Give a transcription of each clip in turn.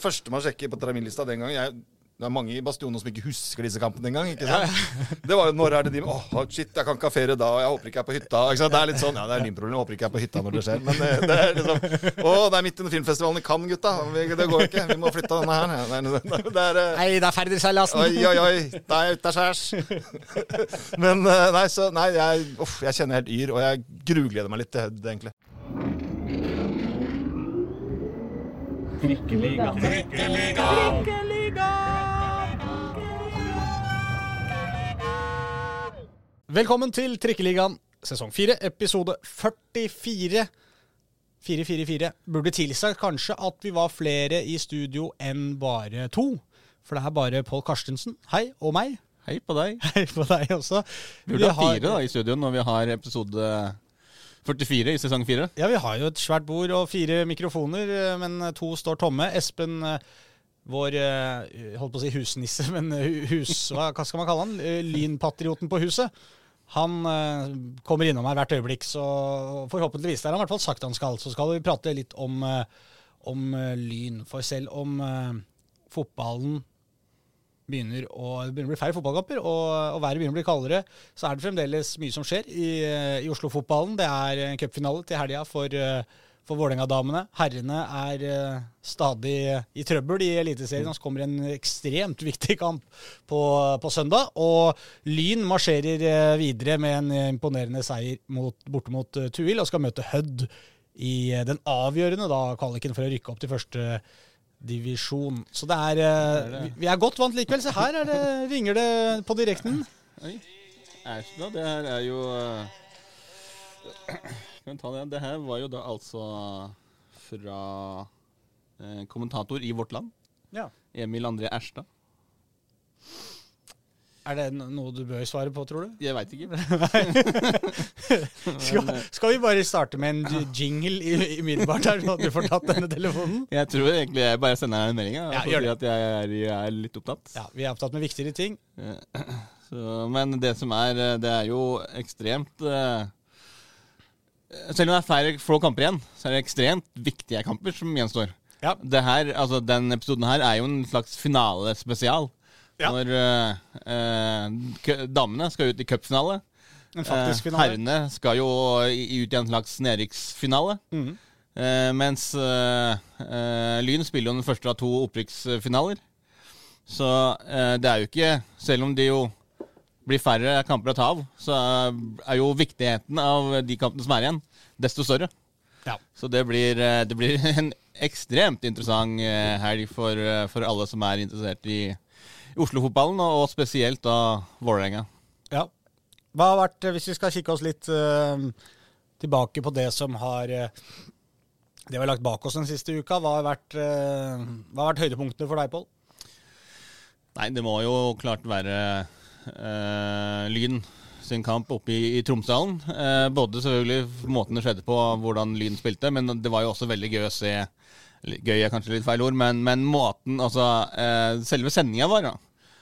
Det første man sjekker på terminlista den gangen jeg, Det er mange i Bastionen som ikke husker disse kampene engang. ikke sant? Det var jo når er det de Åh, shit, jeg kan ikke ha ferie da, og jeg håper ikke jeg er på hytta. ikke sant? Det er litt sånn, ja, det er din problem, jeg håper ikke jeg er på hytta når det skjer. Men det, det er liksom Å, det er midt under filmfestivalen i Cannes, gutta. Det går ikke. Vi må flytte denne her. Det er, det er, eh, Nei, det er ferdigseilasen. Oi, oi, oi. Det er ute skjærs. Men eh, nei, så Nei, jeg, uff, jeg kjenner helt yr, og jeg grugleder meg litt til Hødd, egentlig. Velkommen til Trikkeligaen sesong 4, episode 44. 444 burde tilsagt kanskje at vi var flere i studio enn bare to. For det er bare Pål Karstensen, hei, og meg. Hei på deg. Hei på deg også. Vi burde ha fire da i studio når vi har episode 44 i sesong 4. Ja, vi har jo et svært bord og fire mikrofoner, eh, men to står tomme. Espen, eh, vår eh, holdt på å si husnisse, men hus... Hva skal man kalle han? Eh, Lynpatrioten på huset. Han eh, kommer innom her hvert øyeblikk, så forhåpentligvis. Det har han i hvert fall sagt han skal. Så skal vi prate litt om, eh, om eh, Lyn. For selv om eh, fotballen begynner å, det begynner å bli færre fotballkamper, og, og været begynner å bli kaldere, så er det fremdeles mye som skjer i, i Oslo-fotballen. Det er en cupfinale til helga for, for Vålerenga-damene. Herrene er eh, stadig i trøbbel i Eliteserien. Så kommer en ekstremt viktig kamp på, på søndag. Og Lyn marsjerer eh, videre med en imponerende seier borte mot eh, Tuil og skal møte Hødd i den avgjørende da, kvaliken for å rykke opp til første divisjon. Så det er, eh, vi- Vi er godt vant likevel. Se her er det, ringer det på direkten. Oi. Æsj det her er jo Skal Kan vi ta det? Det her var jo da altså fra eh, kommentator i Vårt Land, Ja. Emil André Erstad. Er det noe du bør svare på, tror du? Jeg veit ikke. Skal, skal vi bare starte med en jingle i- umiddelbart her, sånn at du får tatt denne telefonen? Jeg tror egentlig jeg bare sender deg en melding. og Ja, for å gjør si at jeg er, jeg er litt opptatt. Ja, Vi er opptatt med viktigere ting. Eh, Så, men det som er eh, Det er jo ekstremt eh, Selv om det er færre få kamper igjen, så er det ekstremt viktige kamper som gjenstår. Ja. Det her, altså Den episoden her er jo en slags finalespesial. Ja. Når eh, eh, damene skal ut i cupfinale. Eh, herrene skal jo ut i en slags nedrykksfinale. Mm. Eh, mens eh, eh, Lyn spiller jo den første av to opprykksfinaler. Så det er jo ikke Selv om det jo blir færre kamper å ta av, så er jo viktigheten av de kampene som er igjen, desto større. Ja. Så det blir, det blir en ekstremt interessant helg for, for alle som er interessert i Oslo-fotballen, og, spesielt da Vålerenga. Ja. Hva har vært, eh, Hvis vi skal kikke oss litt uh, tilbake på det som har uh, Det vi har lagt bak oss den siste uka, hva har vært, uh, hva har vært høydepunktene for deg, Pål? Nei, det må jo klart være Lyn sin kamp oppe i, i Tromsdalen. Både selvfølgelig måten det skjedde på, hvordan Lyn spilte, men det var jo også veldig gøy å se Gøy er kanskje litt feil ord, men, men måten Altså, eh, selve sendinga var da.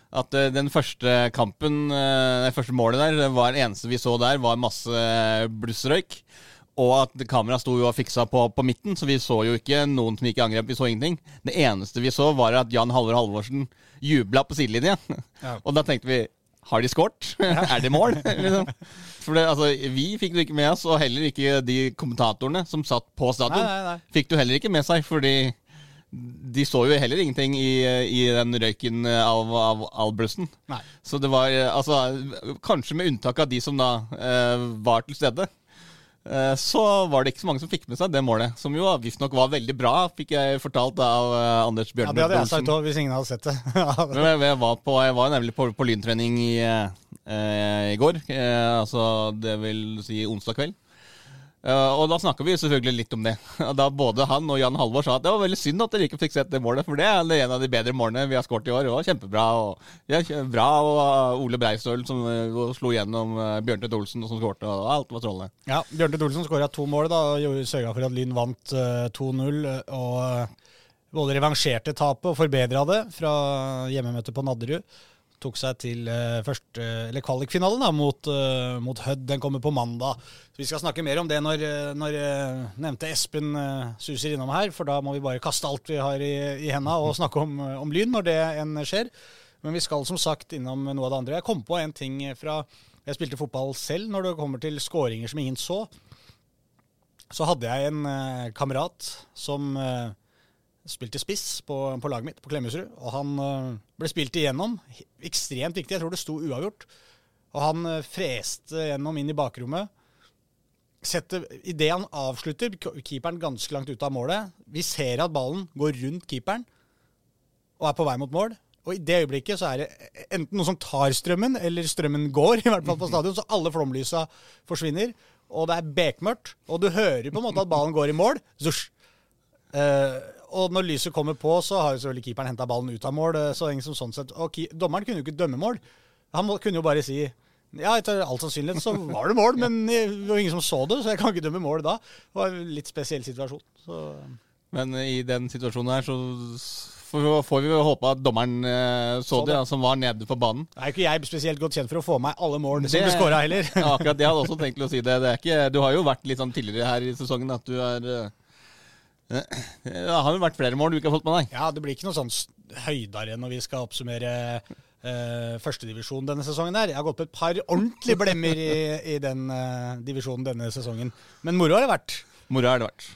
At eh, den første kampen, eh, det første målet der, det var det eneste vi så der, var masse blussrøyk. Og at kameraet sto jo og fiksa på, på midten, så vi så jo ikke noen som gikk i angrep. Vi så ingenting. Det eneste vi så, var at Jan Halvor Halvorsen jubla på sidelinja. Ja. Og da tenkte vi har de skåret? er det mål? liksom. For det, altså, vi fikk det ikke med oss, og heller ikke de kommentatorene som satt på stadion. Fikk du heller ikke med seg, fordi de så jo heller ingenting i, i den røyken av, av. Nei. Så det var eh, altså Kanskje med unntak av de som da eh, var til stede. eh, Så var det ikke så mange som fikk med seg det målet, som jo visstnok var veldig bra, fikk jeg fortalt av eh, Anders Ja, Det hadde jeg sagt òg, hvis ingen hadde sett det. Men jeg, jeg, var på, jeg var nemlig på, på lyntrening i, eh, i går, eh, altså det vil si onsdag kveld. Eh, og da snakka vi selvfølgelig litt om det. Da Både han og Jan Halvor sa at det var veldig synd at dere ikke fikk sett det målet, for det er en av de bedre målene vi har skåret i år. Det var kjempebra. Og, ja, bra, og uh, Ole Breistøl som uh, slo gjennom uh, Bjørntvedt Olsen og som skårte, og alt var strålende. Ja, Bjørnte Olsen skåra to mål da, og sørga for at Lyn vant uh, 2-0. eh, Og både revansjerte tapet og forbedra det fra hjemmemøtet på Nadderud. Tok seg til uh, første, eller kvalikfinalen da, mot, uh, mot Hødd. Den kommer på mandag. Så Vi skal snakke mer om det når, når nevnte Espen suser innom her, for da må vi bare kaste alt vi har i, i henda og snakke om, om Lyn når det enn skjer. Men vi skal som sagt innom noe av det andre. Jeg kom på en ting fra Jeg spilte fotball selv når det kommer til skåringer som ingen så. Så hadde jeg en kamerat som spilte spiss på, på laget mitt på Klemetsrud. Og han uh, ble spilt igjennom. Ekstremt viktig. Jeg tror det sto uavgjort. Og han uh, freste gjennom inn i bakrommet. Setter, Idet han avslutter, keeperen ganske langt ute av målet. Vi ser at ballen går rundt keeperen og er på vei mot mål. Og i det øyeblikket så er det enten noen som tar strømmen, eller strømmen går, i hvert fall på stadion. Så alle flomlysa forsvinner. Og det er bekmørkt. Og du hører på en måte at ballen går i mål. Zush. Uh, og når lyset kommer på, så har jo selvfølgelig keeperen henta ballen ut av mål. Eh, så ingen som sånn sett, Og dommeren kunne jo ikke dømme mål. Han kunne jo bare si ja, etter all sannsynlighet så var det mål, men det var ingen som så det, så jeg kan ikke dømme mål da. Det var en litt spesiell situasjon. Så. Men i den situasjonen her så får vi håpe at dommeren eh, så, så det, det, som var nede på banen. Det er ikke jeg spesielt godt kjent for å få meg alle målene som ble skåra heller. ja, akkurat, Jeg hadde også tenkt å si det. det ikke, du har jo vært litt sånn tidligere her i sesongen at du er eh, det har jo vært flere mål du ikke har fått med deg. Ja, det blir ikke noe sånn høydere når vi skal oppsummere uh, førstedivisjon denne sesongen. her. Jeg har gått på et par ordentlige blemmer i, i den uh, divisjonen denne sesongen. Men moro har det vært. Moro har det vært.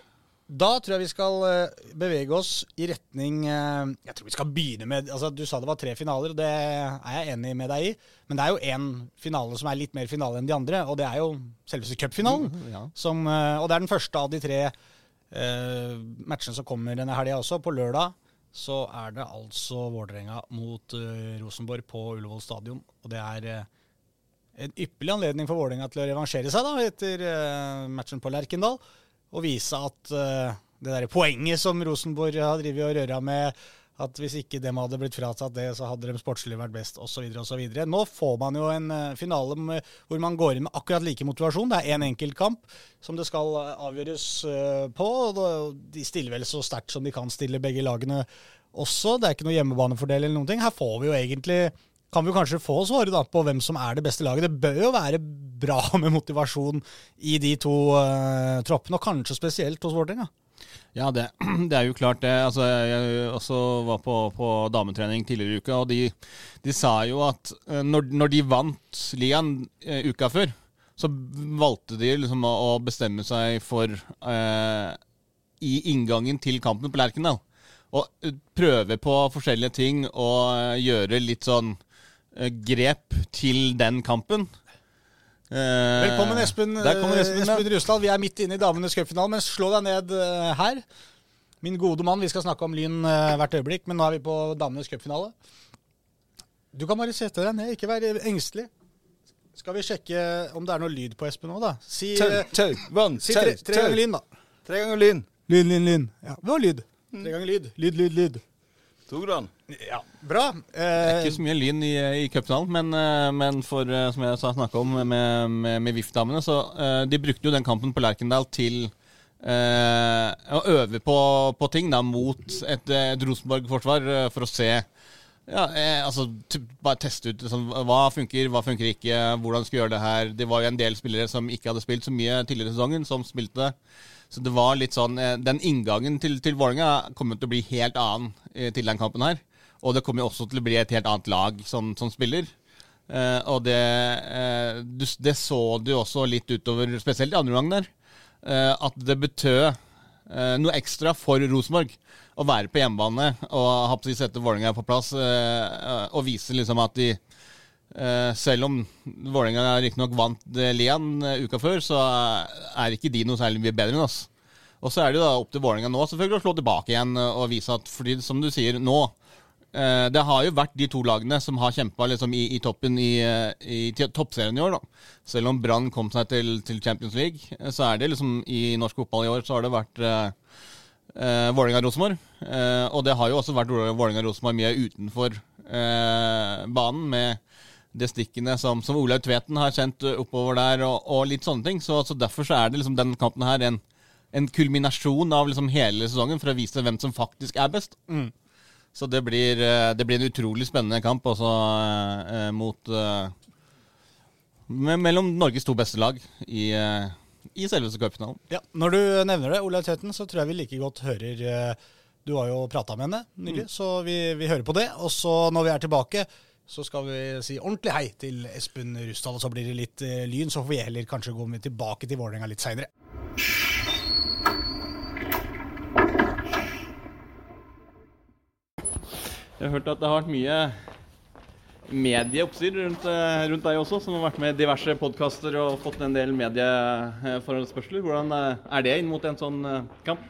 Da tror jeg vi skal uh, bevege oss i retning Jeg tror vi skal begynne med altså Du sa det var tre finaler, og det er jeg enig med deg i. Men det er jo én finale som er litt mer finale enn de andre, og det er jo selveste cupfinalen. Mm, ja. Som, og det er den første av de tre Eh, matchene som kommer denne helga også, på lørdag, så er det altså Vålerenga mot uh, Rosenborg på Ullevål stadion. Og det er uh, en ypperlig anledning for Vålerenga til å revansjere seg da, etter uh, matchen på Lerkendal. Og vise at det der poenget som Rosenborg har drevet og røra med at hvis ikke dem hadde blitt fratatt det, så hadde de sportslig vært best, osv. osv. Nå får man jo en uh, finale hvor man går inn med akkurat like motivasjon. Det er én en enkeltkamp som det skal uh, avgjøres uh, på. og De stiller vel så sterkt som de kan stille, begge lagene også. Det er ikke noe hjemmebanefordel eller noen ting. Her får vi jo egentlig kan vi kanskje få svaret da på hvem som er det beste laget. Det bør jo være bra med motivasjon i de to troppene, og kanskje spesielt hos Vålerenga. Ja, det, det, er jo klart det. Altså, jeg også var på, på dametrening tidligere i uka, og de, de sa jo at eh, når, når de vant ligaen uh, uka før, så valgte de liksom å, å bestemme seg for uh, i inngangen til kampen på Lerkendal. Å prøve på forskjellige ting og gjøre litt sånn grep til den kampen. Eh, Velkommen, Espen, Espen, Espen Rusland. Vi er midt inne i damenes cupfinale, men slå deg ned uh, her. Min gode mann, vi skal snakke om Lyn hvert øyeblikk, men nå er vi på damenes cupfinale. Du kan bare sette deg ned, ikke være engstelig. Skal vi sjekke om det er noe lyd på Espen nå, da? Si, tau, tau, vann, si tre, tre ganger Lyn, da. Tre ganger Lyn. Lyn, lyn, lyn. Ja, det var lyd. Tre ganger lyd. Lyd, lyd, lyd. Toran. Ja, bra. Eh, ikke så mye lyn i, i cupfinalen, men, eh, men, for, eh, som jeg snakka om med, med, med VIF-damene, så eh, de brukte jo den kampen på Lerkendal til eh, å øve på, på, ting da, mot et, et Rosenborg-forsvar for å se ja, eh, altså Bare teste ut liksom, hva funker, hva funker ikke, hvordan skal vi gjøre det her. Det var jo en del spillere som ikke hadde spilt så mye tidligere i sesongen, som spilte. Så det var litt sånn eh, Den inngangen til, til Vålerenga kommer til å bli helt annen eh, til den kampen her. Og det kommer også til å bli et helt annet lag som, som spiller. Eh, og det, eh, du, det, så du også litt utover, spesielt i andre omgang der, eh, at det betød noe ekstra for Rosenborg å være på hjemmebane og ha sette Vålerenga på plass og vise liksom at de Uh, selv om Vålerenga riktignok vant Lian uh, uka før, så er ikke de noe særlig mye bedre enn oss. Og så er det jo da opp til Vålerenga nå selvfølgelig å slå tilbake igjen og vise at fordi, som du sier, nå Det har jo vært de to lagene som har kjempa liksom, i, i, toppen i, i, toppserien i år. da. Selv om Brann kom seg til, til, Champions League, så er det liksom i norsk fotball i år så har det vært uh, Vålerenga-Rosenborg. og det har jo også vært Vålerenga-Rosenborg mye utenfor banen med det stikkene som, som Olaug Tveten har kjent oppover der, og, og litt sånne ting. Så, så, Derfor så er det liksom den kampen her en, en kulminasjon av liksom hele sesongen for å vise hvem som faktisk er best. Mm. Så det blir, eh, det blir en utrolig spennende kamp også eh, mot eh, me Mellom Norges to beste lag i, eh, i selveste cupfinalen. Ja, Når du nevner det, Olaug Tveten, så tror jeg vi like godt hører eh, Du har jo prata med henne nylig, så vi, vi hører på det. Og så når vi er tilbake, så skal vi si ordentlig hei til Espen Rustad. Og så blir det litt eh, lyn, så får vi heller kanskje gå med tilbake til Vålerenga litt seinere. Jeg har hørt at det har vært mye medieoppstyr rundt, eh, rundt deg også, som har vært med i diverse podkaster og fått en del medieforespørsler. Hvordan eh, er det inn mot en sånn eh, kamp?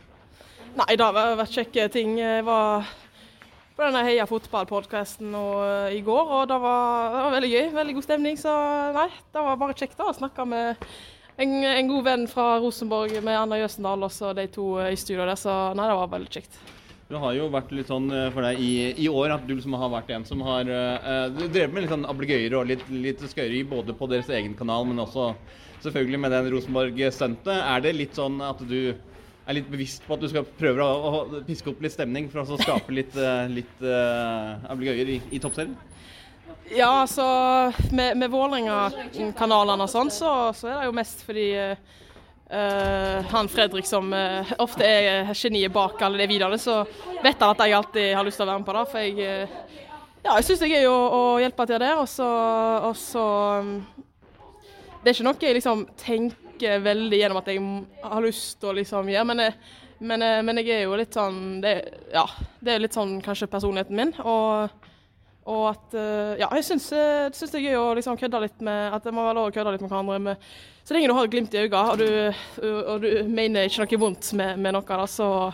Nei, det har vært kjekke ting. Jeg var på denne Heia fotball-podkasten i går, og det var, det var, veldig gøy. Veldig god stemning. Så nei, det var bare kjekt å snakke med en, en, god venn fra Rosenborg med Anna Jøsendal og de to i studio der. Så nei, det var veldig kjekt. Det har jo vært litt sånn for deg i, i år at du liksom har vært en som har uh, drevet med litt sånn ablegøyer og litt, litt skøyeri både på deres egen kanal, men også selvfølgelig med den Rosenborg-stuntet. Er det litt sånn at du er litt bevisst på at du skal prøve å, å piske opp litt stemning for å skape litt, uh, litt uh, ablegøyer i, i toppserien? Ja, altså med, med Vålerenga-kanalene og sånn, så, så, er det jo mest fordi Uh, han Fredrik som uh, ofte er geniet bak alle de videoene, så vet han at jeg alltid har lyst til å være med på det. For jeg, ja, jeg syns det er gøy å, å, hjelpe til der. Og så, og så um, Det er ikke noe jeg liksom tenker veldig gjennom at jeg har lyst til å liksom gjøre, men, men, men, jeg er jo litt sånn det, Ja, det er litt sånn kanskje personligheten min. og og at Ja, jeg syns, det er gøy å liksom kødde litt med At det må være lov å kødde litt med hverandre. Med, så lenge du har et glimt i øynene og, og du mener ikke noe vondt med, med noe, da, så,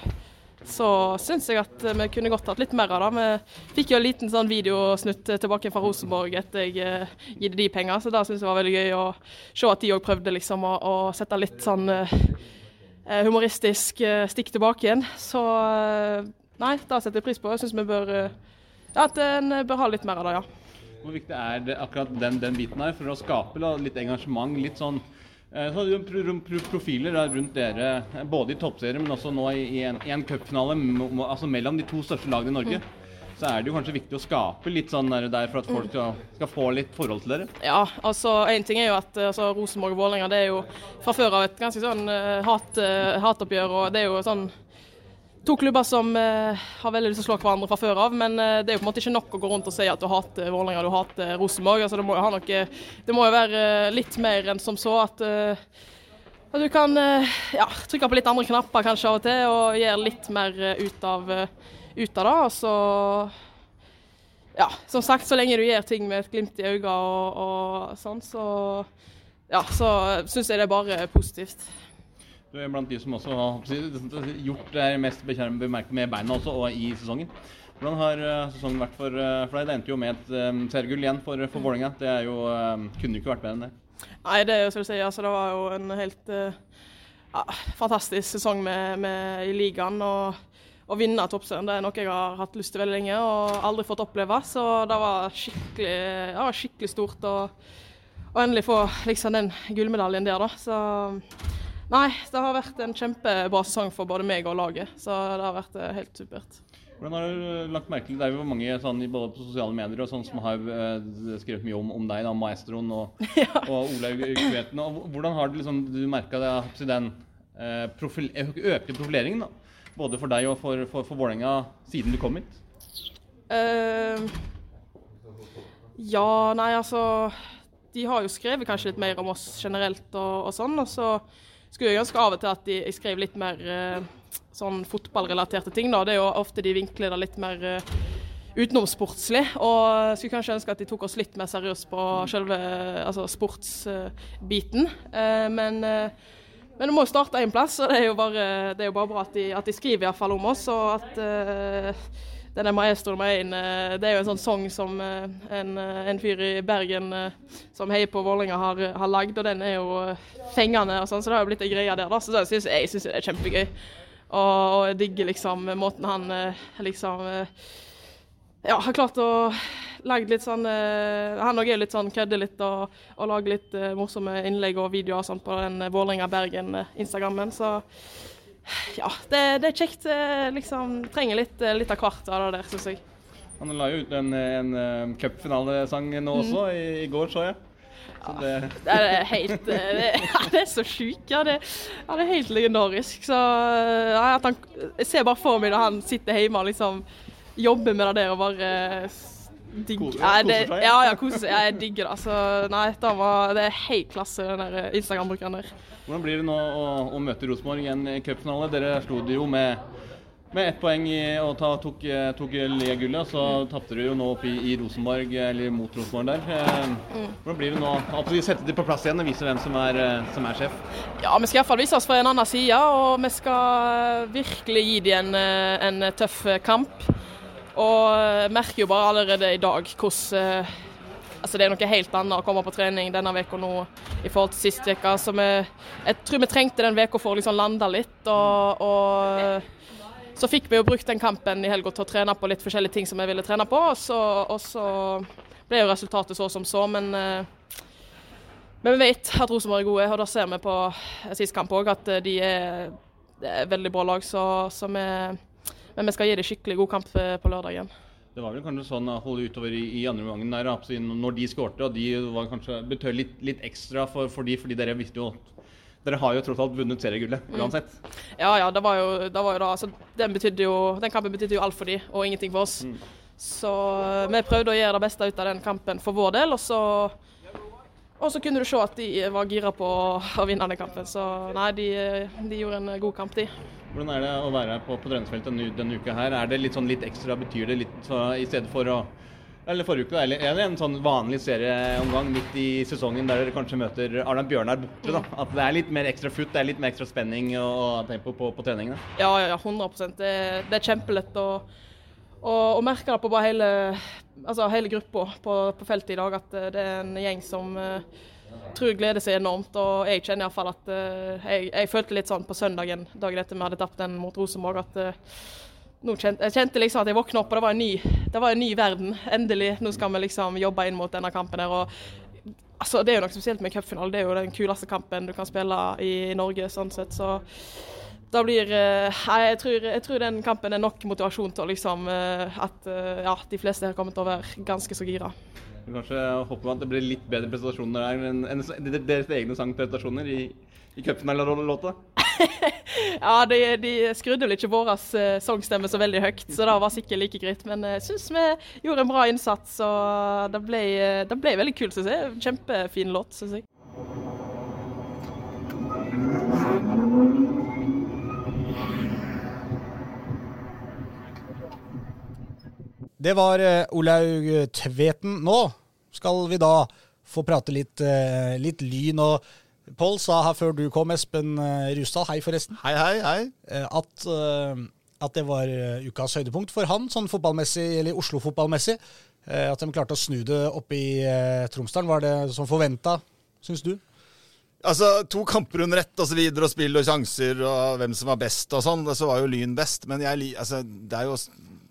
så syns jeg at vi kunne godt hatt litt mer av det. Vi fikk jo en liten sånn videosnutt tilbake fra Rosenborg etter jeg uh, gitt de penger, så det syns jeg var veldig gøy å se at de òg prøvde liksom å, å, sette litt sånn uh, humoristisk uh, stikk tilbake igjen. Så nei, det setter jeg pris på. Jeg syns vi bør ja, at en bør ha litt mer av det, ja. Hvor viktig er det akkurat den, den biten her for å skape da, litt engasjement? litt sånn så hadde du profiler rundt dere, både i toppserien, men også nå i en, en cupfinale altså mellom de to største lagene i Norge. Så er det jo kanskje viktig å skape litt sånn der, for at folk skal, skal, få litt forhold til dere? Ja, altså én ting er jo at altså, Rosenborg og Vålerenga det er jo fra før av et ganske sånn hat, hatoppgjør. og det er jo sånn to klubber som uh, har veldig lyst til å slå hverandre fra før av. Men uh, det er jo på en måte ikke nok å gå rundt og si at du hater Vålerenga du hater Rosenborg. Altså, det, må jo noe, det må jo være uh, litt mer enn som så at, at du kan ja, trykke på litt andre knapper kanskje av og til og gjøre litt mer ut av, ut av det. Og så ja, som sagt, så lenge du gjør ting med et glimt i øynene og, og sånn, så ja, så syns jeg det er bare positivt. Du er blant de som også har gjort det mest bemerket med beina også, og i sesongen. Hvordan har uh, sesongen vært for, uh, for, deg? Det endte jo med et um, seriegull igjen for, for Vålerenga. Det jo, kunne jo ikke vært bedre enn det. Nei, det er jo som du sier. Altså, det var jo en helt ja, fantastisk sesong med, med, i ligaen. og å vinne toppserien det er noe jeg har hatt lyst til veldig lenge og aldri fått oppleve. Så det var skikkelig, var skikkelig stort å endelig få liksom, den gullmedaljen der. da. Så Nei, det har vært en kjempebra sesong for både meg og laget. Så det har vært eh, helt supert. Hvordan har du lagt merke til Det er jo mange sånn, både på sosiale medier og sånn som har uh, skrevet mye om, om deg, da, maestroen og, ja. og Olaug Kveten. Hvordan har du, liksom, du merka den profil, økte profileringen? da? Både for deg og for, for, for Vålerenga siden du kom hit? Uh, ja, nei altså De har jo skrevet kanskje litt mer om oss generelt og, og sånn. og så skulle jeg ønske av og til at de, skrev litt mer uh, sånn fotballrelaterte ting. da. Det er jo ofte de vinkler det litt mer uh, utenomsportslig. Og skulle kanskje ønske at de tok oss litt mer seriøst på selve altså sportsbiten. Eh, men, men det må jo starte en plass, og det er jo bare, det er jo bare bra at de, at de skriver fall om oss. og at denne maestroen med eh, det er jo en sånn sang som eh, en, eh, en fyr i Bergen som heier på Vålerenga, har, har lagd, og den er jo fengende, og sånn, så det har jo blitt ei greie der. da, Så synes, jeg syns det er kjempegøy. Og, og, jeg digger liksom måten han liksom ja, har klart å lage litt sånn Han òg er litt sånn kødder litt og, og lager litt morsomme innlegg og videoer og sånn på den Vålerenga Bergen-instagrammen. så Ja, det, det er kjekt. eh, Liksom trenger litt, eh, litt av hvert av det der, syns jeg. Han la jo ut en, en eh, cupfinalesang nå også, i, i går, så jeg. Så det, Det er helt det, ja, det er så sjukt. Ja, det, ja, det er helt legendarisk. Så ja, han, Jeg ser bare for meg da han sitter hjemme og liksom jobber med det der og bare digg, Koser- ja, seg. ja, ja, koser. Jeg digger det. Så nei, det, var, det er helt klasse, den der Instagram-brukeren der. Hvordan blir det nå å, å møte Rosenborg i en cupfinale? Dere slo det jo med, med ett poeng i, og ta, tok, tok le-gullet. Så tapte dere jo nå opp i, i Rosenborg, eller mot Rosenborg der. Eh, Hvordan blir det nå at vi setter det på plass igjen og viser hvem som er, eh, som er sjef? Ja, vi skal iallfall vise oss fra en annen side, og vi skal virkelig gi dem en, eh, en tøff kamp. Og merker jo bare allerede i dag hvordan Altså Det er noe helt annet å komme på trening denne uka nå i forhold til sist uke. Så vi, jeg tror vi trengte den uka for å liksom lande litt. Og, og så fikk vi jo brukt den kampen i helga til å trene på litt forskjellige ting som vi ville trene på. Og så, og så ble jo resultatet så som så, men eh, men vi vet at Rosenborg er gode, og da ser vi på sist kamp òg at de er et veldig bra lag. Så, så vi, men vi skal gi dem skikkelig god kamp eh, på lørdagen. Det var vel kanskje sånn å holde utover i, i andre omgangen der, når de skårte, og de var kanskje betød litt, litt ekstra for, for de, fordi dere visste jo dere har jo tross alt vunnet seriegullet uansett. Ja, ja, det var jo, det var jo da altså, den, jo, den kampen betydde jo alt for de, og ingenting for oss. Så eh, vi prøvde å gjøre det beste ut av den kampen for vår del, og så og så kunne du se at de var gira på å vinne den kampen. Så nei, de, de gjorde en god kamp, de. Hvordan er det å være på, på treningsfeltet denne, uka her? Er det litt sånn litt ekstra, betyr det litt så, i stedet for å eller forrige uke, eller er det en sånn vanlig serieomgang midt i sesongen der dere kanskje møter Arne Bjørnar borte? da? At det er litt mer ekstra futt, det er litt mer ekstra spenning og, og tempo på, på treningene? Ja, ja, ja 100 Det, det er kjempelett å, å, og merker det på bare hele, altså hele gruppa på, på feltet i dag. At eh, det er en gjeng som uh, tror gleder seg enormt. Og jeg kjenner iallfall at uh, jeg, jeg følte litt sånn på søndagen, dagen etter vi hadde tapt den mot Rosenborg, at uh, kjente, jeg kjente liksom at jeg våkna opp, og det var, en ny, det var en ny verden. Endelig. Nå skal vi liksom jobbe inn mot denne kampen her. og altså, Det er jo noe spesielt med cupfinale. Det er jo den kuleste kampen du kan spille i, Norge. sånn sett, så da blir eh, jeg, tror, jeg tror den kampen er nok motivasjon til liksom, eh, at eh, ja, de fleste har kommet være ganske så gira. Kanskje håper man at det blir litt bedre prestasjoner enn enn deres egne sangprestasjoner i, i cupfinalelåta? Ja, de, de skrudde vel ikke vår sangstemme så veldig høyt, så det var sikkert like greit. Men jeg syns vi gjorde en bra innsats, og det ble, det ble veldig kult, syns jeg. Kjempefin låt, syns jeg. Det var eh, Olaug Tveten. Nå skal vi da få prate litt, eh, litt lyn. og Pål sa her før du kom, Espen Rustad, hei forresten, Hei, hei, hei. eh, at, eh, at det var eh, ukas høydepunkt for han, sånn fotballmessig, eller Oslo-fotballmessig. Eh, At de klarte å snu det oppe i eh, Tromsdalen. Var det som forventa, syns du? Altså, To kamper under ett og så videre, og spill og sjanser og hvem som var best og sånn, så var jo Lyn best. Men jeg, altså, det, er jo,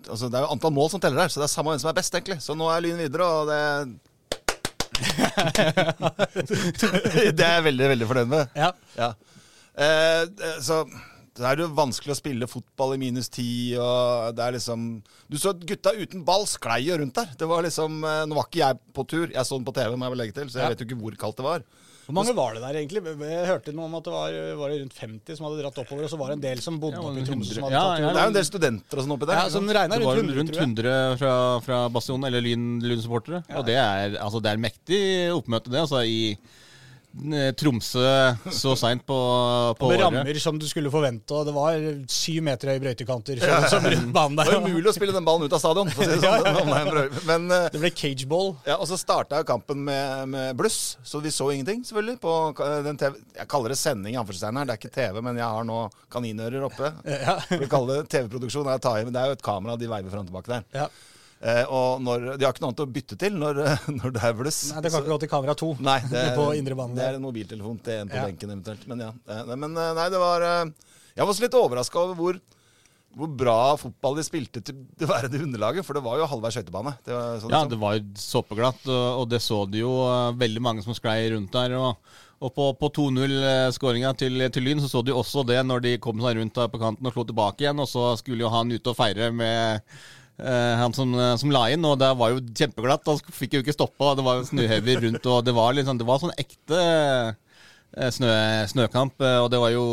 altså, det er jo antall mål som teller her, så det er samme hvem som er best, egentlig. Så nå er Lyn videre, og det Det er jeg veldig, veldig fornøyd med. Ja. Ja. Eh, eh, så det er jo vanskelig å spille fotball i minus ti, og det er liksom Du så gutta uten ball sklei jo rundt der. Det var liksom eh, Nå var ikke jeg på tur, jeg så den på TV, må jeg vel legge til, så jeg Ja. vet jo ikke hvor kaldt det var. Hvor mange var det der, egentlig? Jeg hørte noe om at det var, var det rundt 50 som hadde dratt oppover, og så var det en del som bodde Ja, oppe i Tromsø som hadde Ja, tatt ja, Det er jo en del studenter og sånn oppi der. Ja, som regner rundt jo 100, rundt tror jeg. 100 fra, fra Bastionen, eller Lyn, Lyn-supportere. Og det er, altså, det er mektig oppmøte, det. altså i Tromsø så seint på, på Med året. rammer som du skulle forvente, og det var syv meter høye brøytekanter som, som rundt banen Det der. var umulig å spille den ballen ut av stadion. For å si det sånn. Men eh, Det ble cageball. ja, Og så starta kampen med, med bluss, så vi så ingenting, selvfølgelig. På den TV Jeg kaller det sending, i anførselstegn her. Det er ikke TV, men jeg har nå kaninører oppe. Ja. For å kalle det TV-produksjon er å ta i, men det er jo et kamera de veiver fram og tilbake der. Ja. Eh, og når, de har ikke noe annet å bytte til når, når det bluss. Nei, det kan ikke gå til kamera to Nei, det er, på indre bane. det er en mobiltelefon til en på Ja. benken eventuelt. Men ja. eh, Men eh, nei, det var Jeg var også litt overraska over hvor, hvor bra fotball de spilte til det værende underlaget. For det var jo halvveis skøytebane. Sånn Ja, liksom. det var jo såpeglatt, og det så du jo eh, veldig mange som sklei rundt der. Og, Og på, på 2-0-skåringa til, til Lyn så så du også det når de kom seg rundt på kanten og slo tilbake igjen. Og så skulle jo han ut og feire med han som, som la inn, og det var jo kjempeglatt. Han fikk jo ikke stoppa, det var snøhever rundt, og det var, liksom, det var sånn ekte eh, snø, snøkamp. eh, Og det var jo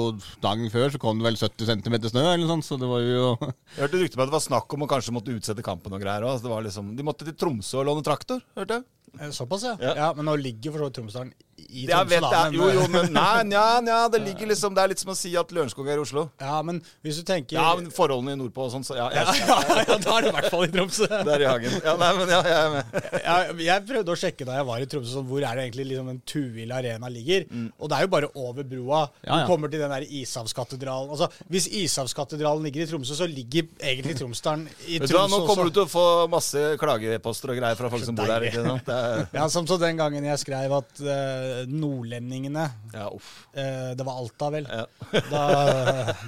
dagen før så kom det vel 70 cm snø, eller noe sånt, så det var jo Jeg hørte rykter om at det var snakk om å kanskje måtte utsette kampen og greier òg. Liksom, de måtte til Tromsø og låne traktor, hørte jeg. Eh, Såpass, ja. Ja. ja. Men nå ligger for så vidt Tromsdalen i Tromsø. Men, Jo, jo, men Nei, nja, nja, det ligger liksom Det er litt som å si at Lørenskog er i Oslo. Ja, men hvis du tenker Ja, men forholdene i nordpå og sånn, så ja. ja, ja, ja, da er det i hvert fall i Tromsø. det er i hagen. Ja, nei, men ja, jeg er med. jeg, jeg prøvde å sjekke da jeg var i Tromsø, sånn, hvor er det egentlig liksom en Tuil arena ligger. Og det er jo bare over broa. Ja. Du kommer til den der Ishavskatedralen. Altså, hvis Ishavskatedralen ligger i Tromsø, så ligger egentlig Tromsdalen i Tromsø også. Nå kommer du til å få masse klageposter og greier fra folk som bor der. Ikke sant? Det er, Ja, som så den gangen jeg skrev at eh, nordlendingene ja, uff. eh, Det var Alta, vel. Ja. Da,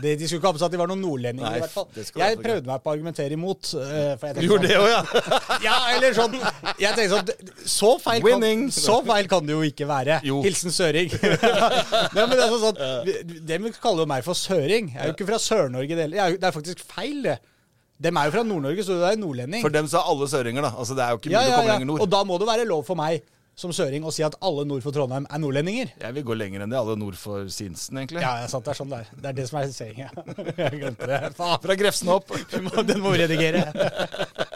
de, de skulle ikke ha på seg at de var noen nordlendinger, Nei, i hvert fall. Jeg prøvde ikke. meg på å argumentere imot. eh, for jeg gjorde det sånn, òg, ja? Ja, eller sånn Jeg tenkte sånn Så feil, kan, så feil kan det jo ikke være. Jo. Hilsen Søring. ja, men det er sånn, sånn De kaller jo meg for Søring. Jeg er jo ikke fra Sør-Norge. Det heller. Er det er faktisk feil, det. De er jo fra Nord-Norge, så du er nordlending. For dem så er alle søringer, da. Altså, det er jo ikke mulig ja, ja, ja, komme lenger nord. Og da må det være lov for meg som søring å si at alle nord for Trondheim er nordlendinger. Jeg vil gå lenger enn det. Alle nord for Sinsen, egentlig. Ja, jeg satt det er sånn det er. Det er det som er sayinga. Jeg glemte det. Faen. Fra Grefsen opp. Den må vi redigere.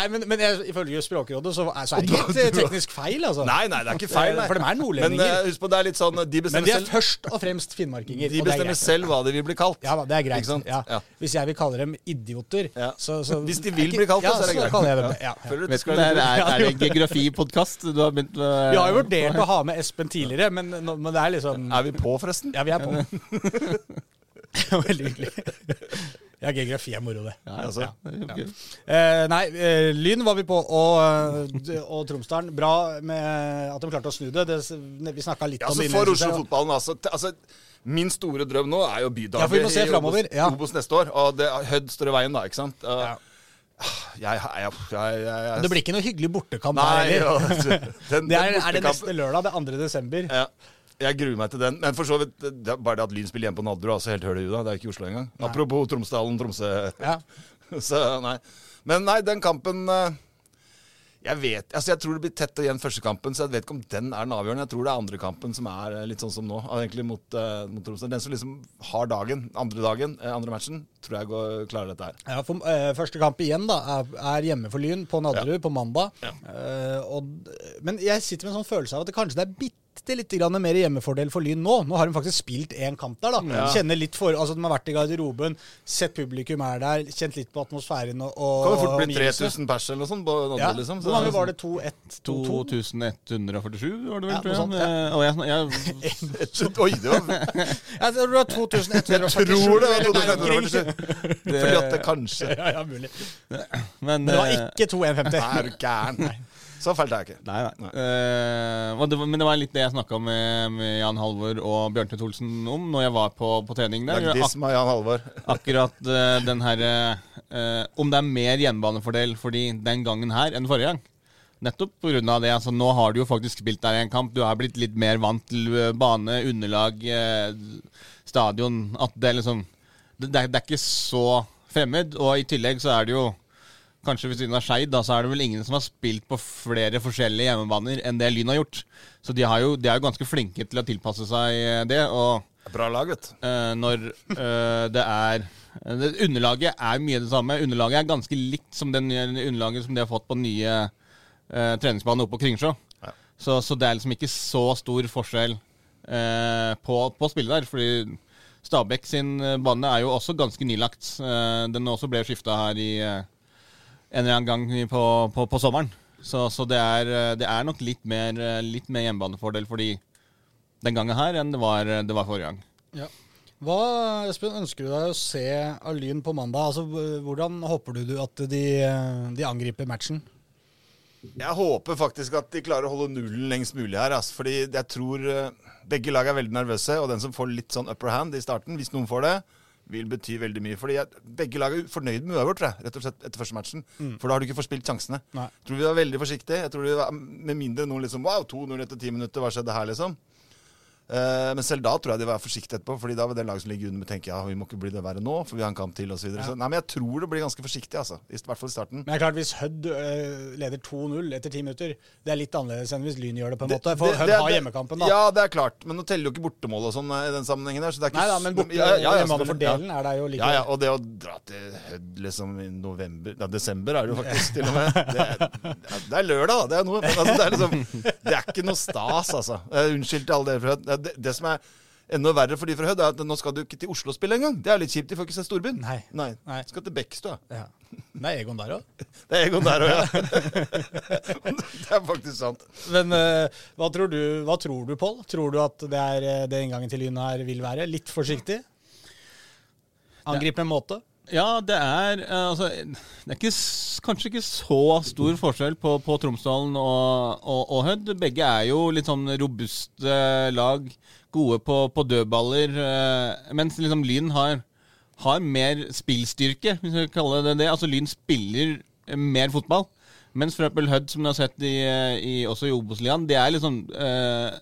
Nei, men, men jeg, ifølge Språkrådet så er, så er det ikke et teknisk feil, altså. Nei, nei, det er ikke feil. Nei. For de er Men nordlendinger. eh, husk på, det er litt sånn De Men de er selv, først og fremst finnmarkinger. de og det er bestemmer selv hva de vil bli kalt. Ja det er greit. Ikke sant? Ja. Ja. Hvis jeg vil kalle dem idioter, Ja. så, så Hvis de vil bli kalt det, ja, så er det greit. kaller jeg dem det. Ja. Det er, er, det en geografipodkast du har begynt med? Vi har jo vurdert å ha med Espen tidligere, men, nå- men det er liksom Er vi på, forresten? Ja, vi er på. Veldig hyggelig. Ja, geografi er moro, det. Ja, Altså. ja, er. Eh, nei, eh, Lyn var vi på, og, eh, og Tromsdalen. Bra med at de klarte å snu det. det vi snakka litt Ja, om det. For innledningsvis Oslo-fotballen, altså, altså. Min store drøm nå er jo Ja, for må se i Obos, ja. Obos neste år. Og det, Hødd står i veien, da, ikke sant? Uh, Ja. Jeg, jeg, jeg, jeg, Det blir ikke noe hyggelig bortekamp Nei, her ja, heller. den, Det er, den er det neste lørdag, det er 2. desember. Ja, jeg gruer meg til den. Men for så vidt, det er bare det at Lyn spiller hjemme på Nadderud, er altså helt høl i huet. Det er ikke Oslo engang. Nei. Apropos Tromsdalen, Tromsø. Ja. Så nei. Men nei, den kampen eh, Jeg vet, altså jeg tror det blir tett igjen første kampen, så jeg vet ikke om den er den avgjørende. Jeg tror det er andre kampen som er eh, litt sånn som nå, eh, egentlig mot, uh, mot Tromsø. Den som liksom har dagen, andre dagen, andre matchen, tror jeg går, klarer dette her. Ja, for, uh, første kamp igjen da, er, er hjemme for Lyn på Nadderud på mandag. Eh, og, men jeg sitter med en sånn følelse av at det kanskje det er bitte litt mer hjemmefordel for Lyn nå. Nå har de faktisk spilt én kamp der. da. Kjenner litt for, altså De har vært i garderoben, sett publikum er der, kjent litt på atmosfæren og, og Kan jo fort bli 3000 pers eller noe sånt Ja. liksom. Hvor mange var det? 2-1-2-2? 2147 var det vel, Ja, tror noe sånt, jeg. Eh, Og jeg, jeg, Oi, det var Jeg tror det var 2147. Jeg tror det var eller der omkring. 2147. Fordi at det kanskje Ja, ja, mulig. men, Men det var eh, ikke 2-1-50. Er du gæren? Så fælt er jeg ikke. Nei, nei. Og det, var- men det var litt det jeg snakka med, med Jan Halvor og Bjørntvedt Olsen om når jeg var på, på trening der. Ak Jan Halvor. Akkurat uh, den her uh, Om det er mer hjemmebanefordel fordi den gangen her enn forrige gang. Nettopp pga. det. Altså, nå har du jo faktisk spilt der i en kamp. Du er blitt litt mer vant til bane, underlag, stadion. At det liksom det, det, er, det er ikke så fremmed. Og i tillegg så er det jo Kanskje ved siden av Skeid, så er det vel ingen som har spilt på flere forskjellige hjemmebaner enn det Lyn har gjort. Så de, har jo, de er jo ganske flinke til å tilpasse seg eh, det. Og Bra lag, vet du. eh, når eh, det er det, Underlaget er mye det samme. Underlaget er ganske likt som den underlaget som de har fått på den nye uh, treningsbanen oppe på Kringsjå. Ja. Så, så det er liksom ikke så stor forskjell uh, på, på spillet der. Fordi Stabæk sin eh, bane er jo også ganske nylagt. Uh, den også ble skifta her i eh, en eller annen gang på, på, på sommeren. Så, så det, er, det er nok litt mer, litt mer hjemmebanefordel fordi den gangen her enn det var, det var forrige gang. Ja. Hva Espen, ønsker du deg å se av Lyn på mandag? Altså, Hvordan håper du at de, de angriper matchen? Jeg håper faktisk at de klarer å holde nullen lengst mulig her. Altså, fordi jeg tror eh, begge lag er veldig nervøse. Og den som får litt sånn upper hand i starten, hvis noen får det, vil bety veldig mye. Fordi jeg, begge lag er fornøyd med uavgjort, rett og slett etter første matchen. For da har du ikke forspilt sjansene. Nei. Jeg tror vi var veldig forsiktige. Jeg tror vi var, Med mindre noen liksom Wow, 2-0 etter ti minutter, hva skjedde her, liksom? Eh, men selv da tror jeg de var forsiktige etterpå, Fordi da vil det laget som ligger under, tenke ja, vi må ikke bli det verre nå, for vi har en kamp til, osv. Videre. så, nei, men jeg tror det blir ganske forsiktig, altså. I hvert fall i starten. Men det er klart, hvis Hødd øh, leder 2-0 etter ti minutter, det er litt annerledes enn hvis Lyn gjør det, på en måte. For Hødd har hjemmekampen, da. Ja, det er klart. Men nå teller jo ikke bortemål og sånn eh, i den sammenhengen her. Så det er ikke Nei da, men borte, ja, ja, ja, hjemme for. Ja. delen er det jo like Ja, ja, og det å dra til Hødd liksom i november Ja, desember er det jo faktisk til og med. Det er, det er lørdag, da. Det er noe. Altså, det, er liksom, det er ikke noe stas, altså. Eh, unnskyld til alle dere fra Hødd. Det, det, som er enda verre for de fra Hødd, er at nå skal du ikke til Oslo spille engang. Det er litt kjipt. De får ikke se storbyen. Nei. Nei. Nei. Skal til Bekkestua. Ja. Det er Egon der òg. Det er Egon der òg, ja. det er faktisk sant. Men uh, hva tror du, hva tror du, Pål? Tror du at det er øh, det inngangen til Lyn her vil være? Litt forsiktig? Angripe med måte? Ja, det er eh, altså, Det er ikke, kanskje ikke så stor forskjell på, på Tromsdalen og, og, og Hødd. Begge er jo litt sånn robuste lag, gode på, på dødballer. eh, mens liksom Lyn har, har mer spillstyrke, hvis vi kaller kalle det det. Altså Lyn spiller mer fotball. Mens for Hødd, som du har sett i, eh, i, også i Obos-ligaen, det er liksom eh,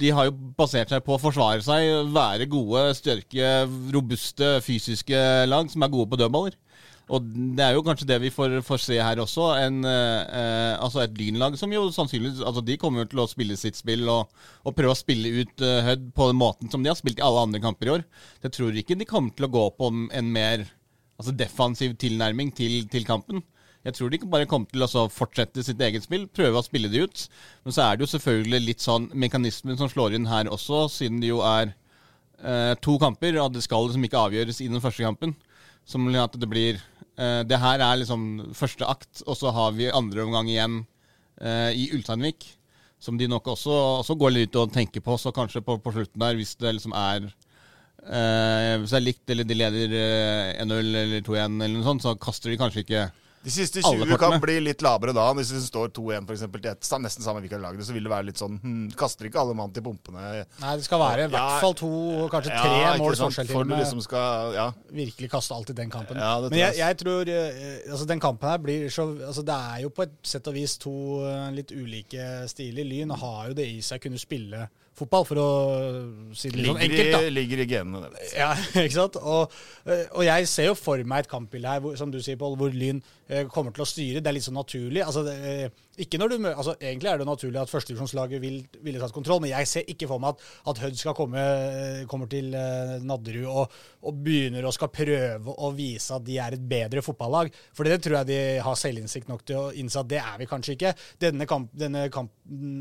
de har jo basert seg på å forsvare seg, være gode, styrke, robuste, fysiske lag som er gode på dødballer. Og det er jo kanskje det vi får, får se her også. En, eh, altså et lynlag som jo sannsynligvis altså De kommer til å spille sitt spill og, og prøve å spille ut uh, Hødd på den måten som de har spilt i alle andre kamper i år. Jeg tror ikke de kommer til å gå på en mer altså defensiv tilnærming til, til kampen. Jeg tror de bare kommer til å altså, fortsette sitt eget spill, prøve å spille det ut. Men så er det jo selvfølgelig litt sånn mekanismen som slår inn her også, siden det jo er eh, to kamper, og det skal liksom ikke avgjøres i den første kampen. Som at det blir eh, Det her er liksom første akt, og så har vi andre omgang igjen eh, i Ulsteinvik. Som de nok også, også går litt og tenker på, så kanskje på, på slutten der, hvis det liksom er eh, Hvis det er likt, eller de leder eh, 1-0 eller 2-1, eller noe sånt, så kaster de kanskje ikke De siste 20 kan bli litt lavere da. Hvis det står 2-1 for eksempel, til nesten samme hvilket lag det, så vil det være litt sånn hm, Kaster ikke alle mann til pumpene? Nei, det skal være i hvert Ja. fall to, kanskje tre Ja, mål forskjell til For du liksom skal Ja. virkelig kaste alt i den kampen. Ja, det Men jeg, jeg. tror eh, altså den kampen her blir så altså Det er jo på et sett og vis to eh, litt ulike stiler. Lyn har jo det i seg, kunne spille fotball, for å si det litt sånn enkelt. da. ligger i genene, det. Ja, ikke sant? Og, eh, og jeg ser jo for meg et kampbilde her, hvor, som du sier, Pål, hvor Lyn kommer til å styre. Det er litt sånn naturlig. Altså, det, eh, ikke når du, altså, egentlig er det naturlig at førstedivisjonslaget vil, ville tatt kontroll, men jeg ser ikke for meg at, at Hødd skal komme eh, kommer til eh, Nadderud og, og begynner å skal prøve å vise at de er et bedre fotballag. For det tror jeg de har selvinnsikt nok til å innse at det er vi kanskje ikke. Denne kamp, denne kamp,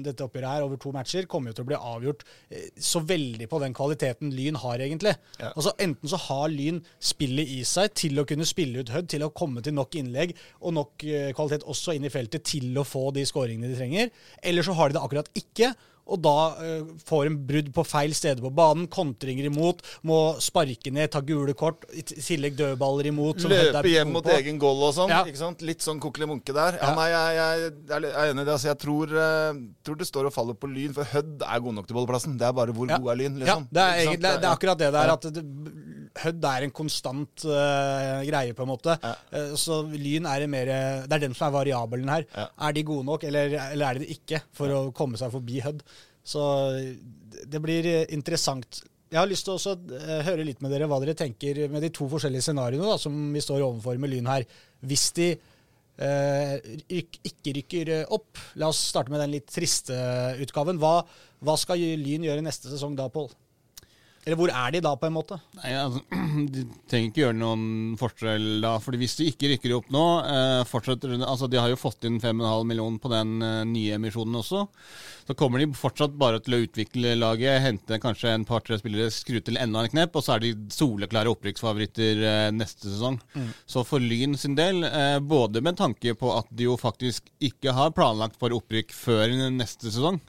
dette oppgjøret her over to matcher kommer jo til å bli avgjort eh, så veldig på den kvaliteten Lyn har, egentlig. Ja. Altså Enten så har Lyn spillet i seg til å kunne spille ut Hødd, til å komme til nok innlegg og nok eh, kvalitet også inn i feltet til å få de skåringene de trenger, eller så har de det akkurat ikke. Og da eh, får en brudd på feil steder på banen, kontringer imot, må sparke ned, ta gule kort, i tillegg dødballer imot. som er Løpe hjem mot egen goal og sånn. Ja. ikke sant? Litt sånn kokkeli munke der. Ja, Ja. nei, jeg, jeg, jeg er enig i det. Altså, jeg tror, uh, tror det står og faller på Lyn, for Hødd er god nok til bolleplassen. Det er bare hvor Ja. god er Lyn, Ja, liksom. det er, egentlig, det er akkurat det der Ja. at det, Hødd er en konstant uh, greie, på en måte. Ja. Uh, så Lyn er en mer Det er den som er variabelen her. Ja. Er de gode nok, eller, eller er de det ikke, for å komme seg forbi Hødd? Så det blir eh, interessant. Jeg har lyst til å eh, høre litt med dere hva dere tenker med de to forskjellige scenarioene da, som vi står overfor med Lyn her. Hvis de eh, ryk, ikke rykker eh, opp, la oss starte med den litt triste utgaven. Hva, hva skal Lyn gjøre neste sesong da, Pål? Eller hvor er de da, på en måte? Nei, altså, De trenger ikke gjøre noen forskjell da. fordi hvis de ikke rykker opp nå eh, fortsetter, altså De har jo fått inn 5,5 millioner på den eh, nye emisjonen også. Så kommer de fortsatt bare til å utvikle laget, hente kanskje en par-tre spillere, skru til enda en knep, og så er de soleklare opprykksfavoritter eh, neste sesong. Så for Lyn sin del, eh, både med tanke på at de jo faktisk ikke har planlagt for opprykk før neste sesong,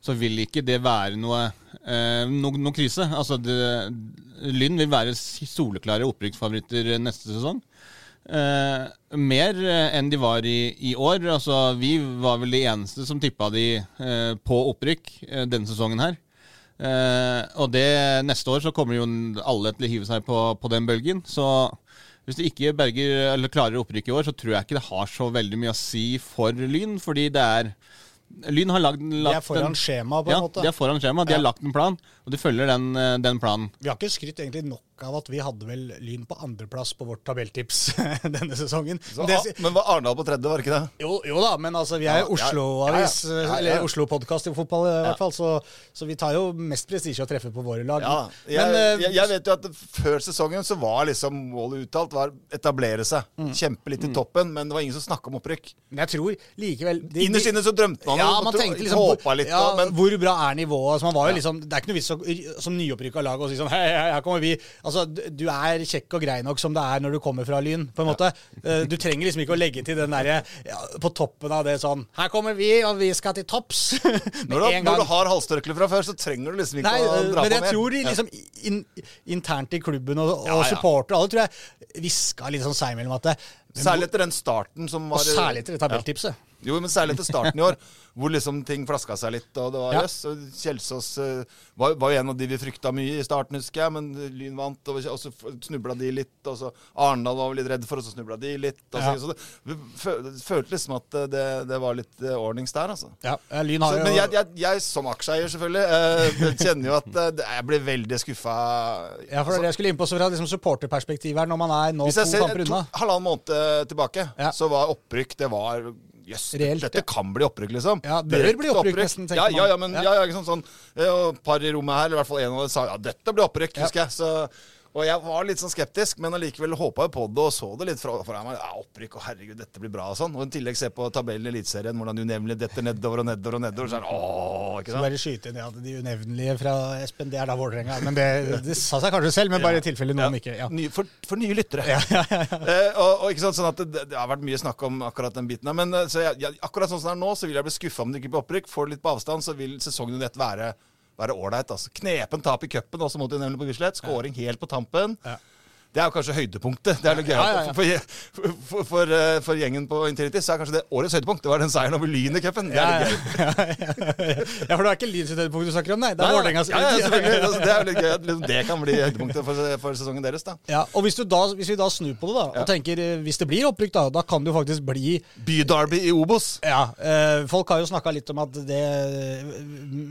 så vil ikke det være noe, eh, no, krise. Altså, det, vil være soleklare opprykksfavoritter neste sesong. Eh, mer eh, enn de var i, i år. Altså, vi var vel de eneste som tippa de eh, på opprykk eh, denne sesongen her. Eh, og det neste år så kommer jo alle til å hive seg på, på den bølgen. Så hvis de ikke berger klarer opprykk i år, så tror jeg ikke det har så veldig mye å si for Lyn. Fordi det er Lyn har lagd, De er foran en, skjema, på ja, en måte. de er foran skjema. De har lagt en plan, og de følger den, eh, den planen. Vi har ikke skrytt egentlig nok av at vi hadde vel Lyn på andreplass på vårt tabelltips denne sesongen. Så, Men det- ah, men var Arendal på tredje, var det ikke det? Jo, jo da, men altså, vi er ja, Oslo-avis, ja, ja. Eller Oslo-podkast i fotball i hvert fall, så, så vi tar jo mest prestisje å treffe på våre lag. Jeg, men, eh, jeg, jeg vet jo at før sesongen så var liksom målet uttalt var etablere seg. Mm. Kjempe litt i toppen, men det var ingen som snakka om opprykk. men jeg tror likevel de- Innerst inne så drømte man ja, og man tenkte liksom håpa litt, ja, da, men Hvor bra er nivået? Altså, man var jo liksom, det er ikke noe vits å, som nyopprykka lag å si sånn Hei, hei, her kommer vi. Altså, du du er kjekk og grei nok som det er når du kommer fra Lyn, på en måte. Eh, Du trenger liksom ikke å legge til den derre ja, på toppen av det sånn Her kommer vi, og vi skal til topps. Når du, når du har halstørkle fra før, så trenger du liksom ikke Nei, å dra men på jeg mer. tror de Ja. liksom in, internt i klubben og, og Ja, ja. supportere alle tror jeg hviska litt sånn seg imellom at det, Særlig etter den starten som var Og særlig etter det tabelltipset. Jo, men særlig etter starten i år, hvor liksom ting flaska seg litt. Og det var Ja. jøss. Kjelsås eh, var, var jo en av de vi frykta mye i starten, husker jeg. Men Lyn vant, og, så snubla de litt. Og så Arendal var vi litt redd for, og så snubla de litt. Og så, Ja. så det, vi fø- følte liksom at det, det var litt eh, ordnings der, altså. Ja, Lyn har Så, men jeg, jeg, jeg som aksjeeier, selvfølgelig, eh, kjenner jo at eh, jeg blir veldig skuffa. ja, for det jeg skulle inn på så fra liksom supporterperspektivet her, når man er nå Hvis jeg ser to, halvannen måned eh, tilbake, Ja. så var opprykk Det var Jøss, Reelt, dette ja. kan bli opprykk, liksom. Ja, bør Direkte bli opprykk, nesten, tenker ja, man. ja, ja, men Ja. ja. Ikke sånn, sånn Og et par i rommet her, eller i hvert fall en av dem, sa ja, dette blir opprykk, husker jeg. Så, og jeg var litt sånn skeptisk, men allikevel håpa jo på det og så det litt fra fra meg. Ja, opprykk, og herregud, dette blir bra og sånn. Og i tillegg se på tabellen i Eliteserien, hvordan unevnelig detter nedover og nedover og nedover. Så er det, åh, ikke Så bare skyte inn ja, de unevnelige fra Espen, det er da Vålerenga. Men det, det sa seg kanskje selv, men bare i tilfelle noen ikke ja. Ny, for, for nye lyttere. Ja, ja, ja, ja. Eh, og, og ikke sant, sånn at det, det har vært mye snakk om akkurat den biten. her, Men eh, så jeg, jeg, akkurat sånn som det er nå, så vil jeg bli skuffa om det ikke blir opprykk. Får det litt på avstand, så vil sesongen under ett være være ålreit. Altså. Knepen tap i cupen også mot Unevne på Bislett. Skåring helt på tampen. Ja. Det er jo kanskje høydepunktet. Det er litt gøy. Ja, ja, ja. For, for, for, for, eh, gjengen på Intility så er kanskje det årets høydepunkt. Det var den seieren over Lyn i cupen. Ja, ja, for det er ikke Lyns høydepunkt du snakker om, nei. Det er Vålerengas ja, selvfølgelig. Altså, det er jo litt gøy at liksom, det kan bli høydepunktet for, sesongen deres. da. Ja, og hvis, du da, hvis vi da snur på det, da, og tenker eh, hvis det blir opprykk, da, da kan det jo faktisk bli Byderby i Obos. Ja, Øh, folk har jo snakka litt om at det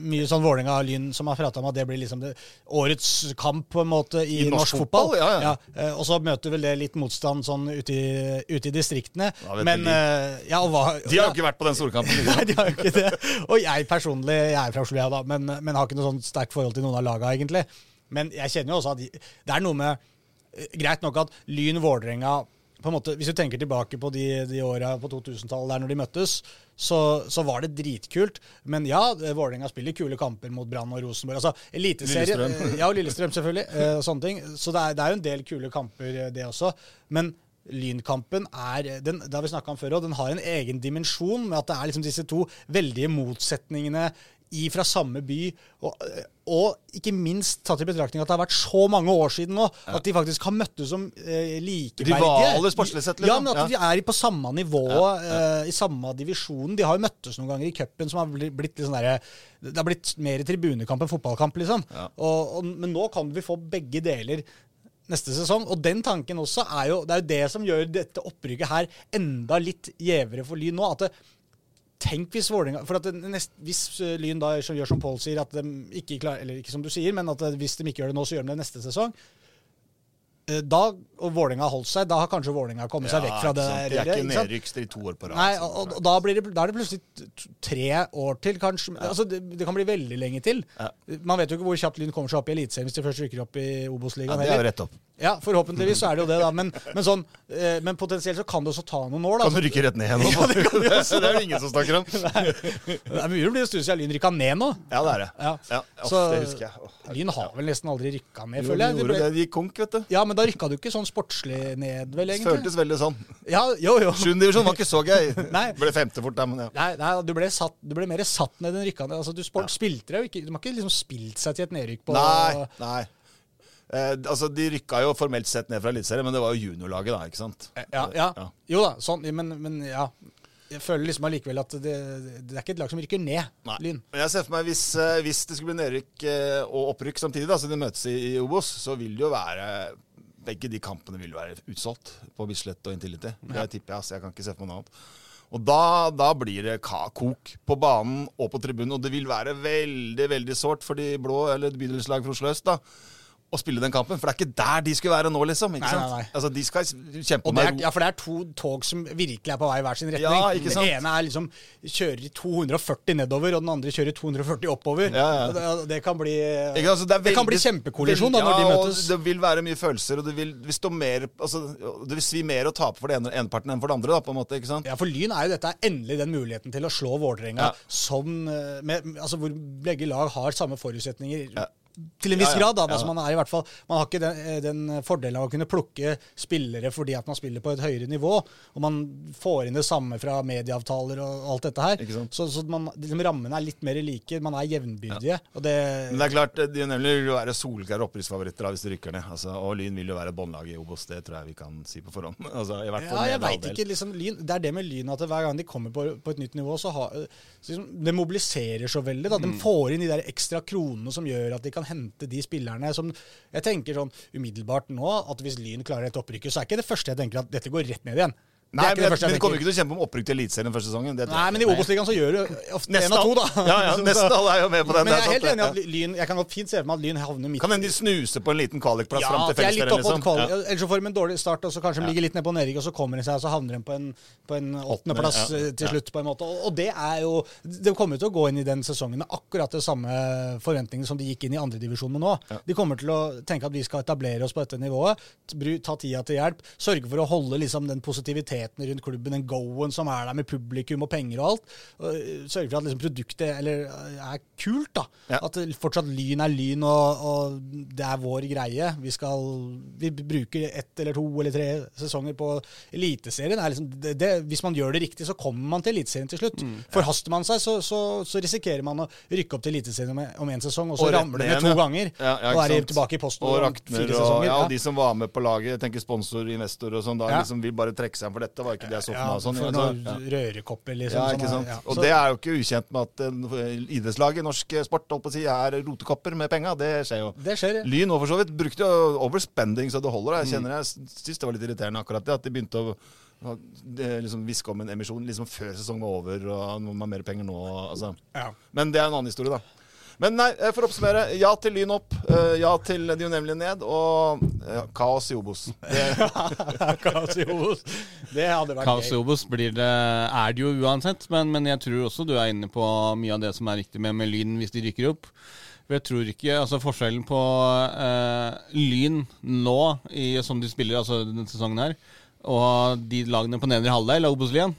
Mye sånn Vålerenga og Lyn som har prata om at det blir liksom det, årets kamp på en måte i, I norsk norsk, fotball. fotball, ja, ja. Og så møter vel det litt motstand sånn ute i, ute i distriktene. Men eh, ja, hva De har jo ikke vært på den storkampen. Nei, de har jo ikke det. Og jeg personlig, jeg er fra Oslo, jeg da, men, men har ikke noe sånn sterkt forhold til noen av laga egentlig. Men jeg kjenner jo også at det er noe med eh, Greit nok at Lyn Vålerenga på en måte, Hvis du tenker tilbake på de, de åra på 2000-tallet der når de møttes, så, så var det dritkult. Men ja, Vålerenga spiller kule kamper mot Brann og Rosenborg. Altså, Eliteserie Lillestrøm. Ja, og Lillestrøm, selvfølgelig. eh, og sånne ting. Så det er, det er jo en del kule kamper, eh, det også. Men Lynkampen er den, det har vi om før, og den har en egen dimensjon med at det er liksom disse to veldige motsetningene fra samme by. Og, og ikke minst tatt i betraktning at det har vært så mange år siden nå at de faktisk har møttes som eh, likeverdige. Rivaler sportslig sett, liksom. Ja, men at Ja. de er på samme nivå, eh, i samme divisjon. De har jo møttes noen ganger i cupen som har bli- blitt litt sånn derre Det har blitt mer tribunekamp enn fotballkamp, liksom. Ja. Og, og, men nå kan vi få begge deler neste sesong. Og den tanken også er jo Det er jo det som gjør dette opprykket her enda litt gjevere for Lyn nå. at det, Tenk hvis Vålinga, For at nest, hvis eh, Lyn da gjør som Pål sier, at de ikke klarer Eller ikke som du sier, men at hvis de ikke gjør det nå, så gjør de det neste sesong. Eh, Da, og Vålerenga har holdt seg, da har kanskje Vålerenga kommet seg vekk fra det. sant? De er ikke nedrykkstre i to år på rad. Nei, og, og, og da, blir det, da er det plutselig tre år til, kanskje. Altså, det, det kan bli veldig lenge til. Ja. Man vet jo ikke hvor kjapt Lyn kommer seg opp i Eliteserien hvis de først rykker opp i ja, Obos-ligaen. det er jo rett opp. Ja, forhåpentligvis så er det jo det, da. Men, men, sånn, eh, men potensielt så kan det også ta noen år. da. Kan du rykke rett ned nå? Ja, det kan vi også. det er det ingen som snakker om. Det er mye å bli en stund siden Lyn rykka ned nå. Ja, det er det. Ja. Ja, off, Så det husker jeg. Lyn har vel nesten aldri rykka ned, Jo, føler jeg. De, ble, det. De konk, vet du. ja, men da rykka du ikke sånn sportslig ned, vel, egentlig? føltes veldig sånn. Ja, jo, jo. Sjuende divisjon var ikke så gøy. Nei. Ble femte fort, der, men ja. Nei, nei du, ble satt, du ble mer satt ned enn rykka ned. Altså, du sport, spilte deg jo ikke, De har ikke liksom spilt seg til et nedrykk på Nei, nei. Eh, altså, De rykka jo formelt sett ned fra Eliteserien, men det var jo juniorlaget, da. ikke sant? Ja, ja. Jo da, sånn, men, men ja. jeg føler liksom allikevel at det, det er ikke et lag som rykker ned, Nei. Lyn. Men jeg ser for meg hvis, eh, hvis det skulle bli nedrykk eh, og opprykk samtidig, da, så de møtes i, i Obos, så vil det jo være Begge de kampene vil være utsolgt på Bislett og Intility. Det tipper jeg. altså. Jeg kan ikke se for meg noe annet. Og da, da blir det kok på banen og på tribunen, og det vil være veldig veldig sårt for de blå, eller bydelslag fra Oslo øst, da, å spille den kampen. For det er ikke der de skulle være nå, liksom. ikke Nei, sant? nei, nei. Altså, De skal kjempe er, ro. ja, for det er to tog som virkelig er på vei i hver sin retning. Ja, ikke sant? Den ene er liksom kjører i 240 nedover, og den andre kjører i 240 oppover. Ja, ja. Det, det kan bli Ikke altså, det, veldig, Det kan bli kjempekollisjon da, når når de ja, møtes. Og det vil være mye følelser, og det vil, vil stå mer altså, Det vil svi mer å tape for den ene, ene parten enn for den andre, da, på en måte. ikke sant? Ja, for Lyn er jo dette er endelig den muligheten til å slå Vålerenga Ja. som eh, med, altså Hvor begge lag har samme forutsetninger. Ja. Til en viss Ja, ja. grad, da. Altså, man er i hvert fall Man har ikke den, eh, den fordelen av å kunne plukke spillere fordi at man spiller på et høyere nivå, og man får inn det samme fra medieavtaler og alt dette her. Så, så man, liksom, rammene er litt mer like. Man er jevnbyrdige. Og det Men det er klart, de nemlig vil jo være solklare opprykksfavoritter hvis de rykker ned. Altså, og Lyn vil jo være båndlaget i Obos, det tror jeg vi kan si på forhånd. Altså, i hvert fall Ja, jeg veit ikke. Liksom, lyn, det er det med Lyn at hver gang de kommer på, på et nytt nivå, så har så liksom, Det mobiliserer så veldig. Da. De Mm. får inn de der ekstra kronene som gjør at de kan hente de spillerne som Jeg tenker sånn umiddelbart nå at hvis Lyn klarer et opprykket, så er ikke det første jeg tenker at dette går rett ned igjen. Nei, det men, men de kommer ikke til å kjempe om opprykk til Eliteserien første sesongen. det Nei, men i. Obos-ligaen så gjør du ofte en av to, da. Ja, ja, nesten alle er jo med på den. Men jeg er helt enig at Lyn Jeg kan fint se for meg at Lyn havner midt Kan hende de snuser på en liten kvalikplass ja, fram til Fellesferien, er liksom. kvali- Ja. Ellers så får de en dårlig start, og så kanskje de ligger litt ned på nedrykk, og så kommer de seg, og så havner de på en, på en åttendeplass eh, til slutt, på en måte. Og, og det er jo De kommer til å gå inn i den sesongen med akkurat det samme forventningene som de gikk inn i andredivisjon med nå. De kommer til å tenke at vi skal etablere oss på dette nivået, ta tida til hjelp, sørge for å holde liksom den positiviteten rundt klubben, den go-en som er der med publikum og penger og alt. Og eh, sørge for at liksom produktet eller, eh, er kult, da. Ja. At fortsatt lyn er lyn, og, og det er vår greie. Vi skal Vi bruker ett eller to eller tre sesonger på Eliteserien. Er liksom, det, det, hvis man gjør det riktig, så kommer man til Eliteserien til slutt. Forhaster man seg, så, så, så risikerer man å rykke opp til Eliteserien om, om en sesong, og så Og ramler det to ganger. Ja, ja, og er tilbake i posten Og Rakner og, ja, Ja. og de som var med på laget, tenker sponsor, investor og sånn, da Ja. liksom vil bare trekke seg for dette. Var ikke det jeg så for meg? Sånn, for altså, noen ja. rørekopper, liksom. Ja, ikke sant? sant? ja. Og det er jo ikke ukjent med at en idrettslag i norsk sport holdt på å si, er rotekopper med penga. Det skjer jo. Det skjer, ja. Lyn òg, for så vidt brukte jo overspending så det holder. Mm. Jeg kjenner jeg syns det var litt irriterende akkurat det, at de begynte å, liksom hviske om en emisjon liksom før sesongen var over, og man har mer penger nå. Altså. Ja. Men det er en annen historie, da. Men nei, for å oppsummere. Ja til Lyn opp. eh, Ja til de unevnelige ned. Og ja, kaos i Obos. Det, Kaos i Obos. Det hadde vært Kaos i. Obos blir det, er det jo uansett, men, men jeg tror også du er inne på mye av det som er riktig med, med Lyn hvis de rykker opp. For jeg tror ikke, altså Forskjellen på eh, Lyn nå, i, som de spiller altså denne sesongen her, og de lagene på nedre halvdel av Obos-ligaen,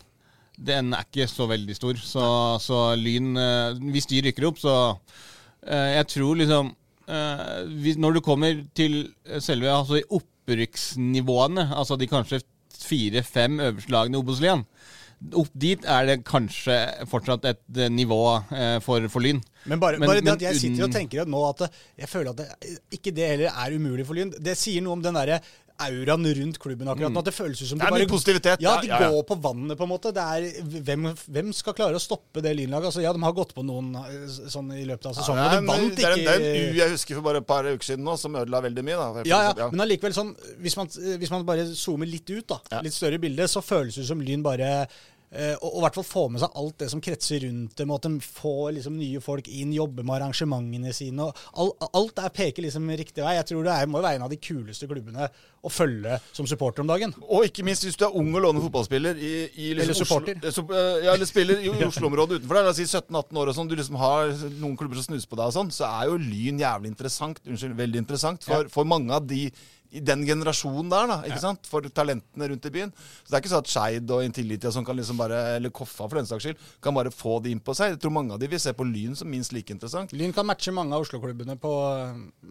den er ikke så veldig stor. Så, så Lyn eh, Hvis de rykker opp, så eh, Jeg tror liksom eh, Når du kommer til selve altså opprykksnivåene, altså de kanskje fire-fem øverste lagene i Obos-ligaen opp dit er det kanskje fortsatt et nivå for, for Lyn. Men bare, Men- bare det at jeg sitter og tenker at nå at jeg føler at det, ikke det heller er umulig for Lyn. Det sier noe om den derre auraen rundt klubben akkurat nå. At det føles som Det er mye positivitet, Ja, de ja, ja. går på vannet, på en måte. Det er, hvem, hvem skal klare å stoppe det Lynlaget? Altså, ja, de har gått på noen eh, sånn i løpet av sesongen. ja, men en, de vant det en, det er en U jeg husker for bare et par uker siden nå, som ødela veldig mye. da. ja, ja, men allikevel sånn hvis man, hvis man bare zoomer litt ut, da, litt større bilde, så føles det som Lyn bare og, og i hvert fall få med seg alt det som kretser rundt dem, og at de får liksom nye folk inn, jobber med arrangementene sine. og all, Alt der peker liksom riktig vei. Jeg tror det er, må være en av de kuleste klubbene å følge som supporter om dagen. Og ikke minst hvis du er ung og låner fotballspiller i, i liksom Eller supporter. Oslo, eh, eh, ja, eller spiller i Oslo-området utenfor der, la oss si 17-18 år og sånn, du liksom har noen klubber som snuser på deg og sånn, så er jo Lyn jævlig interessant, unnskyld, veldig interessant for, for mange av de i den generasjonen der, da, ikke sant? For talentene rundt i byen. Så det er ikke sånn at Skeid og Intility og sånn kan liksom bare, eller Koffa for den saks skyld, kan bare få det inn på seg. Jeg tror mange av de vil se på Lyn som minst like interessant. Lyn kan matche mange av Oslo-klubbene, på,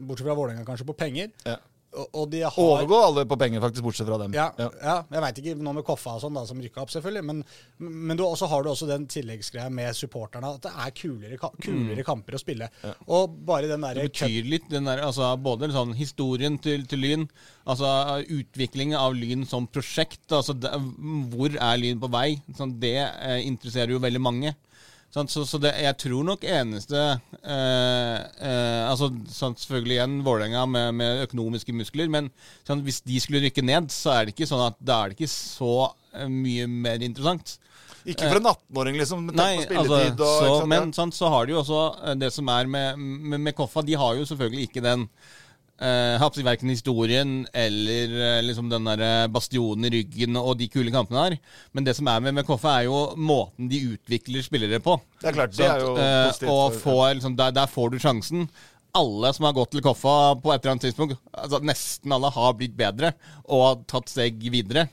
bortsett fra Vålerenga kanskje, på penger. Ja. Og, har Overgå alle på penger, faktisk, bortsett fra dem. Ja, ja. jeg veit ikke nå med Koffa og sånn, da, som rykka opp, selvfølgelig. Men, men du, også har du også den tilleggsgreia med supporterne, at det er kulere, kulere mm. kamper å spille. Og bare den derre Det betyr litt, den der, altså, både sånn historien til, til Lyn, altså utviklingen av Lyn som prosjekt. altså det, Hvor er Lyn på vei? Sånn, det eh, interesserer jo veldig mange. Så så det, jeg tror nok eneste eh, eh, altså Selvfølgelig igjen Vålerenga med, med økonomiske muskler, men sånn, hvis de skulle rykke ned, så er det ikke sånn at da er det ikke så eh, mye mer interessant. Ikke for en 18-åring, liksom. Med Nei, tanke på altså, og så, men sånn, så har de jo også eh, det som er med, med, med Koffa. De har jo selvfølgelig ikke den uh, Verken historien eller eh, liksom den der eh, bastionen i ryggen og de kule kampene her. Men det som er med, med Koffa, er jo måten de utvikler spillere på. Det er klart, det er jo Sånn at, eh, positivt Og for- få, liksom, der, der får du sjansen. Alle som har gått til Koffa på et eller annet tidspunkt, altså nesten alle har blitt bedre og har tatt steg videre.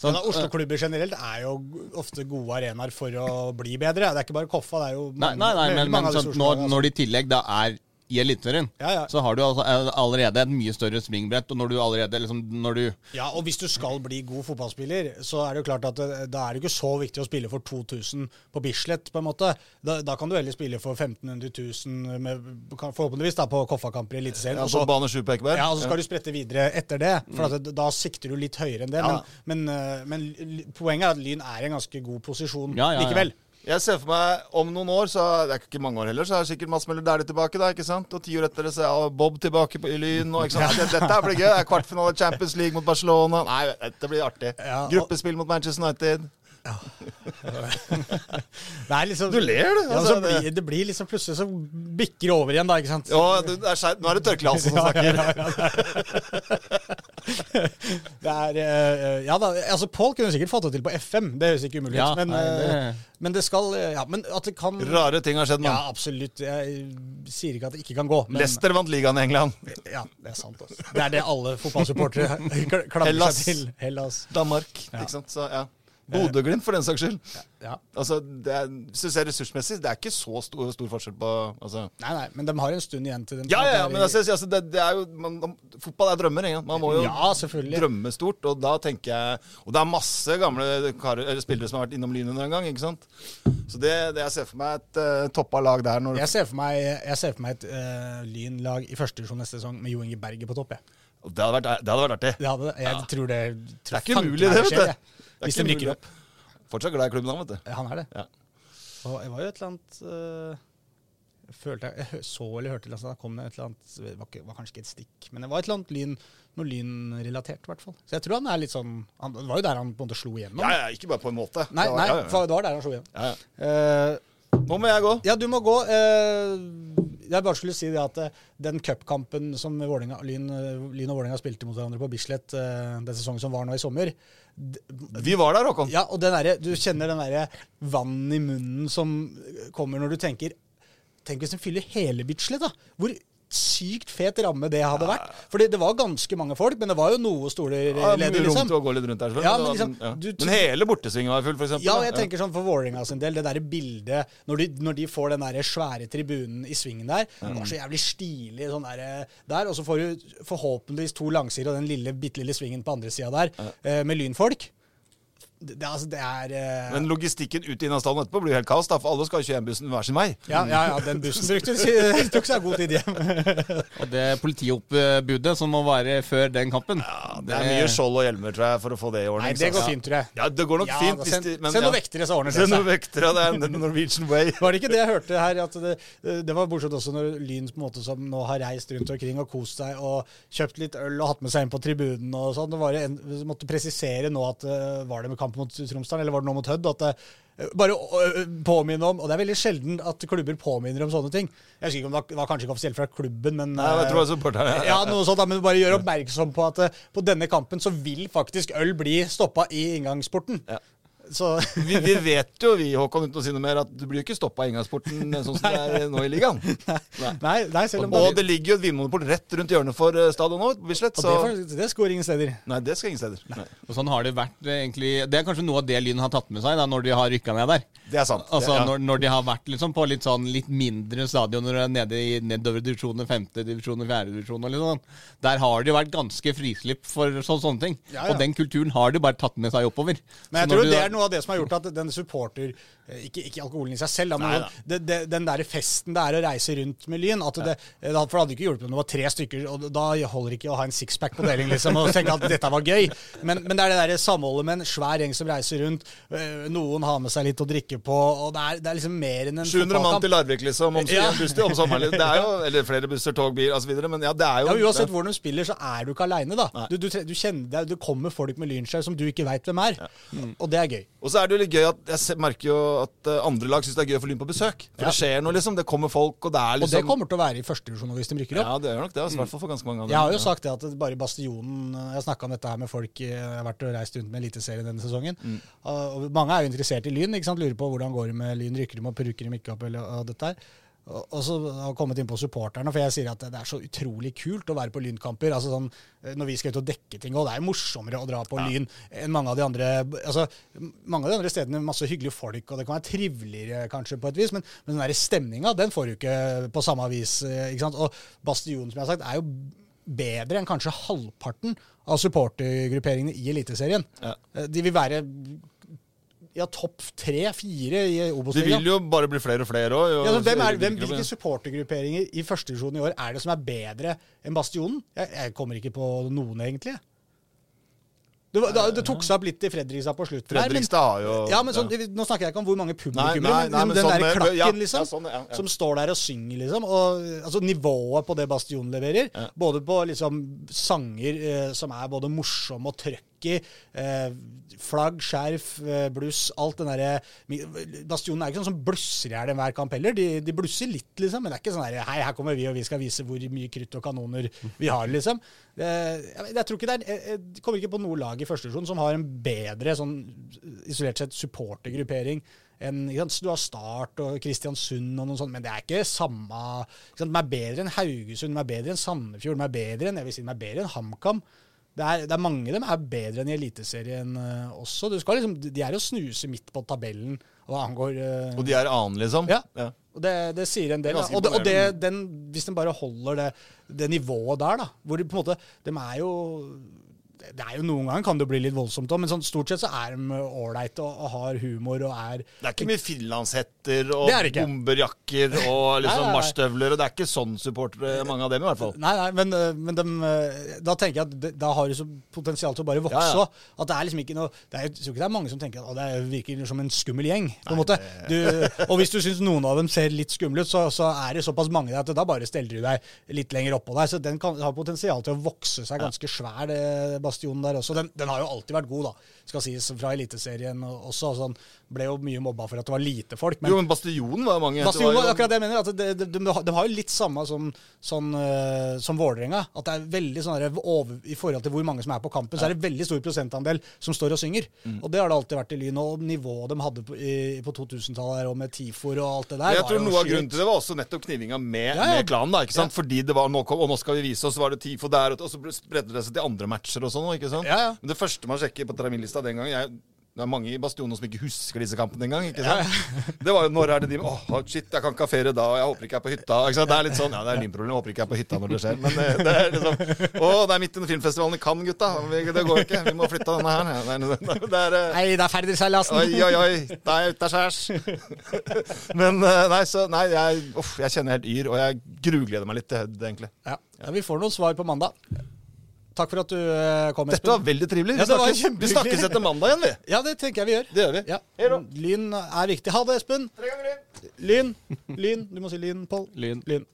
Så, Men Oslo-klubber generelt er jo ofte gode arenaer for å bli bedre. Det er ikke bare Koffa, det er jo Nei, nei, nei veldig men, mange men av disse sånn, når, Oslo-lagene, når de i tillegg da er i Eliteserien, Ja, ja. så har du altså eh, allerede et mye større springbrett. Og når du allerede liksom Når du Ja, og hvis du skal bli god fotballspiller, så er det jo klart at da er det ikke så viktig å spille for 2000 på Bislett, på en måte. Da, da kan du heller spille for 1500 000, med, forhåpentligvis da på Koffa-kamper i Eliteserien. Ja, og så- bane sju på Ekeberg. Ja, og så skal du sprette videre etter det. For at da sikter du litt høyere enn det. Ja. Men, men, eh, men poenget er at Lyn er i en ganske god posisjon Ja, ja, ja. likevel. Jeg ser for meg om noen år, så det er ikke mange år heller, så er sikkert Mads Møller Dæhlie tilbake. da, ikke sant? Og ti år etter det så er Bob tilbake på, i Lyn. og ikke sant? Dette, dette blir gøy. Det er kvartfinale Champions League mot Barcelona. Nei, dette blir artig. Gruppespill mot Manchester United. Det er liksom, Du ler, du. Ja, Altså, så blir, det blir liksom plutselig så bikker det over igjen, da, ikke sant? Ja, det er skjeit. Nå er det Tørkle-Hansen som Ja, snakker. ja, ja, ja, det er eh, Ja da, altså Pål kunne sikkert fått det til på FM, det høres ikke umulig ut. Ja, men, eh, men det skal eh, Ja, men at det kan Rare ting har skjedd, Ja, absolutt. Jeg sier ikke at det ikke kan gå. Men, Leicester vant ligaen i England. Ja, det er sant. Også. Det er det alle fotballsupportere kl- klamrer seg til. Hellas. Danmark. Ja. ikke sant? Så ja. Bodø-Glimt, for den saks skyld. Ja. Altså, det er, du ser ressursmessig, det er ikke så stor, stor forskjell på altså. Nei, nei, men de har en stund igjen til den. Ja, ja, ja, men altså, altså, det, det er jo man, Fotball er drømmer. Ikke? Man må jo Ja, drømme stort. Og da tenker jeg Og det er masse gamle karer, eller spillere som har vært innom Lynet en gang. ikke sant? Så det, det jeg ser for meg et uh, toppa lag der når Jeg ser for meg, jeg ser for meg et uh, Lyn-lag i første divisjon neste sesong med Jo Inge Berge på topp. Jeg, Det hadde vært, det hadde vært det hadde, jeg tror det Det er ikke umulig, det, vet du. Hvis de rykker opp. Fortsatt glad i klubben, han, vet du. Han er det. Ja. Og jeg var jo et eller annet eh, jeg følte jeg, jeg så eller hørte altså, Da kom det et eller annet Det var, var kanskje ikke et stikk, men det var et eller annet lyn noe lynrelatert, i hvert fall. Så jeg tror han er litt sånn han, Det var jo der han på en måte slo igjennom. Ja, ja, ikke bare på en måte. Nei, Det var- nei ja, ja, ja. for det var der han slo igjennom. Ja, ja. Uh, Nå må jeg gå. ja, du må gå. Eh, jeg bare skulle si det at den cupkampen som Vålinga, Lyn, Lyn og Vålerenga spilte mot hverandre på Bislett den sesongen som var nå i sommer Vi var der, Håkon. Ja, og derre- du kjenner den derre vann i munnen som kommer når du tenker Tenk hvis den fyller hele Bislett, da. Hvor sykt fet ramme det hadde vært. Fordi det var ganske mange folk, men det var jo noe stoler Ja, ledig, liksom. rom til å gå litt rundt der. Ja, men liksom, ja. du- men hele bortesvingen var full, eksempel. Ja, jeg tenker sånn for Vålerenga sin del, det derre bildet når de, når de får den der svære tribunen i svingen der, det var så jævlig stilig sånn der, der og så får du forhåpentligvis to langsider og den lille, bitte lille svingen på andre sida der, eh, med lynfolk. Det, det, altså, det er uh... Men logistikken ut i staden etterpå blir jo helt kaos, da, for alle skal jo 21-bussen hver sin vei. ja, ja, ja, den bussen brukte tok seg god tid hjem. Og det politioppbudet som må være før den kampen Det er mye skjold og hjelmer, tror jeg, for å få det i ordning. Nei, det går fint, tror jeg. Ja, det går nok Ja, fint. da, hvis send, de, men, send noen vektere, så ordner det Send noen vektere, det er the Norwegian way. Var det ikke det jeg hørte her? At det, det var bortsett også når Lyn på en måte som nå har reist rundt omkring og kost seg og kjøpt litt øl og hatt med seg inn på tribunen og sånn. Det var en, måtte presisere nå at eh, var det med kamp mot Tromsdalen, eller var det nå mot Hødd? At det, eh, bare øh, påminne om Og det er veldig sjelden at klubber påminner om sånne ting. Jeg husker ikke om det var, kanskje ikke offisielt fra klubben, men Nei, jeg tror det supporter, supporterne. ja, noe sånt, men bare gjør oppmerksom på at eh, på denne kampen så vil faktisk øl bli stoppa i inngangsporten. Ja. Så Vi, vi vet jo, vi, Håkon, uten å si noe mer, at du blir jo ikke stoppa i inngangsporten sånn som det er nå i ligaen. Nei, nei selv om Og det ligger jo et vinmonopol rett rundt hjørnet for eh, stadion nå, Bislett. Så. og Så det, det skår ingen steder. Nei, det skal ingen steder. Nei. Og sånn har det vært eh, egentlig Det er kanskje noe av det Lyn har tatt med seg da, når de har rykka ned der. Det er sant. Altså det, ja. når, når de har vært liksom på litt sånn litt mindre stadioner nede i nedover divisjoner, femte divisjon og fjerde divisjon og litt sånn. Der har det jo vært ganske frislipp for så, sånne ting. Ja, ja. Og den kulturen har de bare tatt med seg oppover. Men jeg tror det er noe av det som har gjort at den supporter eh, Ikke, ikke alkoholen i seg selv, men Nei det, det, den der festen det er å reise rundt med Lyn at det, eh, For det hadde ikke hjulpet om det var tre stykker, og da holder det ikke å ha en sixpack på deling liksom, og tenke at dette var gøy. Men, men det er det der samholdet med en svær gjeng som reiser rundt. eh, Noen har med seg litt å drikke på, og det er, det er liksom mer enn en 700 mann til Larvik, liksom, om, Ja. buss til- om sommeren. Det er jo, eller flere busser, tog, bil osv. Men ja, det er jo Ja, Uansett hvor de spiller, så er du ikke aleine, da. Du, du, du kjenner det kommer folk med lynskjær som du ikke veit hvem er. Og det er gøy. Og så er det jo litt gøy at jeg merker jo at eh, andre lag syns det er gøy å få Lyn på besøk. For Ja. det skjer noe, liksom. Det kommer folk, og det er liksom Og liksom det kommer til å være i førstedivisjon hvis de rykker opp. Ja, det gjør nok det. altså, I hvert fall for ganske mange andre. Jeg har jo Ja. sagt det at bare Bastionen Jeg har snakka om dette her med folk eh, Jeg har vært og reist rundt med Eliteserien denne sesongen. Mm. Og mange er jo interessert i Lyn. ikke sant? Lurer på hvordan går det med Lyn. Rykker de opp, rykker de ikke opp? Eller, dette her. Og så har kommet inn på supporterne, for jeg sier at det er så utrolig kult å være på Lynkamper. altså sånn, eh, Når vi skal ut og dekke ting, og det er jo morsommere å dra på Lyn enn mange av de andre altså Mange av de andre stedene med masse hyggelige folk, og det kan være triveligere kanskje på et vis, men, men den der stemninga den får du ikke på samme vis. eh, ikke sant? Og Bastion, som jeg har sagt, er jo bedre enn kanskje halvparten av supportergrupperingene i Eliteserien. Ja. Eh, De vil være ja, topp tre-fire i Det Obos-ligaen. vil jo bare bli flere og flere òg. Ja, hvem er, hvem, hvilke supportergrupperinger i førstedivisjon i år er det som er bedre enn Bastionen? Jeg, jeg kommer ikke på noen, egentlig. Det, det, det tok seg opp litt i Fredrikstad på slutten. Fredrikstad har jo ja, men sånn, Nå snakker jeg ikke om hvor mange publikummere, men, nei, men den sånn der klakken, ja, liksom. ja, sånn, ja, ja. Som står der og synger, liksom. Og, altså Nivået på det Bastion leverer, Ja. både på liksom sanger eh, som er både morsomme og trøkky, eh, flagg, skjerf, eh, bluss, alt den derre Bastionen er ikke sånn som blusser i hjel hver kamp heller. De, de blusser litt, liksom, men det er ikke sånn her Hei, her kommer vi, og vi skal vise hvor mye krutt og kanoner vi har, liksom. Jeg, jeg tror ikke det er Jeg, kommer ikke på noe lag i første divisjon som har en bedre sånn isolert sett supportergruppering sant? Du har Start og Kristiansund og noe sånt, men det er ikke samme ikke? De er bedre enn Haugesund, de er bedre enn Sandefjord, de er bedre enn jeg vil si, de er bedre enn HamKam. Det er, det er mange av dem er bedre enn i Eliteserien uh, også. Liksom, de er å snuse midt på tabellen hva angår uh, Og de er annen, liksom? Ja. Og det, det sier en del. Da. Og, det, og det, den, hvis den bare holder det, det nivået der, da Hvor de på en måte De er jo det er jo Noen ganger kan det jo bli litt voldsomt òg, men sånn, stort sett så er de ålreite og, og har humor og er Det er ikke mye finlandshetter og er bomberjakker og liksom marsjstøvler, og det er ikke sånn supportere, mange av dem i hvert fall. Nei, nei, men, øh, men dem, øh, da tenker jeg at de, da har det så potensial til å bare vokse Ja, ja. At det er liksom ikke noe det er, Jeg tror ikke det er mange som tenker at det virker som en skummel gjeng. på en måte. Du, og hvis du syns noen av dem ser litt skumle ut, så, så er det såpass mange der at da bare steller du deg litt lenger oppå deg. Så den kan, har potensial til å vokse seg ganske svær, det bastionen der også. Den, den har jo alltid vært god, da. Skal sies fra Eliteserien og- også. Sånn, ble jo mye mobba for at det var lite folk. men jo, men Bastionen var mange. Bastion var jo- akkurat det jeg mener. At de, de, de, har- de har jo litt samme som, sånn, uh, som Vålerenga. At det er veldig sånn over, I forhold til hvor mange som er på kampen, så er det veldig stor prosentandel som står og synger. Mm. Og det har det alltid vært i Lyn. Og nivået de hadde på, i, på 2000-tallet her, og med Tifor og alt det der jeg tror Noe av grunnen til det var også nettopp knivinga med, Ja, ja. med klanen. da, ikke sant? Fordi det var nå, kom, og nå skal vi vise oss, så var det TIFO der, og så spredde det seg til andre matcher og sånn. ikke sant? Ja, ja. Men det første man sjekker på terminlista den gangen jeg, Det er mange i Bastionen som ikke husker disse kampene engang. ikke sant? Det var jo når er det de Åh, shit, jeg kan ikke ha ferie da, og jeg håper ikke jeg er på hytta. ikke sant? Det er litt sånn, ja, det er din problem, jeg håper ikke jeg er på hytta når det skjer. Men det, det er liksom Å, det er midt under filmfestivalen i Cannes, gutta. Det går ikke. Vi må flytte denne her. Det er, det er, eh, Nei, det er Færderseilasen! Oi, oi, oi. Da er jeg ute av skjærs. Men eh, nei, så, nei jeg, uff, jeg kjenner helt yr, og jeg grugleder meg litt til Hødd, egentlig. Ja. ja, Vi får noen svar på mandag. Takk for at du kom, kom, Dette var veldig trivelig. Vi, Ja, det var snakkes, vi snakkes etter mandag igjen, vi. Ja, det tenker jeg vi gjør. Det gjør vi. Ja. Lyn er viktig. Ha det, Espen. Lyn. Lyn. Du må si Lyn, Pål. Lyn. Lyn.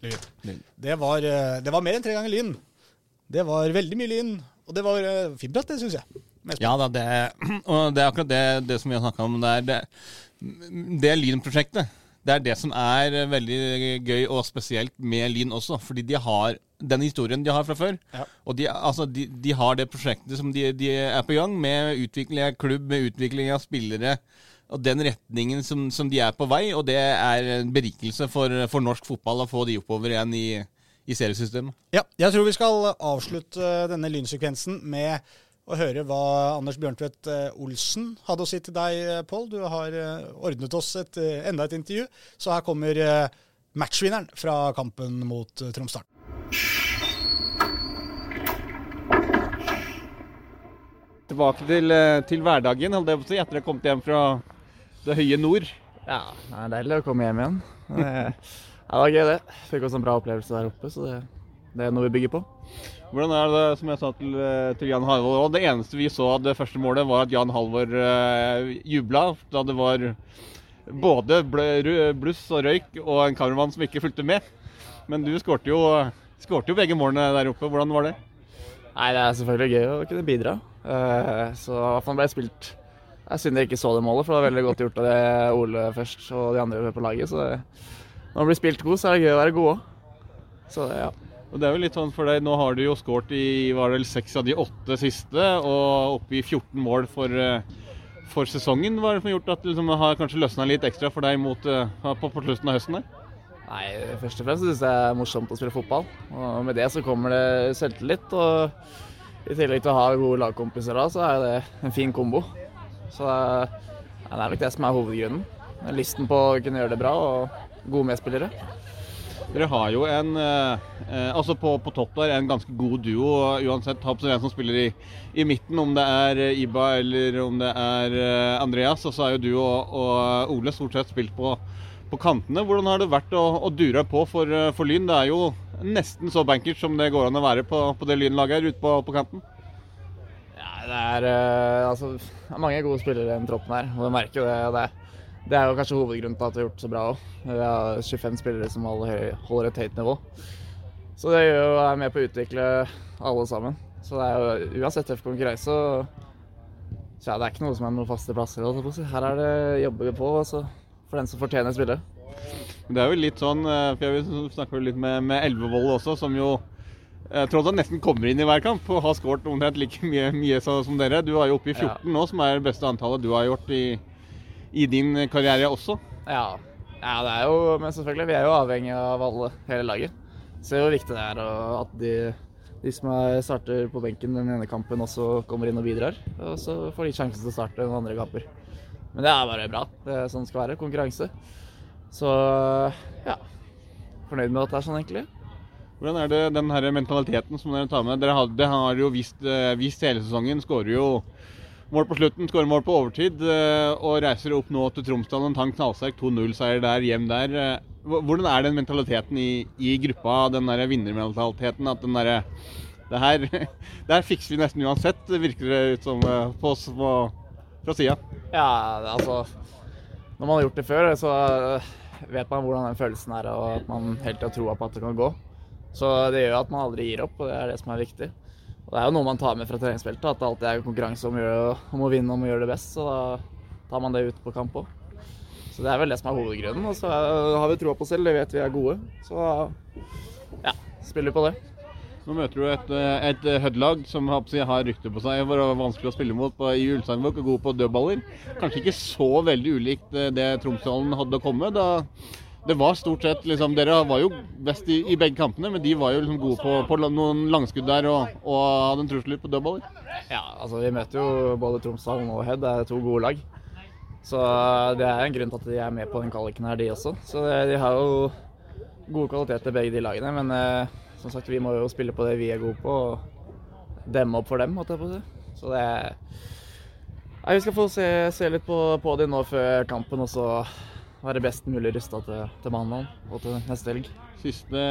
Lyn. Det, var, eh, det var mer enn tre ganger Lyn. Det var veldig mye Lyn. Og det var fint bratt, det syns jeg. Ja da, det, og det er akkurat det, det som vi har snakka om. Det er det, det Lyn-prosjektet. Det er det som er eh, veldig gøy og spesielt med Lyn også. Fordi de har den historien de har fra før. Ja. Og de, altså, de, de har det prosjektet som de, de er på gang med utvikling av klubb, med utvikling av spillere. Og den retningen som, som de er på vei, og det er en berikelse for, for norsk fotball å få de oppover igjen i, i seriesystemet. Ja, jeg tror vi skal avslutte denne lynsekvensen med å høre hva Anders Bjørntvedt eh, Olsen hadde å si til deg, eh, Pål. Du har eh, ordnet oss et, enda et intervju, så her kommer matchvinneren fra kampen mot Tromsdalen. Tilbake til, til hverdagen, holdt jeg på å si, etter å ha kommet hjem fra det høye nord. Ja, det er deilig å komme hjem igjen. Det, det var gøy, det. Fikk også en bra opplevelse der oppe, så det, det er noe vi bygger på. Hvordan er det, som jeg sa til, til Jan Halvor, og det eneste vi så av det første målet, var at Jan Halvor uh, jubla da det var både bluss og røyk og en kameramann som ikke fulgte med. Men du skårte jo, skårte jo begge målene der oppe. Hvordan var det? Nei, Det er selvfølgelig gøy å kunne bidra. Uh, så i hvert fall ble jeg spilt Det synd jeg ikke så det målet, for det var veldig godt gjort av det Ole først og de andre på laget. Så det, når man blir spilt god, så er det gøy å være god òg. Så ja. Og det er jo litt sånn for deg, Nå har du jo skåret i var det seks av de åtte siste, og oppe i 14 mål for, eh, for sesongen. Hva er det som har gjort at det liksom, har kanskje løsna litt ekstra for deg mot, eh, på, på slutten av høsten? der? Nei, Først og fremst syns jeg det er morsomt å spille fotball. Og Med det så kommer det selvtillit. Og i tillegg til å ha gode lagkompiser da, så er det en fin kombo. Så det er nok det som er hovedgrunnen. Lysten på å kunne gjøre det bra og gode medspillere. Dere har jo en eh, altså på, på, topp der en ganske god duo, uansett hvem som spiller i, i, midten. Om det er eh, Iba eller om det er eh, Andreas. Og så er jo du og, og Ole stort sett spilt på, på, kantene. Hvordan har det vært å, å dure på for, eh, for, Lyn? Det er jo nesten så bankers som det går an å være på, på det Lynlaget her ute på, på, kanten. Ja, det er, altså, det er mange gode spillere i den troppen her, og du merker jo det. det er det er jo kanskje hovedgrunnen til at vi har gjort det så bra òg. Vi har 25 spillere som holder et høyt nivå. Så det gjør jo er med på å utvikle alle sammen. Så det er jo uansett tøff konkurranse. Så ja, det er ikke noe som er noen faste plasser. Her er det jobber vi på altså, for den som fortjener spillet. Det er jo litt sånn, eh, for jeg snakker litt med, med Elvevold også, som jo jeg alt tror han nesten kommer inn i hver kamp og har skåret omtrent like mye, mye, som dere. Du er jo oppe i 14 ja. nå, som er det beste antallet du har gjort i, i din karriere også? Ja. ja, det er jo Men selvfølgelig, vi er jo avhengig av alle, hele laget. Så det er jo viktig det er at de, de som starter på benken den ene kampen, også kommer inn og bidrar. Og så får de sjansen til å starte noen andre kamper. Men det er bare bra. Det er sånn det skal være. Konkurranse. Så ja. Fornøyd med at det er sånn, egentlig. Hvordan er det den her mentaliteten som dere tar med? Dere har, det har jo vist, eh, vist hele sesongen. Skårer jo mål på slutten, skårer mål på overtid eh, og reiser opp nå til Tromsdalen. Tar en knallsterk 2-0-seier der, hjem der. Eh, hvordan er den mentaliteten i, i gruppa, den der vinnermentaliteten? At den derre det her, det her fikser vi nesten uansett, virker det ut som eh, på oss på, fra sida. Ja, altså Når man har gjort det før, så vet man hvordan den følelsen er, og at man helt har troa på at det kan gå. Så det gjør at man aldri gir opp, og det er det som er viktig. Og Det er jo noe man tar med fra treningsfeltet, at det alltid er konkurranse om, å, gjøre, om å vinne om å gjøre det best. Så da tar man det ut på kamp òg. Så det er vel det som er hovedgrunnen. Og så har vi troa på oss selv, det vet vi er gode. Så ja, spiller vi på det. Nå møter du et, et Hødd-lag som har rykte på seg for å være vanskelig å spille mot på, i Ulsteinvåg og god på dødballer. Kanskje ikke så veldig ulikt det Tromsdalen hadde å komme. Da det var stort sett liksom, Dere var jo best i, i, begge kampene, men de var jo liksom gode på, på noen langskudd der og, og hadde en trussel på dødballer. Ja, altså vi møter jo både Tromsdalen og Head. Det er to gode lag. Så det er en grunn til at de er med på den kvaliken her, de også. Så de har jo gode kvaliteter, begge de lagene. Men eh, som sagt, vi må jo spille på det vi er gode på, og demme opp for dem, måtte jeg på si. Så det Nei, Vi skal få se, se litt på, på dem nå før kampen, og så være best mulig rusta til, til mandag og til neste helg. Siste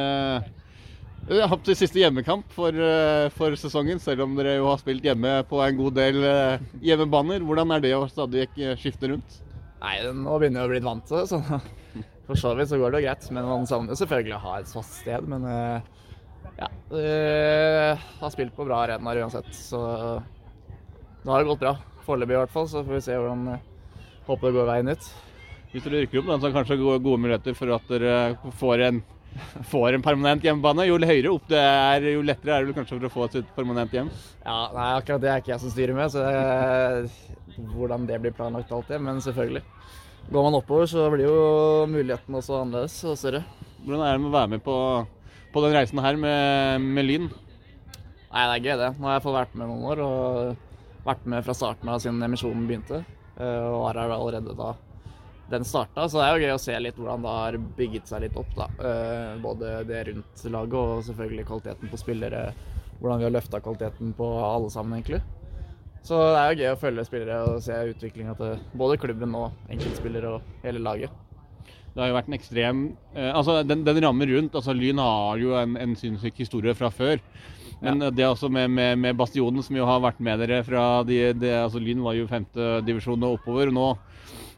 jeg har hatt siste hjemmekamp for, eh, for, sesongen, selv om dere jo har spilt hjemme på en god del eh, hjemmebaner. Hvordan er det å stadig skifte rundt? Nei, Nå begynner jeg å bli vant til det, så for så vidt så går det jo greit. Men man savner selvfølgelig å ha et fast sted. Men eh, ja, jeg har spilt på bra arenaer uansett, så nå har det gått bra. Foreløpig i hvert fall, så får vi se hvordan Håper det går veien ut. Hvis dere rykker opp, da, så er det kanskje gode, gode muligheter for at dere får en, får en permanent hjemmebane. Jo høyere opp det er, jo lettere er det vel kanskje for å få et permanent hjem. Ja, nei, akkurat det er ikke jeg som styrer med, så det, hvordan det blir planlagt alltid. men selvfølgelig. Går man oppover, så blir jo muligheten også annerledes og større. Hvordan er det med å være med på, på den reisen her med, med Lyn? Nei, det er gøy det. Nå har jeg fått vært med noen år og vært med fra starten av siden emisjonen begynte. eh, Og var her allerede da den starta, så det er jo gøy å se litt hvordan det har bygget seg litt opp. da. Eh, Både det rundt laget og selvfølgelig kvaliteten på spillere. Hvordan vi har løfta kvaliteten på alle sammen, egentlig. Så det er jo gøy å følge spillere og se utviklinga til både klubben og enkeltspillere og hele laget. Det har jo vært en ekstrem eh, Altså, den, den rammer rundt altså Lyn har jo en, en sinnssyk historie fra før. Men det også med, med, med Bastionen, som jo har vært med dere fra de, de, altså Lyn var jo femtedivisjon og oppover. og Nå,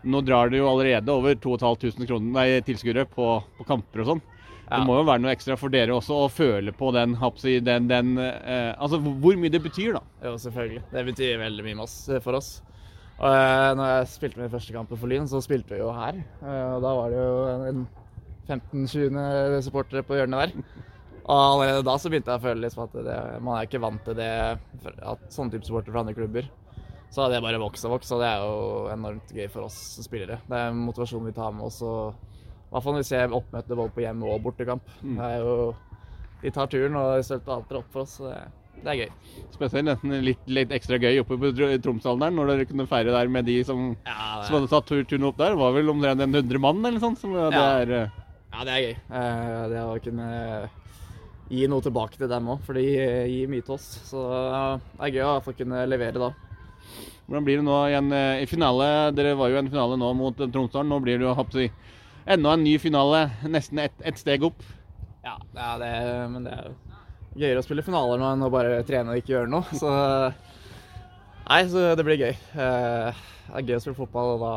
nå drar det jo allerede over 2500 kroner, nei, tilskuere på, på kamper og sånn. Det må jo være noe ekstra for dere også å føle på den, hapsi, den, den eh, Altså hvor mye det betyr, da. Jo, selvfølgelig. Det betyr veldig mye masse for oss. Og eh, når jeg spilte min første kamp for Lyn, så spilte vi jo her. Eh, og da var det jo en 15-20 supportere på hjørnet der. Og allerede da så begynte jeg å føle liksom at det, man er ikke vant til det, at sånne type supportere fra andre klubber. Så har det bare vokst og vokst, og det er jo enormt gøy for oss spillere. Det er en motivasjon vi tar med oss. og I hvert fall når vi ser oppmøte både på hjemme- og bortekamp. Det er jo, de tar turen og støtter alltid opp for oss. så det, det er gøy. Spesielt nesten litt, litt ekstra gøy oppe på Tr- Tromsdalen der, når dere kunne feire der med de som, Ja, som hadde tatt tur- turen opp der. Det var vel omtrent en 100 mann eller sånt. Som det Ja. er, eh, Ja, det er gøy. Eh, Det å kunne gi noe tilbake til dem òg, for de gir mye til oss. Så eh, det er gøy å kunne levere da. Hvordan blir det nå igjen eh, i finale? Dere var jo i en finale nå mot eh, Tromsdalen. Nå blir det jo hoppsi, enda en ny finale, nesten ett et steg opp. Ja, ja det, men det er jo gøyere å spille finaler nå enn å bare trene og ikke gjøre noe. Så Nei, så det blir gøy. Eh, Det er gøy å spille fotball, og da,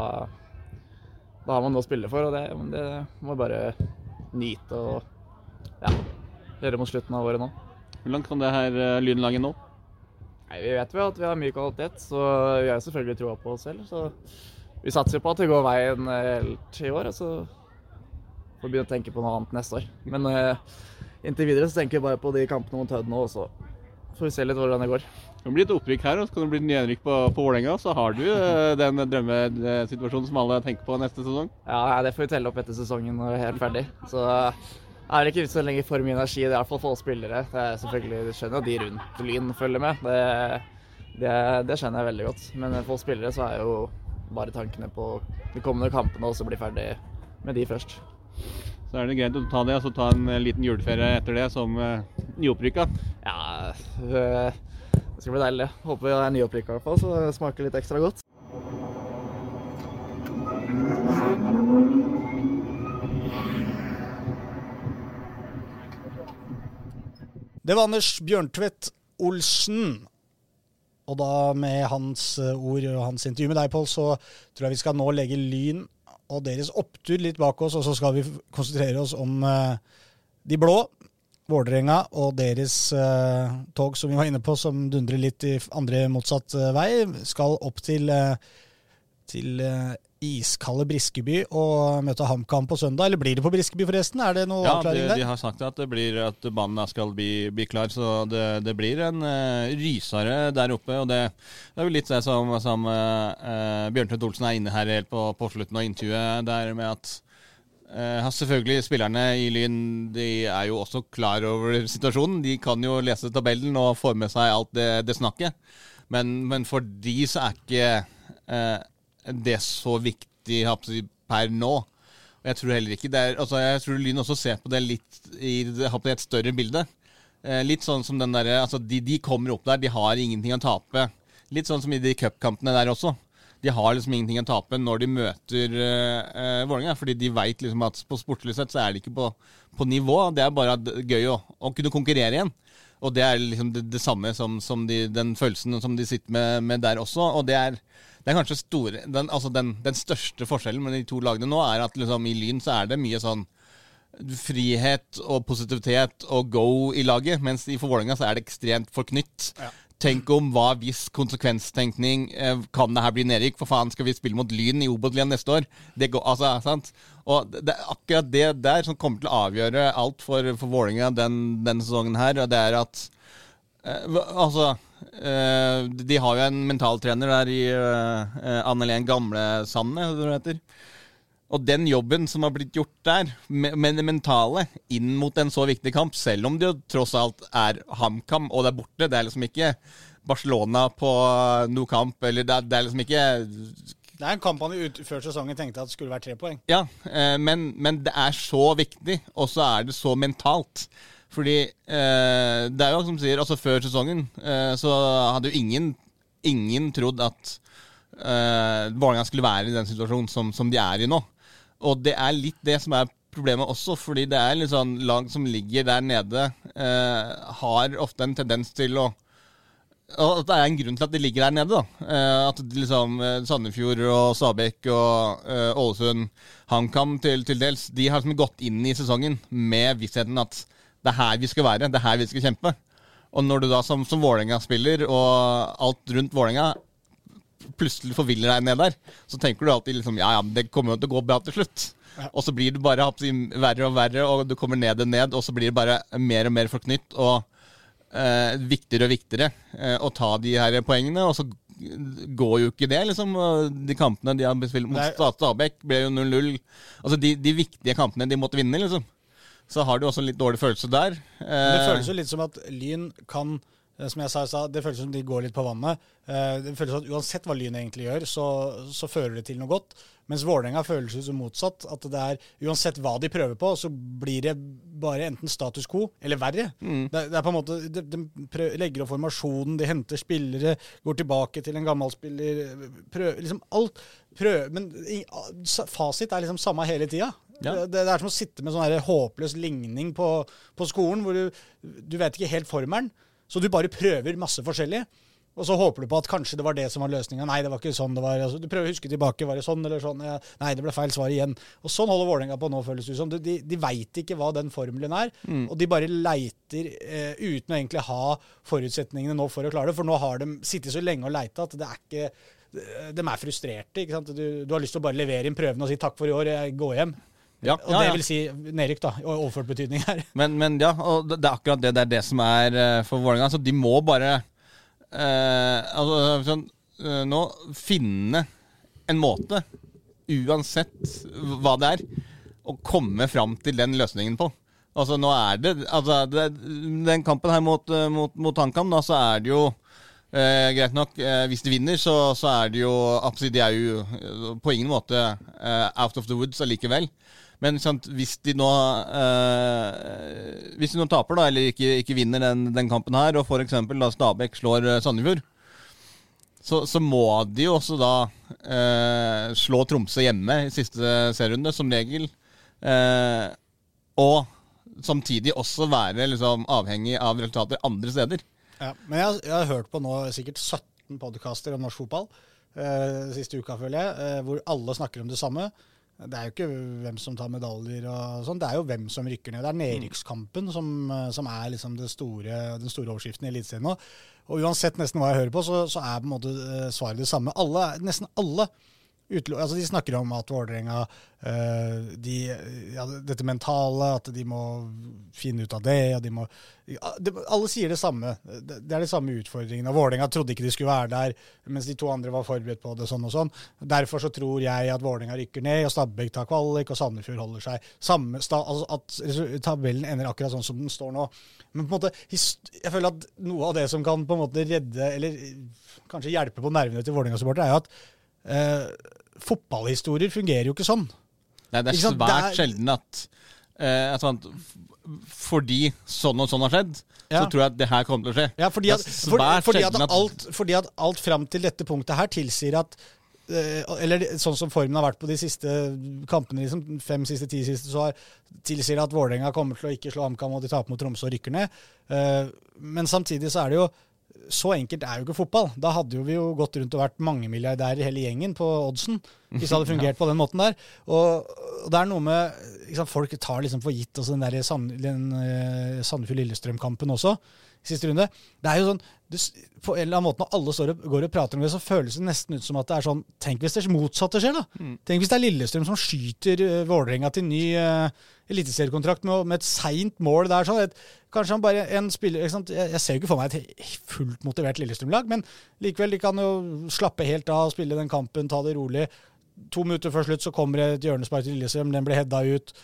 da har man noe å spille for. Og det, det må bare nyte og ja, gjøre mot slutten av året nå. Hvor langt kan det her Lynlaget nå? Nei, Vi vet jo at vi har mye kvalitet, så vi har selvfølgelig troa på oss selv. Så vi satser på at det går veien helt i år, og så får vi begynne å tenke på noe annet neste år. Men uh, inntil videre så tenker vi bare på de kampene mot Hødd nå, og så får vi se litt hvordan det går. Det blir et opprykk her, og så kan det bli nedrykk på, på Vålerenga. Så har du uh, den drømmesituasjonen som alle tenker på neste sesong. Ja, Det får vi telle opp etter sesongen når vi er helt ferdig. Så er det ikke så lenge for mye energi, det er i hvert fall få spillere. Det er selvfølgelig, Du skjønner at de rundt Lyn følger med. Det, det, det skjønner jeg veldig godt. Men få spillere så er jo bare tankene på de kommende kampene og så bli ferdig med de først. Så er det greit å ta det, og så ta en eh, liten juleferie etter det som uh, nyopprykka. Ja, øh, det skal bli deilig. Håper vi er nyopprykka i hvert fall, så det smaker litt ekstra godt. Det var Anders Bjørntvedt Olsen. Og da med hans eh, ord og hans intervju med deg, Pål, så tror jeg vi skal nå legge Lyn og deres opptur litt bak oss, og så skal vi konsentrere oss om eh, de blå. Vålerenga og deres eh, tog som vi var inne på, som dundrer litt i andre motsatt vei, skal opp til, til iskalde Briskeby og møte HamKam på søndag. Eller blir det på Briskeby, forresten? Er det noe Ja, avklaring der? Ja, de har sagt at, det blir, at banen skal bli, bli klar, så det, det blir en uh, rysere der oppe. og Det, det er vel litt det som, som uh, Bjørntvedt Olsen er inne her helt på, på slutten av intervjuet. der med at uh, Selvfølgelig, spillerne i Lyn de er jo også klar over situasjonen. De kan jo lese tabellen og få med seg alt det, det snakket. Men, men for de så er ikke uh, det så viktig jeg, per nå. Og jeg tror heller ikke det er altså Jeg tror Lyn også ser på det litt i et større bilde. Eh, litt sånn som den derre Altså, de, de kommer opp der, de har ingenting å tape. Litt sånn som i de cupkampene der også. De har liksom ingenting å tape når de møter uh, Vålerenga. Fordi de veit liksom at på sportslig sett så er de ikke på, på nivå. Det er bare gøy å, å kunne konkurrere igjen. Og det er liksom det, det samme som, som de, den følelsen som de sitter med, med der også. Og det er, det er kanskje store den, altså den, den største forskjellen med de to lagene nå er at liksom i Lyn så er det mye sånn frihet og positivitet og go i laget, mens i Vålerenga så er det ekstremt forknytt. tenk om hva hvis konsekvenstenkning eh, Kan det her bli nedrykk? For faen, skal vi spille mot Lyn i Obos-ligaen neste år? Det går, altså, sant? Og det er akkurat det der som kommer til å avgjøre alt for, for Vålerenga den, denne sesongen her. Og det er at Altså eh, De har jo en mentaltrener der i eh, Anne-Helen Gamlesande, som det heter. Og den jobben som har blitt gjort der, med, det mentale, inn mot en så viktig kamp, selv om det jo tross alt er HamKam, og det er borte, det er liksom ikke Barcelona på noe kamp, eller det er, det er liksom ikke Det er en kamp han ut, før sesongen tenkte at det skulle være tre poeng. Ja, eh, men, men det er så viktig, og så er det så mentalt. Fordi eh, det er jo som sier, altså før sesongen eh, så hadde jo ingen, ingen trodd at eh, Vålerenga skulle være i den situasjonen som, som de er i nå. Og det er litt det som er problemet også, fordi det er litt sånn lag som ligger der nede, eh, har ofte en tendens til å og at det er en grunn til at de ligger der nede. da. Eh, at liksom eh, Sandefjord og Stabæk og eh, Ålesund, HamKam til, til dels, de har liksom gått inn i sesongen med vissheten at det er her vi skal være, det er her vi skal kjempe. Og når du da som, som Vålerenga-spiller og alt rundt Vålerenga plutselig forviller deg ned der, så tenker du alltid liksom ja ja, det kommer jo til å gå bra til slutt. Og så blir det bare verre og verre, og du kommer ned og ned, og så blir det bare mer og mer forknytt. og eh, viktigere og viktigere eh, å ta de her poengene, og så går jo ikke det, liksom. De kampene de har spilt mot Stabæk, ble jo 0-0. Altså, de, de viktige kampene de måtte vinne, liksom. Så har du også en litt dårlig følelse der. Men Det Eh, føles jo litt som at Lyn kan som jeg sa, i stad, Det føles som de går litt på vannet. Eh, Det føles som at Uansett hva Lyn egentlig gjør, så, så fører det til noe godt. Mens Vålerenga føles som motsatt. At det er uansett hva de prøver på, så blir det bare enten status quo eller verre. Mm. Det, det er på en måte, De, de prøver, legger opp formasjonen, de henter spillere, går tilbake til en gammel spiller. Prøver, liksom alt Prøver, Men i- fasit er liksom samme hele tida. Ja. Det, det er som å sitte med sånn håpløs ligning på, på skolen, hvor du, du vet ikke helt formelen. Så du bare prøver masse forskjellig. Og så håper du på at kanskje det var det som var løsninga. Nei, det var ikke sånn det var. Altså, du prøver å huske tilbake. Var det sånn eller sånn? Ja, nei, det ble feil svar igjen. Og sånn holder Vålerenga på nå, føles det som. De, de, de veit ikke hva den formelen er. Og de bare leiter eh, uten å egentlig ha forutsetningene nå for å klare det. For nå har de sittet så lenge og leita at det er ikke De er frustrerte. ikke sant? Du, du har lyst til å bare levere inn prøvene og si takk for i år, jeg går hjem. Ja, Og det vil si nedrykk, da. Og overført betydning her. Men, men ja, og det er akkurat det det er det som er eh, for Vålerenga. Så de må bare eh, altså, sånn, eh, nå finne en måte, uansett hva det er, å komme fram til den løsningen på. Altså nå er det, altså, det Den kampen her mot, eh, mot, mot HamKam, da, så er det jo eh, greit nok, eh, hvis de vinner, så, så er det jo De er jo på ingen måte eh, out of the woods allikevel. Men sant, hvis de nå eh, Hvis de nå taper, da, eller ikke, ikke vinner den, den kampen her, og f.eks. Stabæk slår eh, Sandefjord, så, så må de jo også da eh, slå Tromsø hjemme i siste serierunde, som regel. Eh, og samtidig også være liksom, avhengig av resultater andre steder. Ja, men jeg, jeg har hørt på nå sikkert 17 podkaster om norsk fotball eh, siste uka, føler jeg, eh, hvor alle snakker om det samme. Det er jo ikke hvem som tar medaljer og sånn, det er jo hvem som rykker ned. Det er nedrykkskampen som, eh, som er liksom det store, den store overskriften i Eliteserien nå. Og uansett nesten hva jeg hører på, så, så er på en måte eh, svaret det samme. Alle, nesten alle altså de snakker om at Vålerenga eh, de, ja, Dette mentale, at de må finne ut av det. og de må, Alle sier det samme. Det, er de samme utfordringene. Vålerenga trodde ikke de skulle være der, mens de to andre var forberedt på det. sånn og sånn. Derfor så tror jeg at Vålerenga rykker ned, og Stabæk tar kvalik, og Sandefjord holder seg. Samme, altså at tabellen ender akkurat sånn som den står nå. Men på en måte, jeg føler at noe av det som kan på en måte redde, eller kanskje hjelpe på nervene til Vålerenga-supportere, er jo at eh, fotballhistorier fungerer jo ikke sånn. Nei, det er svært Det er- sjelden at, eh, Fordi sånn og sånn har skjedd, Ja. så tror jeg at det her kommer til å skje. Ja, fordi at, for, fordi, at alt, fordi at alt fram til dette punktet her tilsier at eh, Eller sånn som formen har vært på de siste kampene, liksom, fem siste, ti siste, så har, tilsier at Vålerenga kommer til å ikke slå HamKam, og de taper mot Tromsø og rykker ned. Eh, men samtidig så er det jo så enkelt er jo ikke fotball. Da hadde jo vi jo gått rundt og vært mangemilliardærer hele gjengen på oddsen. Hvis det hadde fungert på den måten der. Og, og det er noe med liksom, Folk tar liksom for gitt også den der Sand, den, uh, Sandefjord-Lillestrøm-kampen også. siste runde. Det er jo sånn du, På en eller annen måte Når alle står og, går og prater om det, så føles det nesten ut som at det er sånn Tenk hvis det motsatte skjer, da. Tenk hvis det er Lillestrøm som skyter uh, Vålerenga til ny uh, eliteseriekontrakt med, med et seint mål der. sånn et, Kanskje han bare en spiller? Jeg, jeg ser jo ikke for meg et fullt motivert Lillestrøm-lag, men likevel, de kan jo slappe helt av, spille den kampen, ta det rolig. To minutter før slutt så kommer et hjørnespark til Lillestrøm, den blir heada ut.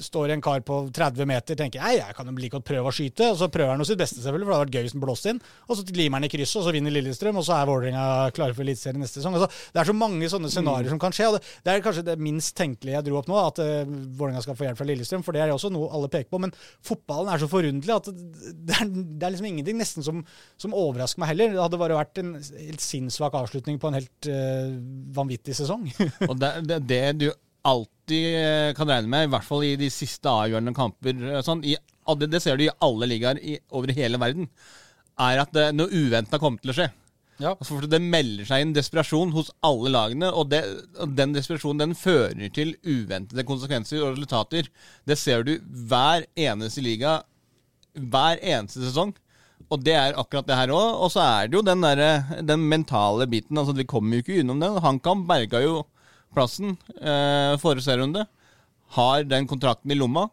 Står en kar på 30 meter tenker jeg, jeg kan jo like godt prøve å skyte. Og så prøver han jo sitt beste, selvfølgelig, for det hadde vært gøy hvis den blåste inn. Og så limer han i krysset, og så vinner Lillestrøm, og så er Vålerenga klare for Eliteserien neste sesong. Altså, det er så mange sånne scenarioer som kan skje. og det, det er kanskje det minst tenkelige jeg dro opp nå, at uh, Vålerenga skal få hjelp fra Lillestrøm, for det er jo også noe alle peker på. Men fotballen er så forunderlig at det, det, er, det er liksom ingenting nesten som, som overrasker meg heller. Det hadde bare vært en helt sinnssvak avslutning på en helt uh, vanvittig sesong. Og det, det, det du alltid eh, kan regne med, i hvert fall i de siste avgjørende kamper eh, sånn, i, det, det ser du i alle ligaer over hele verden, er at det, noe uventa kommer til å skje. Ja. Altså, for Det melder seg inn desperasjon hos alle lagene, og, det, og den desperasjonen den fører til uventede konsekvenser og resultater. Det ser du hver eneste liga, hver eneste sesong. Og det er akkurat det her òg. Og så er det jo den, der, den mentale biten. altså Vi kommer jo ikke unnom den. HamKam berga jo plassen eh, forrige serierunde. Har den kontrakten i lomma.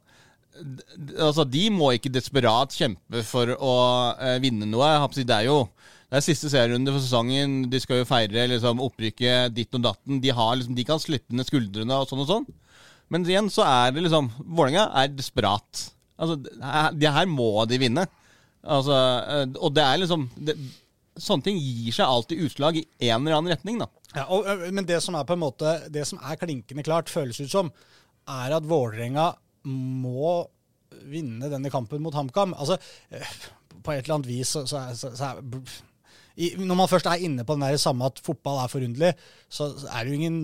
D- Altså, De må ikke desperat kjempe for å eh, vinne noe. Det er jo det er siste serierunde for sesongen. De skal jo feire liksom, opprykket ditt og datten. De, har, liksom, de kan slippe ned skuldrene og sånn og sånn. Men igjen så er det liksom Vålerenga er desperat. Altså, det her- må de vinne. Altså, eh, og det er liksom det, Sånne ting gir seg alltid utslag i en eller annen retning, da. Ja, og, men det som er på en måte Det som er klinkende klart, føles ut som, er at Vålerenga må vinne denne kampen mot HamKam. Altså, på et eller annet vis så, så, så, så er i, Når man først er inne på den der samme at fotball er forunderlig, så er det jo ingen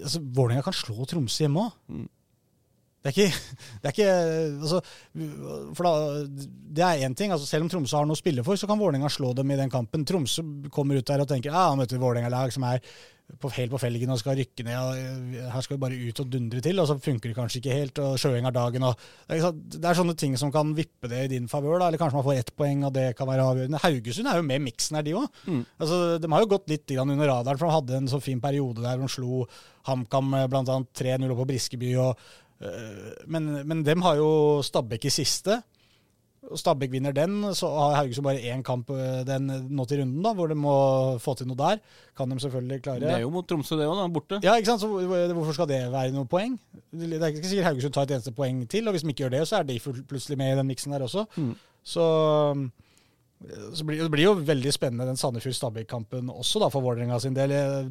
altså, Vålerenga kan slå Tromsø hjemme òg. Det er ikke, det er ikke altså, for da, Det er én ting. altså Selv om Tromsø har noe å spille for, så kan Vålerenga slå dem i den kampen. Tromsø kommer ut der og tenker ja, han møter et Vålerenga-lag som er på, helt på felgen og skal rykke ned. og Her skal vi bare ut og dundre til, og så funker det kanskje ikke helt. og Sjøeng har dagen. og det er, sånne ting som kan vippe det i din favør. Eller kanskje man får ett poeng, og det kan være avgjørende. Haugesund er jo med i miksen her, de òg. Altså, de har jo gått litt under radaren, for de hadde en så fin periode der hvor de slo HamKam eh, bl.a. 3-0 på Briskeby. og Men, men dem har jo Stabæk i siste. Stabæk vinner den, så har Haugesund bare én kamp øh, den, nå til runden, da, hvor de må få til noe der. Kan de selvfølgelig klare. Det er jo mot Tromsø, det òg, da. Borte. Ja, ikke sant? Så Hvorfor skal det være noe poeng? Det er ikke sikkert Haugesund tar et eneste poeng til, og hvis de ikke gjør det, så er de plutselig med i den miksen der også. Så, så blir, det blir jo veldig spennende den Sandefjord-Stabæk-kampen også, da, for Vålerenga sin del. Jeg,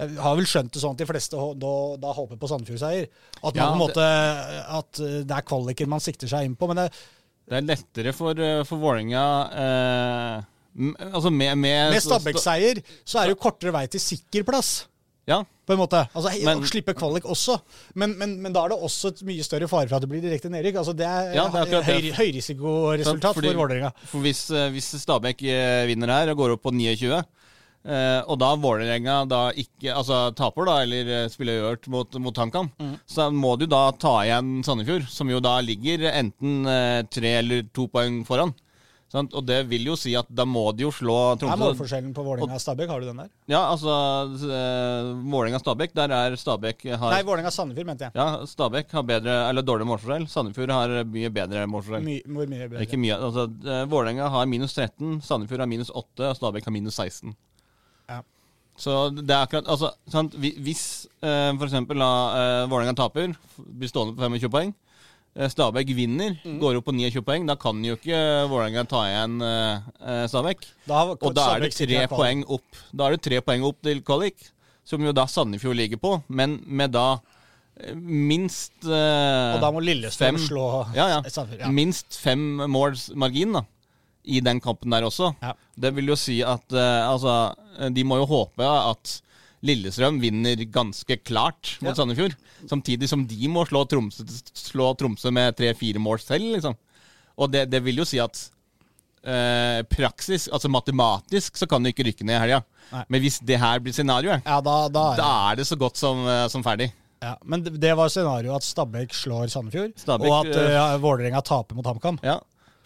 jeg har vel skjønt det sånn at de fleste da, da håper på Sandefjord-seier. At Ja, måte, at eh, det er kvaliken man sikter seg inn på. Men det, Det er lettere for, eh, for Vålerenga eh, Altså med, med, med Stabæk-seier så er det jo kortere vei til sikker plass. Ja, på en måte. Altså, Men- slippe kvalik også. Men, men, men da er det også et mye større fare for at det blir direkte nedrykk. Altså, det er, Ja, det er høy, høyrisikoresultat for Vålerenga. For hvis, eh, hvis Stabæk eh, vinner her og går opp på 29, Uh, og da Vålerenga da ikke altså taper, da, eller eh, spiller øvert mot, mot HamKam, Mm. så må du da ta igjen Sandefjord, som jo da ligger enten uh, tre eller to poeng foran. Sant? Og det vil jo si at da må de jo slå Tromsø. Det er målforskjellen på Vålerenga og Stabæk? Har du den der? Ja, altså eh, Vålerenga-Stabæk, der er Stabæk har Nei, Vålerenga-Sandefjord, mente jeg. Ja, Stabæk har bedre, eller dårlig målforskjell. Sandefjord har mye bedre målforskjell. My, mye bedre? Ikke mye. altså eh, Vålerenga har minus 13, Sandefjord har minus 8, og Stabæk har minus 16. Ja. Så det er akkurat altså, sant? Hvis eh, eksempel da eh, Vålerenga taper, blir stående på 25 poeng, Stabæk vinner, Mm. går opp på 29 poeng, da kan jo ikke Vålerenga ta igjen eh, eh, Stabæk. Og da er det tre poeng opp Da er det tre poeng opp til kvalik, som jo da Sandefjord ligger på, men med da eh, minst uh, Og da må Lillestrøm fem- slå ja, ja. Sandefjord. Ja. Minst fem måls margin da, i den kampen der også. Ja. Det vil jo si at uh, altså, eh, de må jo håpe at Lillestrøm vinner ganske klart mot Ja. Sandefjord. Samtidig som de må slå Tromsø, slå Tromsø med tre-fire mål selv, liksom. Og det, det vil jo si at eh, praksis, altså matematisk, så kan du ikke rykke ned i helga. Men hvis det her blir scenarioet, Ja, da, da da er det så godt som, eh, som ferdig. ja. Men det, var scenarioet at Stabæk slår Sandefjord, Stabæk, og at uh, Vålerenga taper mot HamKam. Ja.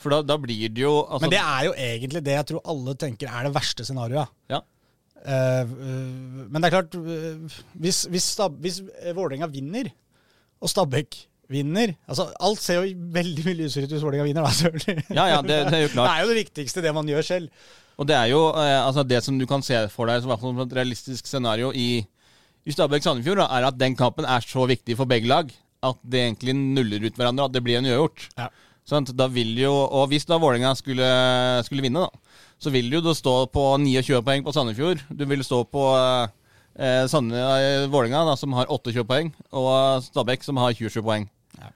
For da, da blir det jo altså, Men det er jo egentlig det jeg tror alle tenker er det verste scenarioet. Ja. Eh, eh, men det er klart, eh, hvis, hvis, Stab- hvis Vålerenga vinner, og Stabæk vinner altså Alt ser jo veldig mye lysere ut hvis Vålerenga vinner, da, selvfølgelig. Ja, ja, det, det er jo Det er jo det viktigste, det man gjør selv. Og det er jo altså det som du kan se for deg som et realistisk scenario i, i Stabæk-Sandefjord, er at den kampen er så viktig for begge lag at det egentlig nuller ut hverandre, at det blir en uavgjort. Ja. Sånn, Da vil jo, og hvis da Vålerenga skulle, skulle vinne, da, så vil jo du stå på 29 poeng på Sandefjord. Du vil stå på eh, Sande, Vålinga, da, som har 28 poeng, og Stabæk, som har 27 poeng. Ja.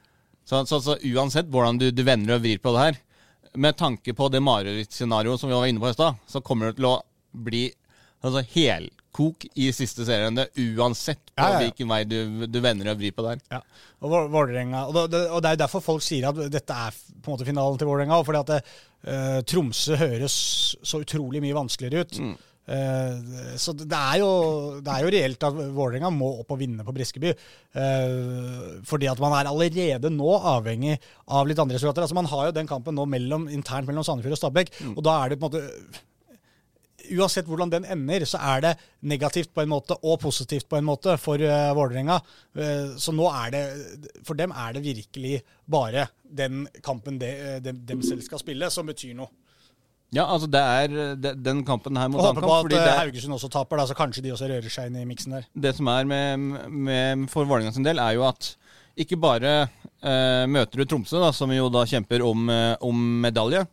Så, så, så uansett hvordan du, du vender og vrir på det her, med tanke på det marerittscenarioet som vi var inne på i stad, så kommer det til å bli altså, helkok i siste serierunde, uansett på Ja, ja, ja. hvilken vei du, du vender og vrir på der. Ja. Og, Vå- og, det, og det er jo derfor folk sier at dette er på en måte finalen til Vålerenga. Fordi at det, uh, Tromsø høres så utrolig mye vanskeligere ut. Eh, så det er, jo, det er jo reelt at Vålerenga må opp og vinne på Briskeby. eh, fordi at man er allerede nå avhengig av litt andre resultater. Altså Man har jo den kampen nå mellom, internt mellom Sandefjord og Stabæk, og da er det på en måte uansett hvordan den ender, så er det negativt på en måte og positivt på en måte for uh, Vålerenga. Uh, så nå er det For dem er det virkelig bare den kampen de, de, dem, dem selv skal spille, som betyr noe. Ja, altså det er de- den kampen her mot håper på at fordi eh, det, er- Haugesund også taper, da, så kanskje de også rører seg inn i miksen der. det som er med, med, for Vålerenga sin del, er jo at ikke bare uh, møter du Tromsø, da, som jo da kjemper om, eh, om medalje.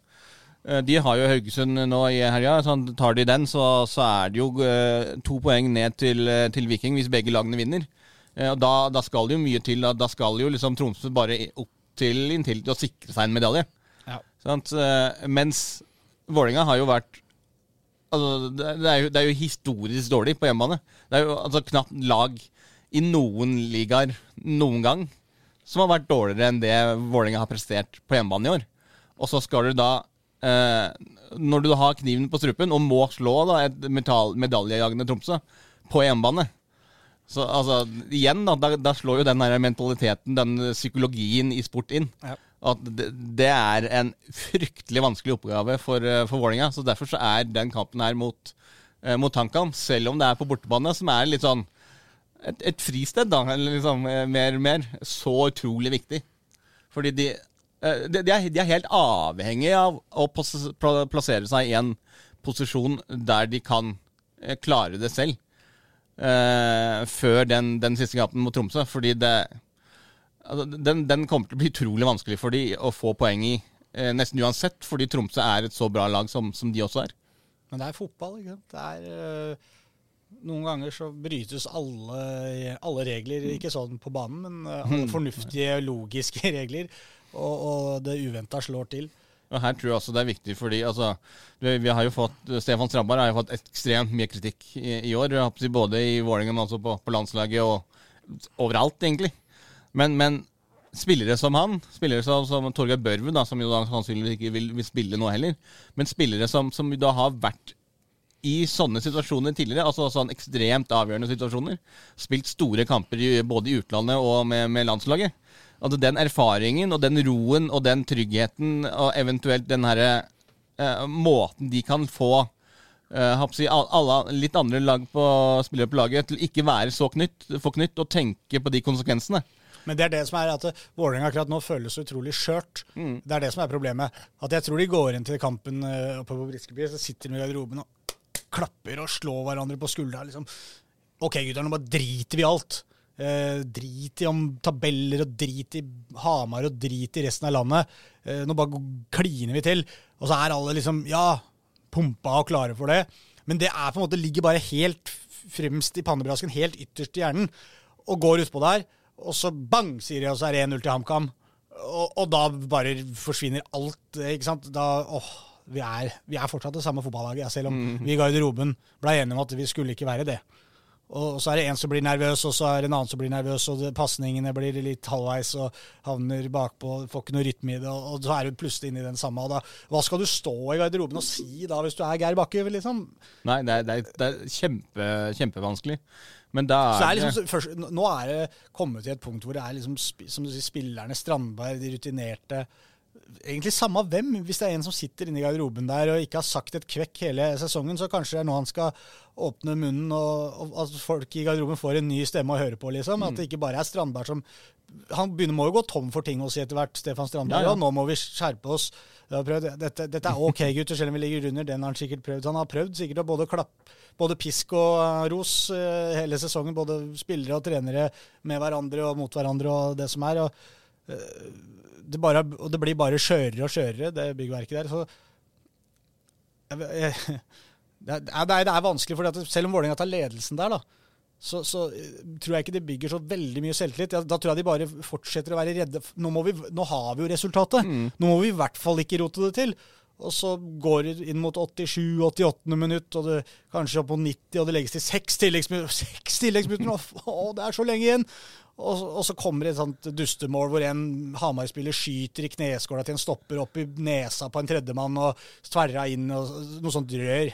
Eh, de har jo Haugesund nå i helga. Så tar de den, så, så er det jo eh, to poeng ned til, eh, til Viking hvis begge lagene vinner. Og da, da skal det jo mye til. Da, skal jo liksom Tromsø bare opp til inntil til å sikre seg en medalje. Ja. Sant? Eh, mens Vålerenga har jo vært altså, det, er jo, det er jo historisk dårlig på hjemmebane. Det er jo altså, knapt lag i noen ligaer noen gang som har vært dårligere enn det Vålerenga har prestert på hjemmebane i år. Og så skal du da Når du har kniven på strupen og må slå da, et metal, medaljejagende Tromsø på hjemmebane så altså, igjen da, da, da slår jo den der mentaliteten, den psykologien i sport inn. Ja. At det, det er en fryktelig vanskelig oppgave for, eh, for Vålinga, Så derfor så er den kampen her mot, eh, mot Tankan, selv om det er på bortebane, som er litt sånn et, et fristed, da, eller liksom eh, mer mer, så utrolig viktig. Fordi de, eh, de, de, er, de er helt avhengige av å plassere seg i en posisjon der de kan eh, klare det selv. Uh, før den, den siste kampen mot Tromsø. Fordi det altså, den, den kommer til å bli utrolig vanskelig for de å få poeng i. uh, nesten uansett, fordi Tromsø er et så bra lag som, som de også er. Men det er fotball, ikke sant. Det er Uh Noen ganger så brytes alle, alle regler, ikke sånn på banen, men alle fornuftige, logiske regler. Og, og det uventa slår til. Og her tror jeg også det er viktig, fordi altså, vi, har jo fått, Stefan Strandberg har jo fått ekstremt mye kritikk i, i år. Både i Vålerenga, men på, på landslaget og overalt, egentlig. Men, men spillere som han, spillere som, som Torgeir Børven, da, som jo da sannsynligvis ikke vil, vil spille nå heller, men spillere som, som da har vært i sånne situasjoner tidligere, altså sånn ekstremt avgjørende situasjoner, spilt store kamper i, både i utlandet og med, med landslaget. Altså den erfaringen og den roen og den tryggheten og eventuelt den herre eh, måten de kan få eh, si, alle litt andre lag på, spillere på laget til ikke være så knytt, forknytt og tenke på de konsekvensene. Men det er det som er at eh, Vålerenga akkurat nå føles utrolig skjørt. Det er det som er problemet. At jeg tror de går inn til kampen øh, oppe på Briskeby, så sitter de i garderoben og klapper og slår hverandre på skuldra. Liksom. OK, gutter, nå bare driter vi i alt. Eh, drit i om tabeller og drit i Hamar og drit i resten av landet. Eh, nå bare kliner vi til. Og så er alle liksom ja, pumpa og klare for det. Men det er på en måte ligger bare helt fremst i pannebrasken, helt ytterst i hjernen, og går utpå der. Og så bang, sier de, og så er det 1-0 til HamKam. Og, og da bare forsvinner alt. eh, ikke sant? Da, åh, vi er, vi er fortsatt det samme fotballaget, selv om vi i garderoben ble enige om at vi skulle ikke være det. Og så er det en som blir nervøs, og så er det en annen som blir nervøs, og pasningene blir litt halvveis og havner bakpå, får ikke noe rytme i det, og, så er du plutselig inne i den samme. Da, hva skal du stå i garderoben og si da, hvis du er Geir Bakke? Liksom? Nei, det er, det er, det er kjempe, kjempevanskelig. Men da Så er er liksom, først, nå er det kommet til et punkt hvor det er liksom, som du sier, spillerne, Strandberg, de rutinerte, egentlig samme hvem. Hvis det er en som sitter inne i garderoben der og ikke har sagt et kvekk hele sesongen, så kanskje det er nå han skal åpne munnen, og, og at folk i garderoben får en ny stemme å høre på. liksom. At det ikke bare er Strandberg som Han begynner må jo gå tom for ting å si etter hvert, Stefan Strandberg. Ja, ja. Og nå må vi skjerpe oss. Dette, dette er OK, gutter, selv om vi ligger under. Den har han sikkert prøvd. Han har prøvd sikkert å både klappe både pisk og eh, ros eh, hele sesongen. Både spillere og trenere med hverandre og mot hverandre og det som er. og det, bare, og det blir bare skjørere og skjørere, det byggverket der. Så jeg, jeg, det, er, det, er, vanskelig, for selv om Vålerenga tar ledelsen der, da, så, så eh, tror jeg ikke det bygger så veldig mye selvtillit. Da tror jeg de bare fortsetter å være redde. Nå, må vi, nå har vi jo resultatet. Nå må vi i hvert fall ikke rote det til. Og så går det inn mot 87-88 minutt, og det kanskje opp mot 90, og det legges til seks tilleggsminutter. Seks tilleggsminutter! Å, det er så lenge igjen! Og, og så kommer det et sånt dustemål hvor en Hamar-spiller skyter i kneskåla til en stopper opp i nesa på en tredjemann og tverra inn og noe sånt rør.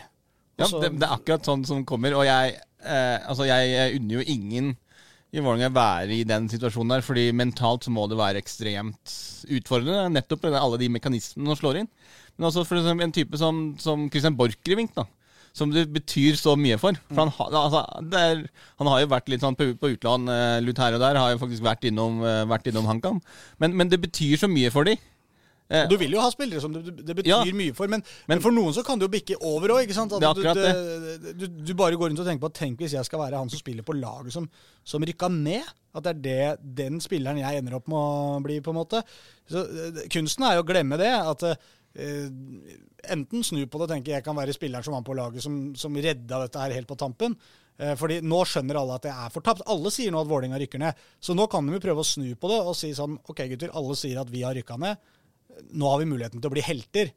Ja, det, det er akkurat sånn som kommer. Og jeg, eh, altså jeg, jeg unner jo ingen i Vålerenga være i den situasjonen der, fordi mentalt så må det være ekstremt utfordrende. Nettopp med alle de mekanismene som slår inn. Men også for en type som, som Christian Borchgrevink, da. Som det betyr så mye for. For han, har- altså, er, han har jo vært litt sånn på, på utland, uh, litt her og der. Har jo faktisk vært innom, uh, vært innom HamKam. Men, men det betyr så mye for de. Eh, Du vil jo ha spillere som det, det betyr Ja. mye for, men, men for noen så kan det jo bikke over òg. Akkurat du, du, du, bare går rundt og tenker på at tenk hvis jeg skal være han som spiller på laget som, som rykka ned. At det er det, den spilleren jeg ender opp med å bli, på en måte. Så Kunsten er jo å glemme det. At enten snu på det og tenke jeg kan være spilleren som var på laget som, som redda dette her helt på tampen. Eh, fordi nå skjønner alle at det er fortapt. Alle sier nå at Vålinga rykker ned. Så nå kan de jo prøve å snu på det og si sånn OK, gutter, alle sier at vi har rykka ned nå har vi muligheten til å bli helter.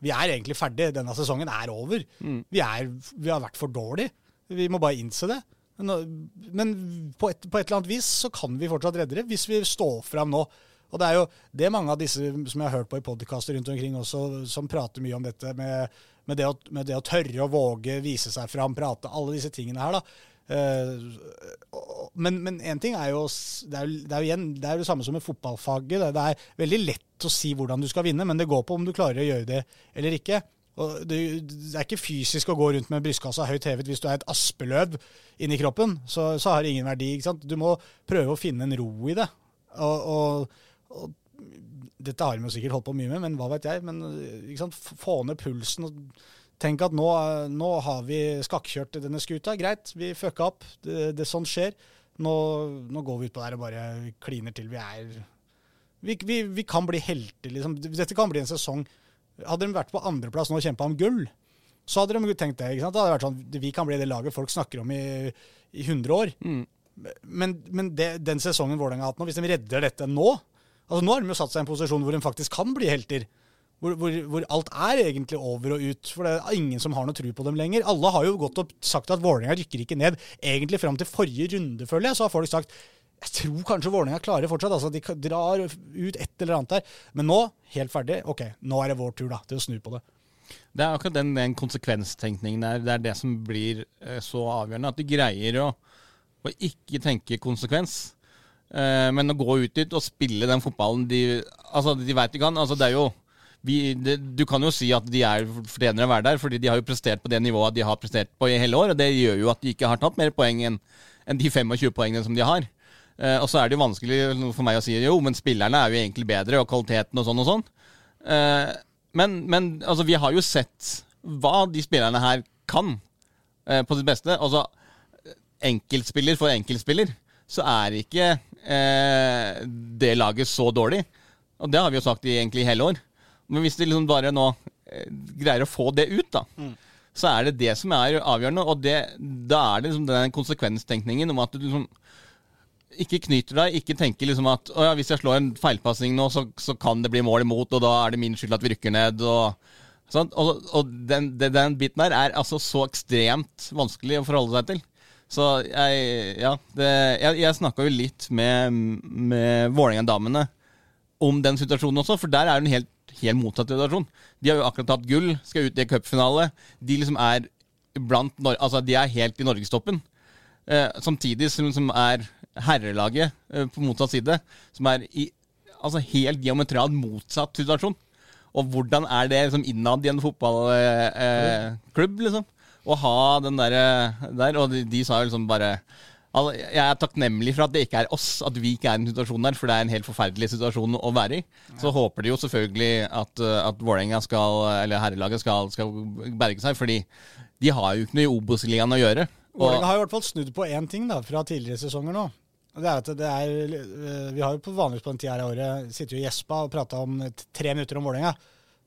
Vi er egentlig ferdig. Denne sesongen er over. Vi, er, vi har vært for dårlige. Vi må bare innse det. Men, men på, et, på et eller annet vis så kan vi fortsatt redde det, hvis vi står fram nå. Og det er jo det er mange av disse som jeg har hørt på i podkaster rundt omkring også, som prater mye om dette med, med, det å, med det å tørre å våge, vise seg fram, prate. Alle disse tingene her, da. Eh, men, én ting er jo Det er jo, det er jo igjen det er jo det samme som med fotballfaget. Det, er veldig lett å si hvordan du skal vinne, men det går på om du klarer å gjøre det eller ikke. Og det, det er ikke fysisk å gå rundt med brystkassa høyt hevet hvis du er et aspeløv inni kroppen. Så, så har det ingen verdi. ikke sant? Du må prøve å finne en ro i det. Og, og, og dette har jo sikkert holdt på mye med, men hva vet jeg. Men sant? Få ned pulsen. og Tenk at nå, nå har vi skakkjørt denne skuta. Greit, vi fucka opp. Det, det sånn skjer. Nå, nå går vi utpå der og bare kliner til. Vi er vi, vi, vi kan bli helter, liksom. Dette kan bli en sesong Hadde de vært på andreplass nå og kjempa om gull, så hadde de tenkt det. ikke sant? Det hadde vært sånn, Vi kan bli det laget folk snakker om i, i 100 år. Men, men det, den sesongen Vålerenga har hatt nå, hvis de redder dette nå altså Nå har de jo satt seg i en posisjon hvor de faktisk kan bli helter. Hvor, hvor, hvor alt er egentlig over og ut. For det er ingen som har noe tro på dem lenger. Alle har jo gått og sagt at Vålerenga rykker ikke ned. Egentlig fram til forrige runde, føler jeg, så har folk sagt jeg tror kanskje Vålerenga klarer fortsatt. altså De drar ut et eller annet der. Men nå, helt ferdig. Ok, nå er det vår tur da, til å snu på det. Det er akkurat den, den konsekvenstenkningen der. Det er det som blir eh, så avgjørende. At de greier å, å ikke tenke konsekvens. Eh, men å gå ut dit og spille den fotballen de, altså, de veit de kan. Altså, det er jo vi, det, du kan jo si at de er fortjener å være der, fordi de har jo prestert på det nivået de har prestert på i hele år. Og det gjør jo at de ikke har tatt mer poeng enn en de 25 poengene som de har. Eh, og så er det jo vanskelig for meg å si jo, men spillerne er jo egentlig bedre, og kvaliteten og sånn og sånn. Eh, men, men altså, vi har jo sett hva de spillerne her kan eh, på sitt beste. Altså, enkeltspiller for enkeltspiller, så er ikke eh, det laget så dårlig. Og det har vi jo sagt i egentlig hele år. Men hvis de liksom bare nå eh, greier å få det ut, da, så er det det som er avgjørende. Og det, da er det liksom den konsekvenstenkningen om at du liksom ikke knyter deg, ikke tenker liksom at å ja, hvis jeg slår en feilpasning nå, så, så kan det bli mål imot, og da er det min skyld at vi rykker ned. Og, Sånn? og, og den, den, den biten der er altså så ekstremt vanskelig å forholde seg til. Så jeg, ja, det, jeg, jeg snakka jo litt med, med Vålerenga-damene om den situasjonen også, for der er det en helt, helt motsatt situasjon. De har jo akkurat tatt gull, skal ut i cupfinale. De liksom er blant Altså, de er helt i norgestoppen. Eh, samtidig som, som er herrelaget eh, på motsatt side, som er i altså helt diametralt motsatt situasjon. Og hvordan er det liksom innad i en fotballklubb, eh, liksom? Å ha den der, der. Og de, de sa jo liksom bare Altså, jeg er takknemlig for at det ikke er oss, at vi ikke er i en situasjon der, for det er en helt forferdelig situasjon å være i. Så håper de jo selvfølgelig at, uh, at Vålerenga skal, eller herrelaget skal, skal berge seg, fordi de har jo ikke noe i Obos-ligaen å gjøre. Vålerenga har i hvert fall snudd på én ting da, fra tidligere sesonger nå. Det er at det er, eh, Vi har jo på vanligvis på den tida her i året sittet og gjespa og prata om tre minutter om Vålerenga.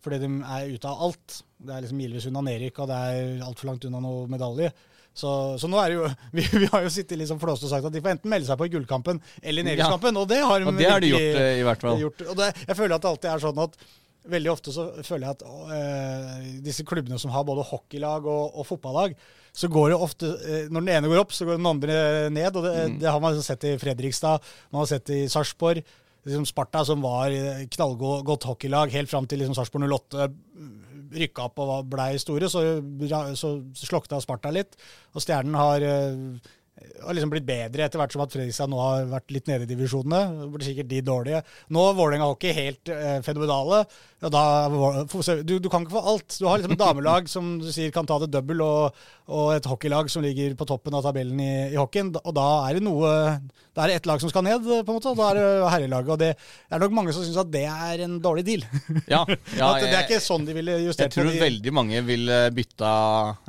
Fordi de er ute av alt. Det er liksom milevis unna nedrykk, og det er altfor langt unna noe medalje. Så, så nå er det jo vi, vi har jo sittet liksom flåst og sagt at de får enten melde seg på i gullkampen eller i nedrykkskampen, og det har de og det har de gjort, eh, i hvert fall. gjort. Og det, jeg føler at det alltid er sånn at Veldig ofte så føler jeg at øh, disse klubbene som har både hockeylag og, og fotballag, så går det ofte øh, Når den ene går opp, så går den andre ned. og Det, Mm. det har man sett i Fredrikstad, man har sett i Sarpsborg. Liksom Sparta, som var knallgodt hockeylag helt fram til liksom Sarpsborg 08 rykka opp og blei store, så, så slokta Sparta litt. Og Stjernen har øh, har liksom blitt bedre etter hvert som at Fredrikstad nå har vært litt nede i divisjonene. Det blir sikkert de dårlige. Nå er Vålerenga hockey helt eh, fenomenale. Ja, da, du, du kan ikke få alt. Du har liksom et damelag som du sier kan ta det double, og, og et hockeylag som ligger på toppen av tabellen i, i hockeyen. Og da er det noe Da er det ett lag som skal ned, på en måte. og Da er det herrelaget. Og det, det er nok mange som syns at det er en dårlig deal. ja, ja, at det er ikke sånn de ville Jeg tror de, veldig mange vil eh, bytta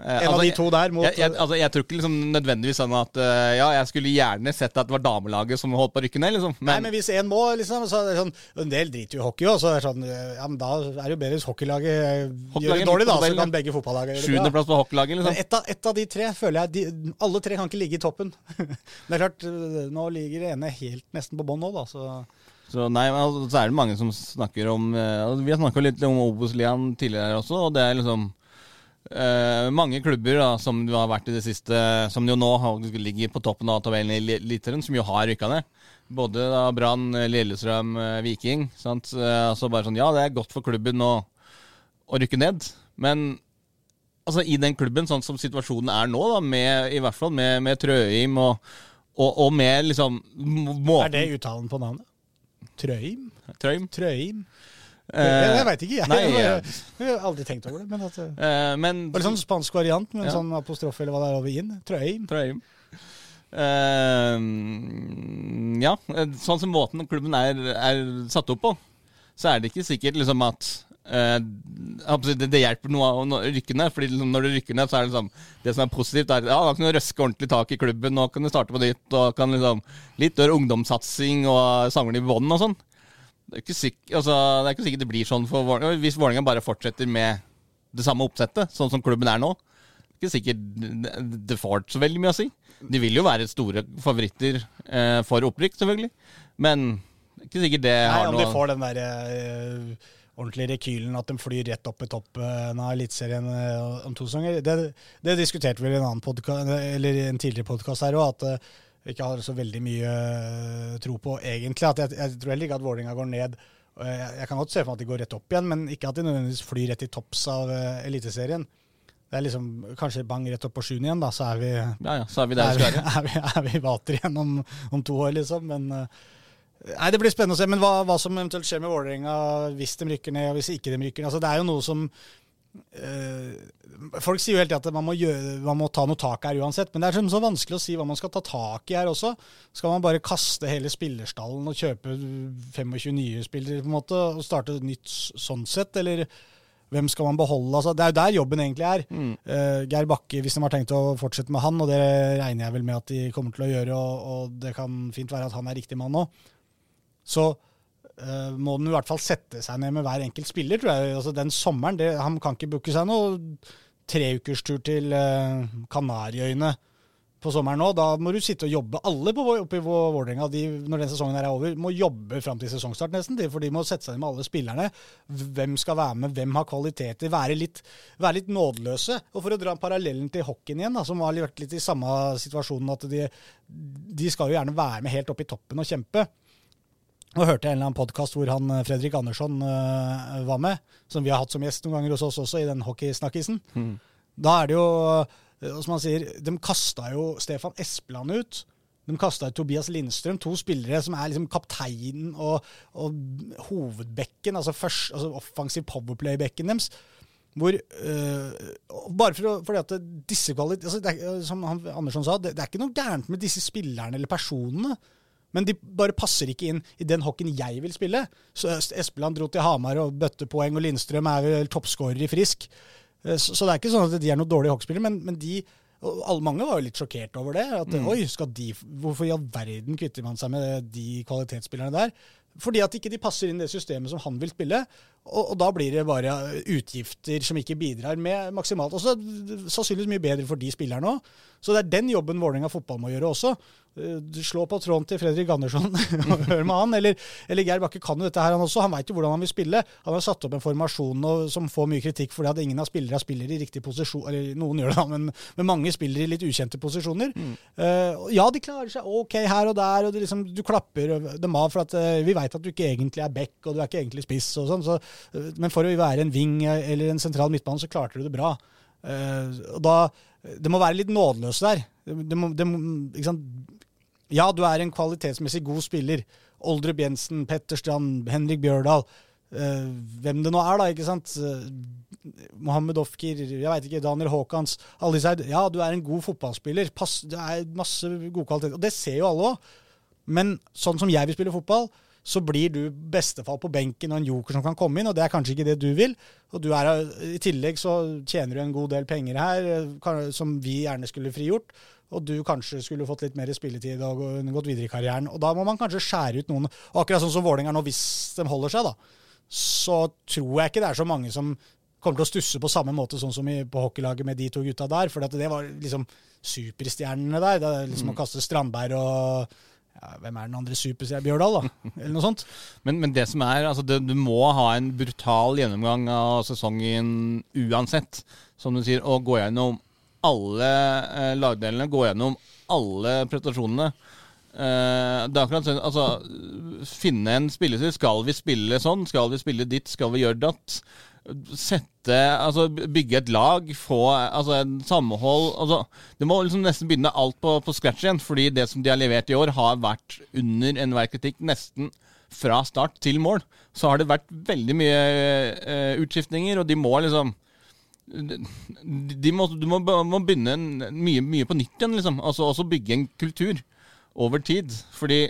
eh, en av de to der mot jeg, jeg, altså, jeg tror ikke liksom nødvendigvis sånn at eh, Ja, jeg skulle gjerne sett at det var damelaget som holdt på å rykke ned, liksom. Nei, men hvis én må, liksom, så er det sånn En del driter jo i hockey òg, så det er sånn Ja, men da er det jo bedre hvis hockeylaget eh, gjør det dårlig, da. Så kan begge fotballagene gjøre det bra. Sjuendeplass på hockeylaget, liksom. Et av, et av de tre føler jeg de, Alle tre kan ikke ligge i toppen. det er klart, nå ligger det ene helt nesten på bånn nå, da. Så Så nei, altså, så er det mange som snakker om eh, altså, Vi har snakka litt om Obos-ligaen tidligere også, og det er liksom uh, mange klubber da, som du har vært i det siste, som jo nå ligger på toppen av tabellen i Li- Eliteserien, som jo har rykka ned. Både da Brann, Lillestrøm, eh, Viking. Sant? Eh, altså bare sånn, Ja, det er godt for klubben å, å rykke ned, men altså i den klubben, sånn som situasjonen er nå, da, med, i hvert fall med, med Trøim og, og, og med liksom måten er det uttalen på navnet? Trøim? Trøim? Trøim? Eh, jeg jeg veit ikke, jeg. nei, jeg, jeg- har aldri tenkt over det. Men at det Eh, men var litt sånn spansk variant med en Ja. sånn apostrofe eller hva det er over inn. Trøim. Trøim. Eh, ja, sånn som måten klubben er, er satt opp på, så er det ikke sikkert liksom at si det, det hjelper noe å rykke ned. Fordi liksom, når du rykker ned, så er det liksom Det som er positivt, er ja, da kan du røske ordentlig tak i klubben. Nå kan du starte på nytt. Og kan liksom Litt dør ungdomssatsing og samle i bånn og sånn. Det er ikke sikkert altså, det, er ikke sikkert det blir sånn for Vålerenga. Hvis Vålerenga bare fortsetter med det samme oppsettet, sånn som klubben er nå, det er ikke sikkert det får så veldig mye å si. De vil jo være store favoritter eh, for opprykk, selvfølgelig. Men ikke sikkert det Nei, har om de får den der eh, ordentlige rekylen, at de flyr rett opp i toppen av Eliteserien eh, om to sesonger. Det, det diskuterte vi i en annen podcast, eller en tidligere podkast her òg, at eh, vi ikke har så veldig mye eh, tro på egentlig. At jeg, jeg tror heller ikke at Vålerenga går ned. Jeg, jeg kan godt se for meg at de går rett opp igjen, men ikke at de nødvendigvis flyr rett i topps av Eliteserien. Det er liksom kanskje bang rett opp på sjuende igjen, da, så er vi Ja, ja, så er vi der er vi skal være. er vi, er vi vater igjen om, om to år, liksom. Men eh, Nei, Det blir spennende å se. Men hva, hva som eventuelt skjer med Vålerenga hvis de rykker ned, og hvis ikke de rykker ned. Altså, det er jo noe som øh, Folk sier jo hele tiden at man må, gjøre, man må ta noe tak her uansett, men det er sånn så vanskelig å si hva man skal ta tak i her også. Skal man bare kaste hele spillerstallen og kjøpe 25 nye spillere på en måte, og starte nytt sånn sett, eller hvem skal man beholde? Altså, det er jo der jobben egentlig er. Eh, Geir Bakke, hvis de har tenkt å fortsette med han, og det regner jeg vel med at de kommer til å gjøre, og, og det kan fint være at han er riktig mann nå, så uh, må den i hvert fall sette seg ned med hver enkelt spiller, tror jeg. Altså, den sommeren, det, Han kan ikke booke seg noe treukerstur til uh, Kanariøyene på sommeren nå. Da må du sitte og jobbe. Alle på, oppe i Vålerenga de, når den sesongen her er over, må jobbe fram til sesongstart, nesten. For de må sette seg ned med alle spillerne. Hvem skal være med, hvem har kvaliteter? Være litt, være litt nådeløse. Og for å dra parallellen til hockeyen igjen, da, som har vært litt i samme situasjonen, at de, de skal jo gjerne være med helt opp i toppen og kjempe. Nå hørte jeg en eller annen podkast hvor han Fredrik Andersson eh, var med, som vi har hatt som gjest noen ganger hos oss også, i den hockeysnakkisen. Da er det jo, eh, som han sier, de kasta jo Stefan Espeland ut De kasta ut Tobias Lindstrøm, to spillere som er liksom kapteinen og, og hovedbekken, altså, først, altså offensiv powerplay-bekken deres. Hvor, øh, bare for fordi at disse kvalit altså er, Som han, Andersson sa, det, det er ikke noe gærent med disse spillerne eller personene. Men de bare passer ikke inn i den hockeyen jeg vil spille. Så Espeland dro til Hamar og bøtte poeng, og Lindstrøm er vel toppskårer i Frisk. Eh, så, så, det er ikke sånn at de er noen dårlige hockeyspillere, men, men de alle mange var jo litt sjokkert over det. at mm. oi, skal de, Hvorfor i all verden kvitter man seg med de kvalitetsspillerne der? Fordi at ikke de passer inn i det systemet som han vil spille. Og, og, da blir det bare utgifter som ikke bidrar med maksimalt. Og så sannsynligvis mye bedre for de spillerne òg. Så det er den jobben Vålerenga fotball må gjøre også. Eh, slå på tråden til Fredrik Andersson og hør med han. Eller, eller Geir Bakke kan jo dette her, han også. Han veit jo hvordan han vil spille. Han har satt opp en formasjon og, som får mye kritikk fordi at ingen av spillerne spiller i riktig posisjon. Eller noen gjør det, da, men, men mange spiller i litt ukjente posisjoner. Mm. Uh, ja, de klarer seg OK her og der, og liksom, du klapper dem av for at uh, vi veit at du ikke egentlig er back, og du er ikke egentlig spiss og sånn. Så, men for å være en wing eller en sentral midtbane, så klarte du det bra. og da Det må være litt nådeløst der. Det må, det må, ja, du er en kvalitetsmessig god spiller. Oldrup Jensen, Petter Strand, Henrik Bjørdal. Hvem det nå er, da. ikke sant? Mohammed Ofkir, jeg veit ikke, Daniel Haakons. Alle disse her. Ja, du er en god fotballspiller. Pass, det er masse god kvalitet. Og det ser jo alle òg. Men sånn som jeg vil spille fotball, så blir du bestefall på benken og en joker som kan komme inn, og det er kanskje ikke det du vil. Og du er, I tillegg så tjener du en god del penger her, eh, som vi gjerne skulle frigjort og du kanskje skulle fått litt mer spilletid og gått videre i karrieren. Og da må man kanskje skjære ut noen. Og akkurat sånn som Vålerenga nå, hvis de holder seg, da, så tror jeg ikke det er så mange som kommer til å stusse på samme måte sånn som på hockeylaget med de to gutta der. For det var liksom superstjernene der. Det er liksom mm. å kaste Strandberg og hvem er den andre superstjernen? Bjørdal, da? Eller noe sånt. Men, men det som er, altså det, du må ha en brutal gjennomgang av sesongen uansett. Som du sier, å gå gjennom alle eh, lagdelene, gå gjennom alle prestasjonene. Eh, det er akkurat sånn, altså Finne en spillestil. Skal vi spille sånn? Skal vi spille ditt? Skal vi gjøre datt? Sette Altså bygge et lag, få altså en samhold altså, Det må liksom nesten begynne alt på, på scratch igjen, fordi det som de har levert i år, har vært under enhver kritikk. Nesten fra start til mål. Så har det vært veldig mye uh, utskiftninger, og de må liksom de må, du må, må begynne mye, mye, på nytt igjen, liksom. Altså også bygge en kultur over tid. Fordi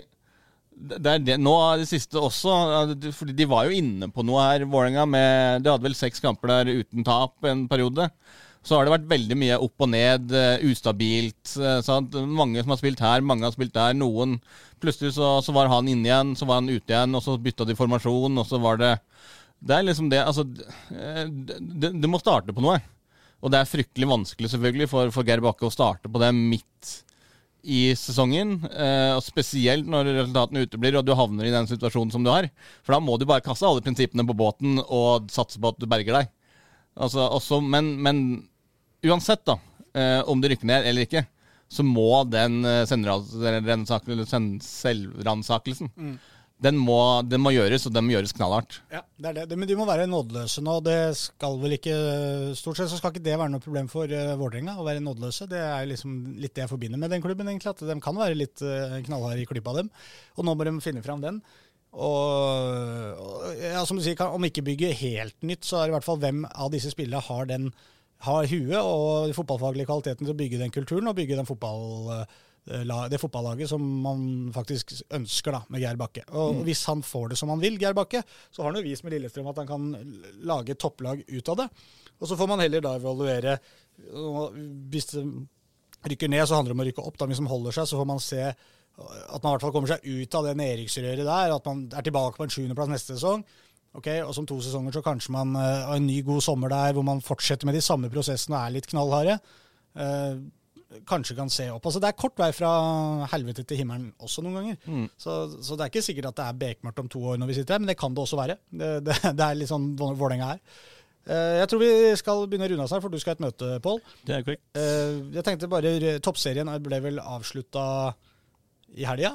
det er det nå er det siste også. Fordi de var jo inne på noe her, Vålerenga. De hadde vel seks kamper der uten tap en periode. Så har det vært veldig mye opp og ned, uh, ustabilt. Uh, sant? Mange som har spilt her, mange har spilt der. Noen Plutselig så, så var han inne igjen, så var han ute igjen, og så bytta de formasjon, og så var det det er liksom det Altså, det, må starte på noe. Og det er fryktelig vanskelig selvfølgelig for, for Geir Bakke å starte på det midt i sesongen. Eh, og Spesielt når resultatene uteblir og du havner i den situasjonen som du har. For da må du bare kaste alle prinsippene på båten og satse på at du berger deg. Altså, også, men, men, uansett, da, eh, om du rykker ned eller ikke, så må den, eh, selvransakelsen mm den må, den må, gjøres, og den må gjøres knallhardt. Ja, det er det. Men de må være nådeløse nå. Det skal vel ikke Stort sett så skal ikke det være noe problem for uh, Vålerenga å være nådeløse. Det er liksom litt det jeg forbinder med den klubben, egentlig. At de kan være litt uh, knallharde i klypa dem. Og nå må de finne fram den. Og, og ja, som du sier, kan, om ikke bygge helt nytt, så er det i hvert fall hvem av disse spillerne har den har huet og de fotballfaglige kvaliteten til å bygge den kulturen og bygge den fotball... Uh, det fotballaget som man faktisk ønsker da, med Geir Bakke. Og mm. Hvis han får det som han vil, Geir Bakke, så har han jo vist med Lillestrøm at han kan lage topplag ut av det. Og Så får man heller da evaluere Hvis det rykker ned, så handler det om å rykke opp. da, Hvis man holder seg, så får man se at man i hvert fall kommer seg ut av det nedrykksrøret der. At man er tilbake på en sjuendeplass neste sesong. Ok, og som to sesonger så kanskje man uh, har en ny, god sommer der hvor man fortsetter med de samme prosessene og er litt knallharde. Uh, kanskje kan se opp. Altså Det er kort vei fra helvete til himmelen også noen ganger. Mm. Så, så, det er ikke sikkert at det er bekmørkt om to år når vi sitter her, men det kan det også være. Det, det, det er litt sånn Vålerenga er. Uh, jeg tror vi skal begynne å runde oss her, for du skal ha et møte, Pål. Det er korrekt. Uh, jeg tenkte bare Toppserien ble vel avslutta i helga?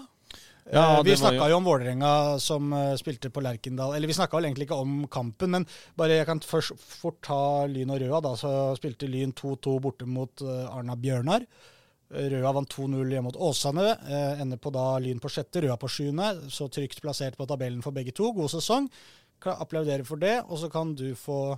Ja, eh, vi snakka jo... om Vålerenga som uh, spilte på Lerkendal. Eller vi snakka vel egentlig ikke om kampen, men bare jeg kan først fort ta Lyn og Røa. Da så spilte Lyn 2-2 borte mot uh, Arna Bjørnar. Røa vant 2-0 hjemme mot Åsane. Eh, ender på da Lyn på sjette, Røa på sjuende. Så trygt plassert på tabellen for begge to. God sesong. Kan applaudere for det. Og så kan du få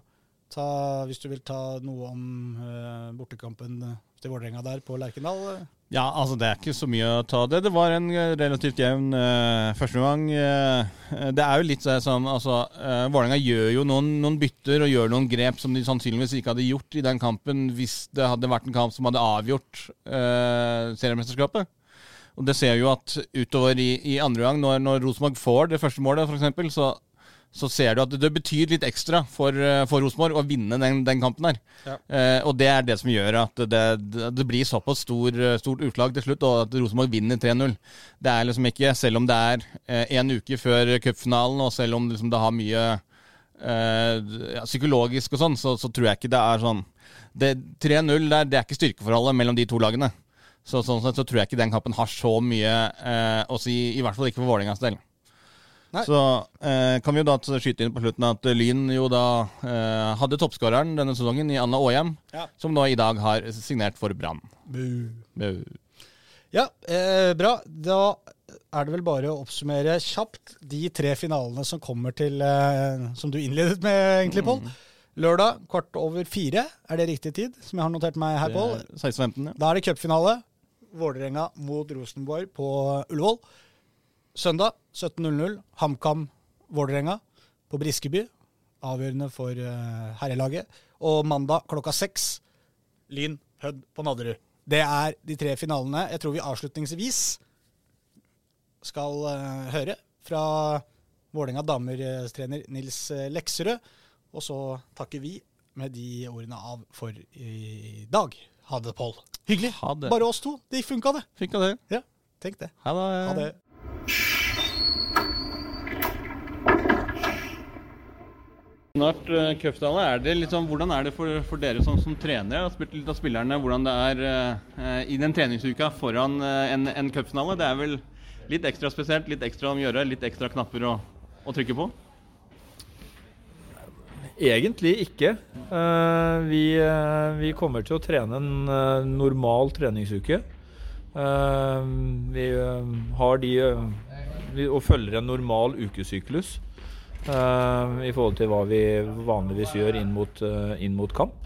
ta, hvis du vil ta noe om eh, bortekampen til Vålerenga der på Lerkendal. Ja, altså det er ikke så mye å ta det. Det var en eh, relativt jevn uh, førsteomgang. Uh, det er jo litt sånn altså, uh, Vålerenga gjør jo noen, noen bytter og gjør noen grep som de sannsynligvis ikke hadde gjort i den kampen hvis det hadde vært en kamp som hadde avgjort uh, seriemesterskapet. Og det ser jo at utover i, i andre gang, når, når Rosenborg får det første målet, f.eks., så så ser du at det betyr litt ekstra for, eh, for Rosenborg å vinne den, den kampen her. Ja. Eh, og det er det som gjør at det, det, blir såpass stor, stort utlag til slutt, og at Rosenborg vinner 3-0. Det er liksom ikke, selv om det er eh, en uke før cupfinalen, og selv om liksom, det har mye eh, ja, psykologisk og sånn, så, så, tror jeg ikke det er sånn 3-0 det, det er ikke styrkeforholdet mellom de to lagene. Så, sånn sett så tror jeg ikke den kampen har så mye eh, å si, i hvert fall ikke for Vålerengas del. Nei. Så eh, kan vi jo da skyte inn på slutten at Lyn jo da eh, hadde toppskåreren denne sesongen i Anna Aahjem, Ja. som nå i dag har signert for Brann. Ja, eh, bra. Da er det vel bare å oppsummere kjapt de tre finalene som kommer til eh, Som du innledet med, egentlig, Pål. Lørdag kvart over fire. Er det riktig tid, som jeg har notert meg her, Pål? 16-15, ja. Da er det cupfinale. Vålerenga mot Rosenborg på Ullevål. Søndag 17.00 HamKam Vålerenga på Briskeby. Avgjørende for uh, herrelaget. Og mandag klokka seks Lyn Hødd på Nadderud. Det er de tre finalene. Jeg tror vi avslutningsvis skal uh, høre fra Vålerenga damer-trener Nils eh, Lekserød. Og så takker vi med de ordene av for i dag. Ha det, Pål. Hyggelig. Ha det. Bare oss to. Det funka, det. Funka det. Ja, tenk det. Ha det. Ha det. Snart uh, cupfinale. Er det sånn, hvordan er det for, for dere som, som trenere? Har spurt litt av spillerne hvordan det er eh, i den treningsuka foran eh, en, en cupfinale? Det er vel litt ekstra spesielt, litt ekstra om å gjøre, litt ekstra knapper å, å trykke på? Egentlig ikke. Uh, vi, uh, vi kommer til å trene en uh, normal treningsuke. Eh, vi eh, har de eh, vi, og følger en normal ukesyklus i forhold til hva vi vanligvis gjør inn mot, eh, inn mot kamp.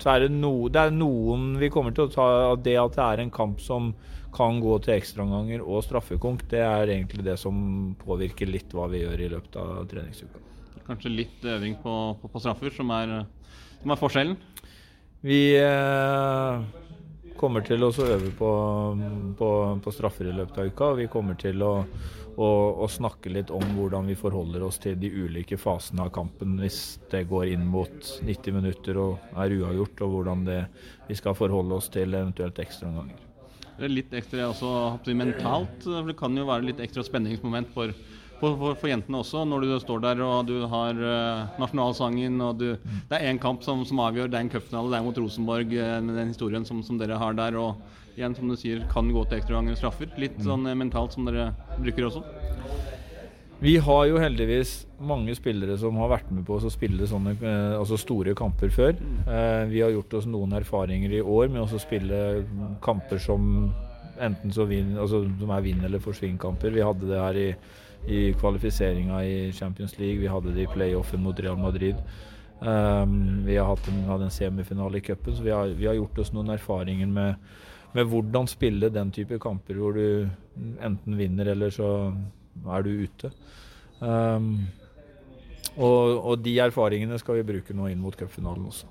Så er det, no, det er noen vi kommer til å ta av det at det er en kamp som kan gå til ekstraomganger og straffekonk, det er egentlig det som påvirker litt hva vi gjør i løpet av treningsuka. Kanskje litt øving på, på, på straffer, som er, som er forskjellen? Vi eh, kommer til å øve på, på, på straffer i løpet av uka. og Vi kommer til å, å, å snakke litt om hvordan vi forholder oss til de ulike fasene av kampen hvis det går inn mot 90 minutter og er uavgjort, og hvordan det, vi skal forholde oss til eventuelt ekstraomganger. Er litt ekstra også mentalt. Det kan jo være litt ekstra spenningsmoment for, for, for, for jentene også, når du står der og du har uh, nasjonalsangen og du, Det er én kamp som, som, avgjør, det er en cupfinale, det er mot Rosenborg, uh, med den historien som, som, dere har der. Og igjen, som du sier, kan gå til ekstraomganger og straffer. Litt sånn uh, mentalt som dere bruker også. Vi har jo heldigvis mange spillere som har vært med på å spille sånne eh, altså store kamper før. Eh, vi har gjort oss noen erfaringer i år med å spille kamper som enten så vin, altså, som er vinn- eller forsvinn-kamper. Vi hadde det her i, i kvalifiseringa i Champions League, vi hadde det i playoffen mot Real Madrid. Um, vi har hatt en, hadde en semifinale i cupen, så vi har, vi har, gjort oss noen erfaringer med, med hvordan spille den type kamper hvor du enten vinner eller så er du ute. Um, og, og, de erfaringene skal vi bruke nå inn mot cupfinalen også.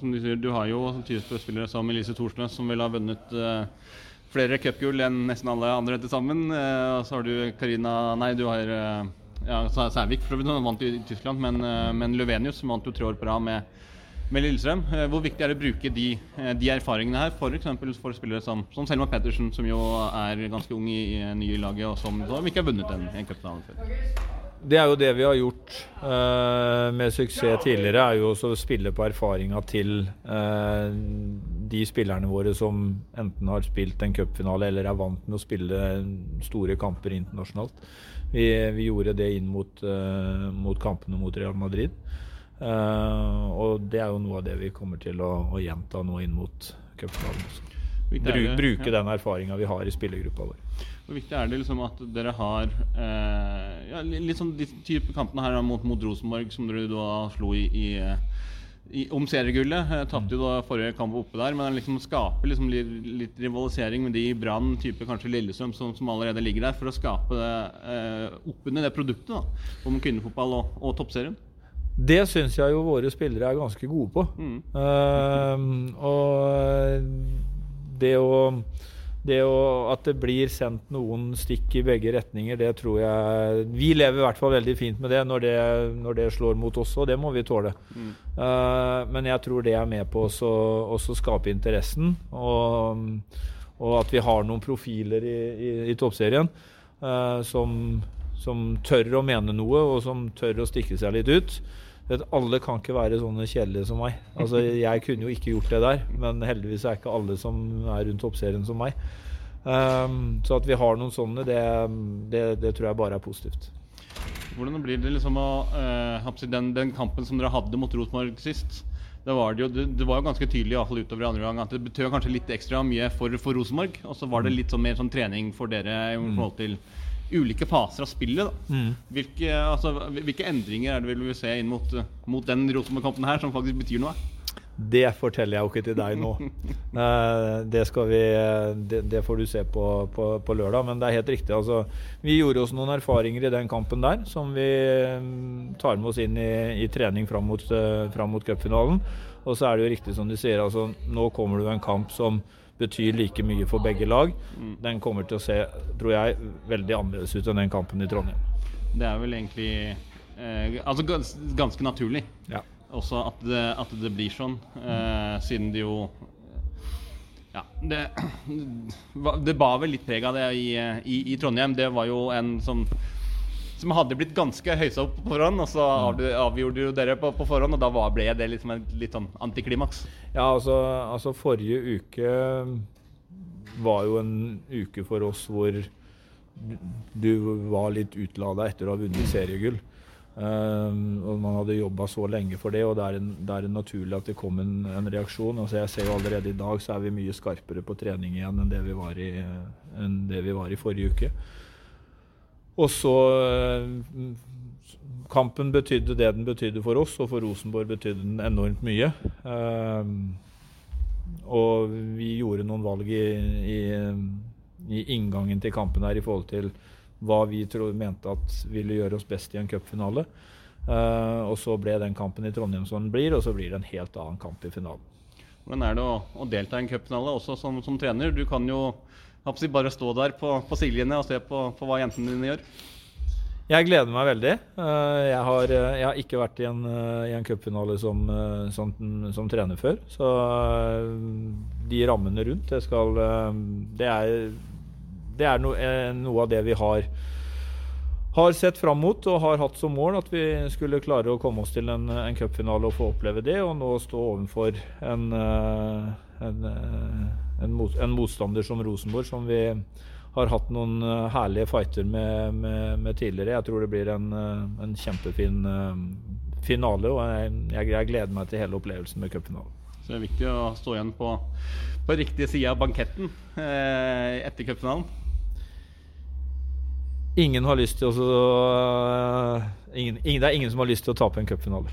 Som Du sier, du har jo type spillere som Elise Thorsnes, som vil ha vunnet uh, flere cupgull enn nesten alle andre til sammen. Uh, så har du Karina Nei, du har uh, ja, Sævik, for hun vant i Tyskland, men, men Løvenius som vant jo tre år på rad med, med Lillestrøm. Hvor viktig er det å bruke de, de erfaringene her, f.eks. For, for spillere som, som Selma Pettersen, som jo er ganske ung i, i nye laget, og som, som ikke har vunnet en, en cupfinale før? Det er jo det vi har gjort uh, med suksess tidligere, er jo også å spille på erfaringa til uh, de spillerne våre som enten har spilt en cupfinale eller er vant med å spille store kamper internasjonalt. Vi, vi gjorde det inn mot, uh, mot kampene mot Real Madrid. Eh, og det er jo noe av det vi kommer til å, å gjenta nå inn mot cupfinalen. bruke ja. den erfaringa vi har i spillergruppa vår. Hvor viktig er det liksom at dere har eh, ja, litt sånn de type kampene her mot, mot Rosenborg, som dere da slo i, i, i om seriegullet. Eh, Tapte jo da forrige kamp oppe der, men liksom skape liksom litt, litt rivalisering med de i Brann, type kanskje Lillestrøm, som, som allerede ligger der, for å skape det eh, oppunder det produktet da, om kvinnefotball og, og toppserien. Det syns jeg jo våre spillere er ganske gode på. Mm. Uh, og det å, det å At det blir sendt noen stikk i begge retninger, det tror jeg Vi lever i hvert fall veldig fint med det når det, når det slår mot oss, og det må vi tåle. Mm. Uh, men jeg tror det er med på å også skape interessen. Og, og at vi har noen profiler i, i, i toppserien uh, som, som tør å mene noe, og som tør å stikke seg litt ut. Vet, alle kan ikke være sånne kjedelige som meg. Altså, jeg kunne jo ikke gjort det der, men heldigvis er ikke alle som er rundt toppserien som meg. Um, så at vi har noen sånne, det, det, det tror jeg bare er positivt. Hvordan blir det liksom å eh, seg den, den kampen som dere hadde mot Rosenborg sist? Det var, det, jo, det, det var jo ganske tydelig i hvert fall utover andre gang at det betød kanskje litt ekstra mye for, for Rosenborg. Og så var det litt sånn mer sånn trening for dere i forhold til ulike faser av spillet. da. Hvilke, altså, hvilke endringer er det vi vil se inn mot, eh, mot den Rosenborg-kampen her, som faktisk betyr noe? Det forteller jeg jo ikke til deg nå. Eh, det, skal vi, det, det får du se på, på, på lørdag. Men det er helt riktig. Altså, vi gjorde oss noen erfaringer i den kampen der som vi mm, tar med oss inn i, i trening fram mot, uh, fram mot cupfinalen. Og så er det jo riktig som du sier, altså, nå kommer det jo en kamp som betyr like mye for begge lag. Den kommer til å se, tror jeg, veldig annerledes ut enn den kampen i Trondheim. Det er vel egentlig eh, altså gans, ganske naturlig Ja. også at det, at det blir sånn, eh, siden det jo Ja, det, det bar vel litt preg av det i, i, i Trondheim. Det var jo en som som hadde blitt ganske høysa opp på forhånd, og så avgjorde jo dere på, på forhånd, og da var, ble det liksom en litt sånn antiklimaks. Ja, altså, altså forrige uke var jo en uke for oss hvor du var litt utlada etter å ha vunnet seriegull. Um, og man hadde jobba så lenge for det, og det er, en, det er naturlig at det kom en, en reaksjon. Altså jeg ser jo allerede i dag så er vi mye skarpere på trening igjen enn det vi var i, det vi var i forrige uke. Og så eh, Kampen betydde det den betydde for oss, og for Rosenborg betydde den enormt mye. Um, og vi gjorde noen valg i, i, i inngangen til kampen her i forhold til hva vi tro, mente at ville gjøre oss best i en cupfinale. Uh, og så ble den kampen i Trondheim som den blir, og så blir det en helt annen kamp i finalen. Hvordan er det å, å delta i en cupfinale også som, som trener? Du kan jo bare stå der på, på sidelinja og se på, på hva jentene dine gjør. Jeg gleder meg veldig. Eh, Jeg har, jeg har ikke vært i en, eh, en cupfinale som, eh, som, som trener før. Så eh, de rammene rundt, det skal eh, Det er, det er no, eh, noe av det vi har har sett fram mot og har hatt som mål at vi skulle klare å komme oss til en, en cupfinale og få oppleve det, og nå stå overfor en, eh, en, eh, en, mot, en motstander som Rosenborg, som vi har hatt noen eh, herlige fighter med, med, med tidligere. Jeg tror det blir en, eh, en kjempefin eh, finale, og jeg, jeg, jeg gleder meg til hele opplevelsen med cupfinalen. Så det er viktig å stå igjen på, på riktig side av banketten eh, etter cupfinalen. Ingen har lyst til å uh, ingen, ingen, Det er ingen som har lyst til å tape en cupfinale.